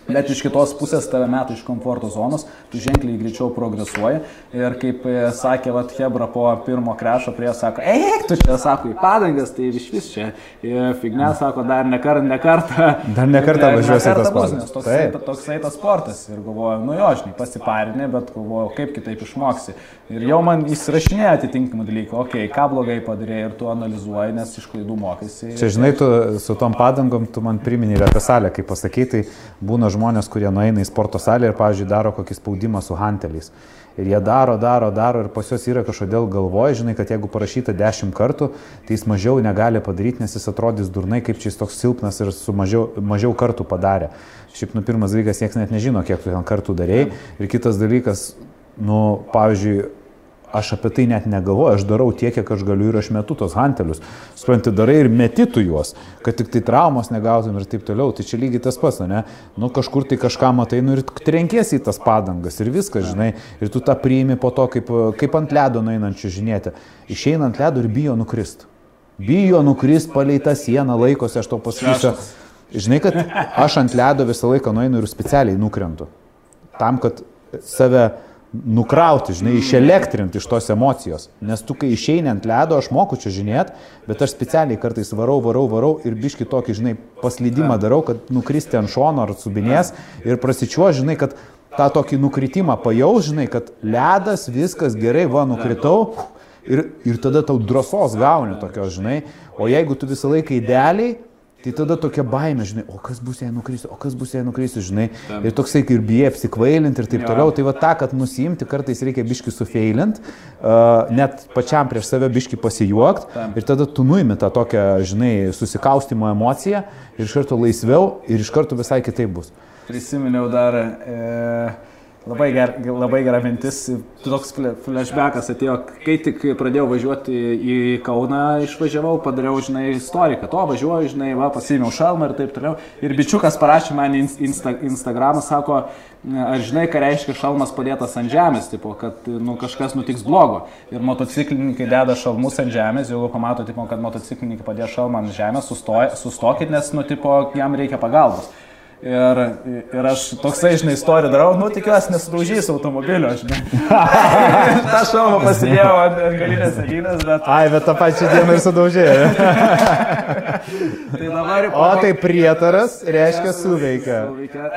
Bet iš kitos pusės tave meta iš komforto zonos, tu ženkliai greičiau progresuoji. Ir kaip e, sakė Vat Hebra po pirmo krešo prie, sako, eik, tu čia, sako, į padangas, tai iš vis čia. Ir Figne sako, dar ne kartą, ne kartą. Dar ne kartą važiuosi tas padangas. Toksai, toksai tas sportas. Ir galvoju, nu jo, žinai, pasiparinė, bet galvoju, kaip kitaip išmoksi. Ir jau man įsirašinėja atitinkamą dalyką, okei, okay, ką blogai padarė ir tu analizuoji, nes iš klaidų mokaisi. Čia, žinai, tu su tom padangom, tu man priminė ir apie salę, kaip pasakyti, tai būna žmonės, kurie nueina į sporto salę ir, pavyzdžiui, daro kokį spaudimą su hanteliais. Ir jie daro, daro, daro ir pas juos yra kažkodėl galvoja, žinai, kad jeigu parašyta dešimt kartų, tai jis mažiau negali padaryti, nes jis atrodys durnai, kaip čia jis toks silpnas ir su mažiau, mažiau kartų padarė. Šiaip, nu, pirmas dalykas, niekas net nežino, kiek tu ten kartų darėjai. Ir kitas dalykas, nu, pavyzdžiui, aš apie tai net negalvoju, aš darau tiek, kiek aš galiu ir aš metu tos hantelius. Supranti, darai ir metitų juos, kad tik tai traumos negautum ir taip toliau. Tai čia lygiai tas pats, ne? Nu kažkur tai kažką matai, nu ir trenkiesi į tas padangas ir viskas, žinai. Ir tu tą priimi po to, kaip, kaip ant ledo nueinančių žinėti. Išeina ant ledo ir bijo nukrist. Bijo nukrist palei tą sieną, laikosi, aš to pasakysiu. Žinai, kad aš ant ledo visą laiką nueinu ir specialiai nukrentu. Tam, kad save nukrauti, žinai, išelektrinti iš tos emocijos. Nes tu, kai išeini ant ledo, aš moku čia žinėt, bet aš specialiai kartais varau, varau, varau ir biški tokį, žinai, paslydimą darau, kad nukristi ant šono ar subinės ir prasičiuo, žinai, kad tą tokį nukritimą pajaus, žinai, kad ledas, viskas gerai, va, nukritau. Ir, ir tada tau drąsos gauni tokios, žinai. O jeigu tu visą laiką idealiai, Tai tada tokia baime, žinai, o kas bus jei nukrysiu, o kas bus jei nukrysiu, žinai. Ir toksai ir bijai apsikvailinti ir taip ja. toliau. Tai va tą, kad nusimti, kartais reikia biški sufeilint, uh, net pačiam prieš save biški pasijuokt. Tam. Ir tada tu nuimi tą tokią, žinai, susikaustimo emociją ir iš karto laisviau ir iš karto visai kitaip bus. Prisiminiau dar, e, Labai, ger, labai gera mintis, toks flashbackas atėjo, kai tik pradėjau važiuoti į Kauną, išvažiavau, padariau, žinai, istoriją, kad to važiuoju, žinai, va, pasėmiau šalmą ir taip toliau. Ir bičiukas parašė man insta, Instagramą, sako, ar žinai, ką reiškia šalmas padėtas ant žemės, tipo, kad nu, kažkas nutiks blogo. Ir motociklininkai deda šalmus ant žemės, jeigu pamato, tipo, kad motociklininkai padėjo šalmą ant žemės, sustoj, sustokit, nes, nu, tipo, jam reikia pagalbos. Ir, ir aš toksai, žinai, istoriją darau, nu tikiuosi nesudaužys automobilio, žinai. [laughs] Ta šalmą pasidėjau ant, galinės sėdynės, bet... Ai, bet tą pačią dieną ir sudaužėjo. [laughs] Tai dabar... O tai prietaras reiškia suveikia.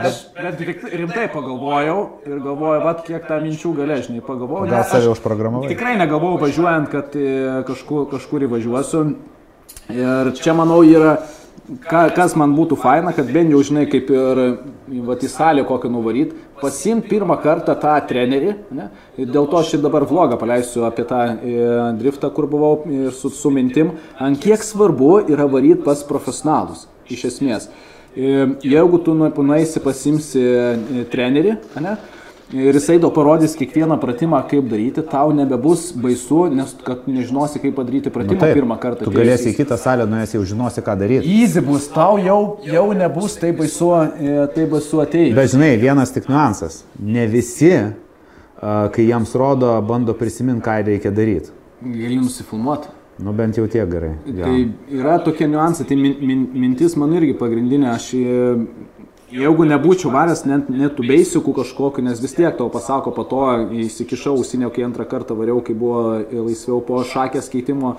Aš bet rimtai pagalvojau ir galvojau, vad kiek tą minčių galė, žinai, pagalvojau. Gal save aš užprogramavai? Tikrai negalvojau važiuojant, kad e, kažkur, kažkur įvažiuosiu. Ir čia, manau, yra, ka, kas man būtų faina, kad bent jau, žinai, kaip ir vat, į salę kokią nuvaryt, pasimti pirmą kartą tą trenerį. Ne? Ir dėl to aš ir dabar vlogą paleisiu apie tą e, driftą, kur buvau ir su, su mintim, ant kiek svarbu yra varyti pas profesionalus, iš esmės. E, Jeigu tu nu- nueisi pasimsi e, trenerį, ne, ir jisai tau parodys kiekvieną pratimą, kaip daryti, tau nebebus baisu, nes kad nežinosi, kaip padaryti pratimą Taip, pirmą kartą. Tu galėsi į kitą salę, nuėjęs jau žinosi, ką daryti. Easy bus, tau jau, jau nebus taip baisu, e, taip baisu ateiti. Bet žinai, vienas tik niuansas. Ne visi, a, kai jiems rodo, bando prisiminti, ką reikia daryti. Gali nusifilmuoti. Nu bent jau tiek gerai. Jo. Tai yra tokie niuansai, tai min, min, mintis man irgi pagrindinė, aš e, jeigu nebūčiau varęs net, net tų beisikų kažkokiu, nes vis tiek tau pasako po to, įsikišau ausinio, kai antrą kartą variau, kai buvo laisviau po šakės keitimo,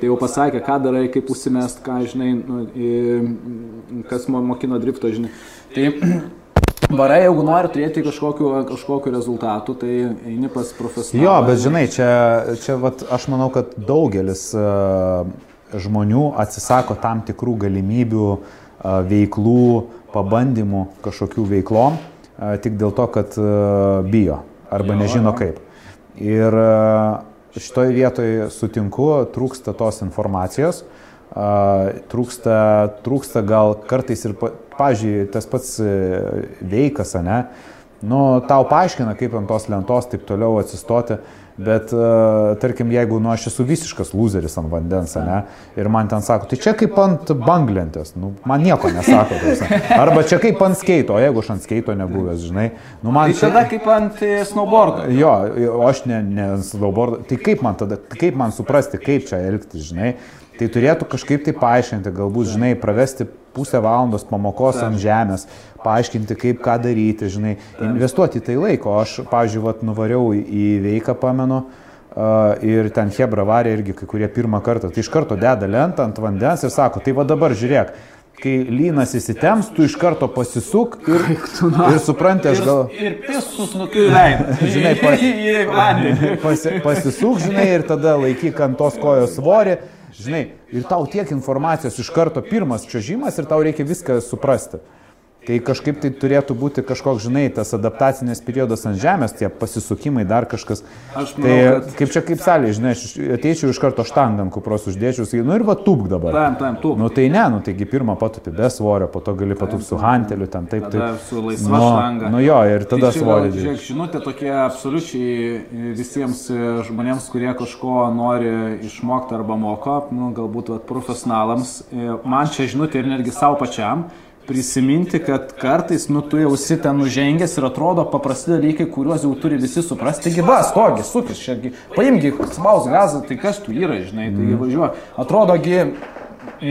tai jau pasakė, ką darai, kaip užsimest, ką žinai, nu, kas mo- mokino drifto, žinai. Tai [clears throat] Varai, jeigu nori turėti kažkokiu, kažkokiu rezultatu, tai eini pas profesionalą. Jo, bet žinai, čia, čia vat, aš manau, kad daugelis a, žmonių atsisako tam tikrų galimybių, a, veiklų, pabandymų kažkokių veiklom, tik dėl to, kad bijo arba nežino kaip. Ir šitoje vietoje sutinku, trūksta tos informacijos, trūksta, trūksta gal kartais ir, pa- pavyzdžiui, tas pats e, veikas, ne, nu, tau paaiškina, kaip ant tos lentos taip toliau atsistoti, bet, uh, tarkim, jeigu, nu, aš esu visiškas loseris ant vandens, ne, ir man ten sako, tai čia kaip ant banglentės, nu, man nieko nesako, ta prasme. arba čia kaip ant skeito, jeigu aš ant skeito nebuvęs, žinai, nu, man Tai tada kaip ant e, snowboardo. Jo, aš ne, ne ant snowboardo. Tai kaip man tada, kaip man suprasti, kaip čia elgtis, žinai. Tai turėtų kažkaip tai paaiškinti, galbūt, žinai, pravesti pusę valandos pamokos ant žemės, paaiškinti, kaip ką daryti, žinai, investuoti tai laiko. Aš, pavyzdžiui, vat, nuvariau į- veiką, pamenu, Uh, ir ten Hebra varė irgi kai kurie pirmą kartą. Tai iš karto deda lentą ant vandens ir sako, tai va dabar žiūrėk, kai lynas įsitems, tu iš karto pasisuk ir, ir supranti, aš gal... Ir pisus nukileido. [laughs] Žinai, pas-. [laughs] [laughs] Pasi, pasisuk, žinai, ir tada laikyk ant tos kojos svorį, žinai, ir tau tiek informacijos iš karto pirmas čiažimas ir tau reikia viską suprasti. Tai kažkaip tai turėtų būti kažkoks, žinai, tas adaptacinės periodas ant žemės, tie pasisukimai, dar kažkas. Aš tai manau, kad- kaip čia kaip salė, žinai, aš ateičiau iš karto štangą ant kupros uždėčiau, sakyčiau, nu ir va tūp dabar. Tam, tam, tu. Nu tai ne, nu taigi pirmą patupi be svorio, po to gali patup su hanteliu, ten taip, Tada taip. su laisva nu, štanga. Nu jo, ir tada Tai svorį. Žiūrėk, žinutė tokia absoliučiai e, visiems e, žmonėms, kurie kažko nori išmokti arba moko, nu, galbūt vat, profesionalams. E, Man čia žinutė ir netgi savo pačiam. Prisiminti, kad kartais, nu, tu jau esi ten nužengęs ir atrodo paprasti dalykai, kuriuos jau turi visi suprasti. Taigi, va, stogi, sukis, šiagi, paimgi, spaus gazą, tai kas tu yra, žinai, taigi važiuoja. Atrodogi,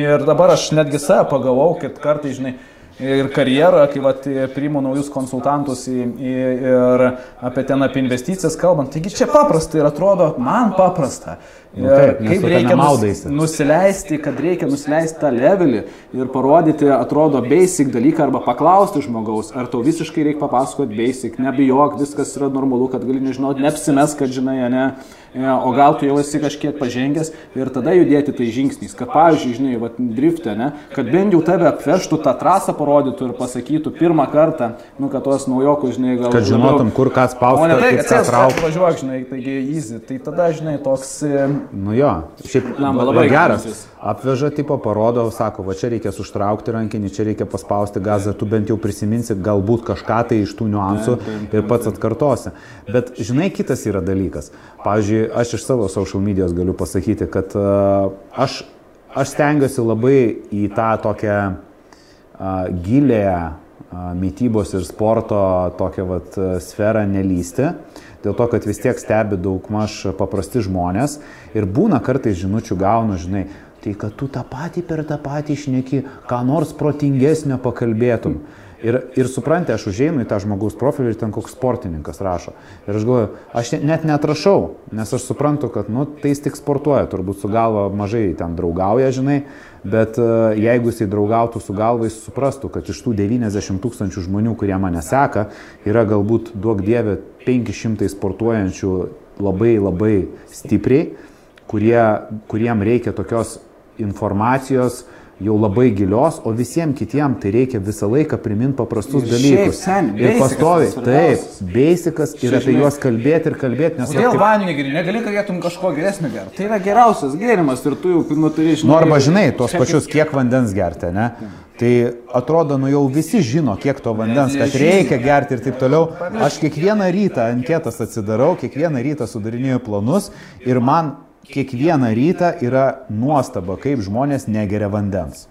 ir dabar aš netgi save pagavau, kad kartais, žinai, ir karjerą, kai vat, priimu naujus konsultantus į, į, ir apie ten apie investicijas kalbant. Taigi čia paprasta ir atrodo, man paprasta. Nu taip, kaip reikia nus, nusileisti, kad reikia nusileisti tą levelį ir parodyti, atrodo, basic dalyką arba paklausti žmogaus, ar tau visiškai reikia papasakoti basic, nebijok, viskas yra normalu, kad gali nežinoti, neapsimes, kad žinai, ne, E, o gal tu jau esi kažkiek pažengęs ir tada judėti tai žingsniais, kad pavyzdžiui, žinai, vat, driftė, ne, kad bent jau tave apvežtų tą trasą, parodytų ir pasakytų pirmą kartą, nu, kad tuos naujokus, žinai, gal... Kad žinotum, kur ką spausti, O ne tai, kad ką sės traukti. važiuok, žinai, taigi easy. Tai tada, žinai, toks, e, Nu jo, šiaip Blemba, labai geras. jis. Apveža tipo, parodo, sako, va čia reikės užtraukti rankinį, čia reikia paspausti gazą, tu bent jau prisiminsi galbūt kažką tai iš tų niuansų ir pats atkartosi. Bet žinai, kitas yra dalykas. Pavyzdžiui, aš iš savo social medijos galiu pasakyti, kad uh, aš, aš stengiuosi labai į tą tokią uh, gilę uh, mytybos ir sporto tokią vat, uh, sferą nelysti. Dėl to, kad vis tiek stebi daugmaž paprasti žmonės ir būna kartais žinučių gaunu, žinai, tai kad tu tą patį per tą patį išneki, ką nors protingesnio pakalbėtum. Ir, ir supranti, aš užeinu į tą žmogaus profilį ir ten koks sportininkas rašo. Ir aš galvoju, aš ne- net netrašau, nes aš suprantu, kad, nu, tai jis tik sportuoja, turbūt su galva mažai ten draugauja, žinai, bet e, jeigu jisai draugautų su galva, jis suprastų, kad iš tų 90 tūkstančių žmonių, kurie mane seka, yra galbūt, duok dievė, 500 sportuojančių labai labai stipriai, kurie, kuriem reikia tokios informacijos jau labai gilios, o visiems kitiems tai reikia visą laiką priminti paprastus Ir dalykus. sen, ir pastovi, taip, beisikas ir apie juos kalbėti ir kalbėti, nes Kodėl kaip- vandenį geri? Negali, galėtum kažko geresnio gerti. Tai yra geriausias gėrimas ir tu jau nu, turi žinoti. Nu arba žinai, tuos pačius, kiek vandens gerti, ne? Tai atrodo, nu jau visi žino, kiek to vandens, kad reikia gerti ir taip toliau. Aš kiekvieną rytą anketas atsidarau, kiekvieną rytą sudarinėju planus ir man kiekvieną rytą yra nuostaba, kaip žmonės negeria vandens.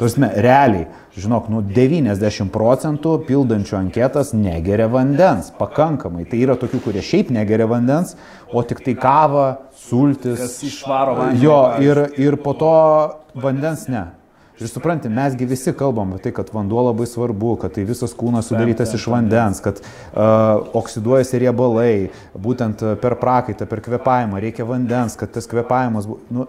Tuosme, realiai, žinok, nu 90 procentų pildančių anketas negeria vandens, pakankamai. Tai yra tokių, kurie šiaip negeria vandens, o tik tai kava, sultis. Kas išvaro vandenį, Jo, ir, ir po to vandens ne. Ir supranti, mesgi visi kalbam apie tai, kad vanduo labai svarbu, kad tai visas kūnas sudarytas iš vandens, kad uh, oksiduojasi riebalai, būtent uh, per prakaitą, per kvepavimą reikia vandens, kad tas kvepavimas būtų... Nu,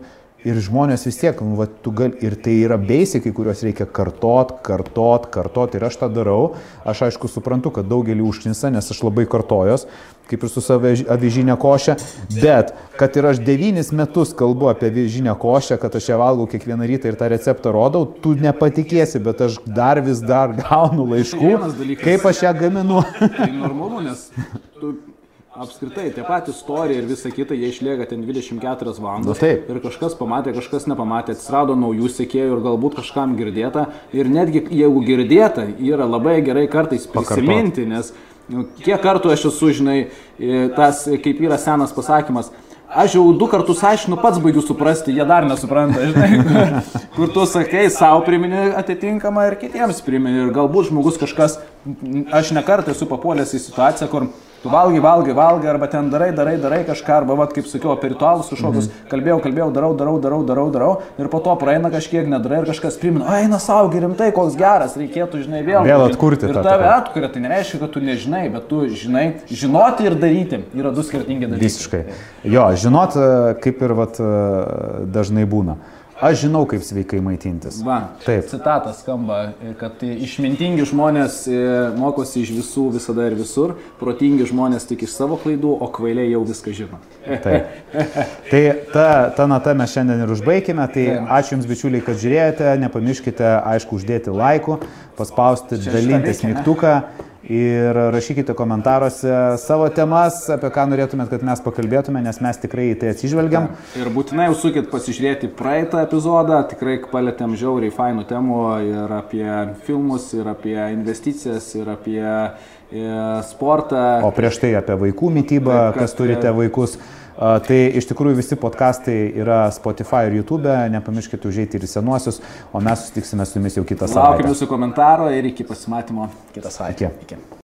ir žmonės vis tiek, nu, va, tu gal, ir tai yra beisikai, kuriuos reikia kartot, kartot, kartot. Ir aš tą darau. Aš aišku suprantu, kad daugelį užknisa, nes aš labai kartojos, kaip ir su savo avižinė košė. Bet, kad ir aš devynis metus kalbu apie avižinę košę, kad aš ją valgau kiekvieną rytą ir tą receptą rodau, tu nepatikėsi, bet aš dar vis dar gaunu laiškų, kaip aš ją gaminu. Tai normalu, nes tu apskritai tie patys istorija ir visa kita, jie išlieka ten 24 valandas. Nu, taip. Ir kažkas pamatė, kažkas nepamatė, atsirado naujų sekėjų ir galbūt kažkam girdėta. Ir netgi jeigu girdėta, yra labai gerai kartais prisiminti, nes nu, kiek kartų aš esu, žinai, e, tas e, kaip yra senas pasakymas. Aš jau du kartus aiškinu, pats baigiu suprasti, jie dar nesupranta, [laughs] žinai. Kur tu sakai, savo primini atitinkamą ir kitiems primini. Ir galbūt žmogus kažkas, aš ne kartą esu papuolęs į situaciją, kur tu valgai, valgai, valgai, arba ten darai, darai, darai kažką, arba, vat, kaip sakiau, apie ritualus kažkokius, Mhm. kalbėjau, kalbėjau, darau, darau, darau, darau, darau, ir po to praeina kažkiek nedarai ir kažkas primena, eina savo, rimtai, koks geras, reikėtų, žinai, vėl. Vėl daryti." atkurti Ir tave atkuria, tai nereiškia, kad tu nežinai, bet tu žinai, žinoti ir daryti yra du skirtingi dalykai. Visiškai. Jo, žinot, e, kaip ir vat, e, dažnai būna. Aš žinau, kaip sveikai maitintis. Va, Taip. citata skamba, kad išmintingi žmonės e, mokosi iš visų visada ir visur, protingi žmonės tik iš savo klaidų, o kvailiai jau viską žino. Taip. Tai ta, ta nata mes šiandien ir užbaigime. Tai ačiū Jums, bičiuliai, kad žiūrėjote. Nepamirškite, aišku, uždėti laikų, paspausti, dalintis veikia, ne? Ir rašykite komentaruose savo temas, apie ką norėtumėt, kad mes pakalbėtume, nes mes tikrai į tai atsižvelgiam. Ir būtinai užsukit pasižiūrėti praeitą epizodą, tikrai palėtėm žiauriai fainų temų ir apie filmus, ir apie investicijas, ir apie e, sportą. O prieš tai apie vaikų mytybą, Taip, kas turite vaikus. Tai iš tikrųjų visi podkastai yra Spotify ir YouTube, nepamirškite užėti ir senuosius, o mes susitiksime su jumis jau kitą savaitę. jūsų komentaro ir iki pasimatymo kitą savaitę. Iki. iki.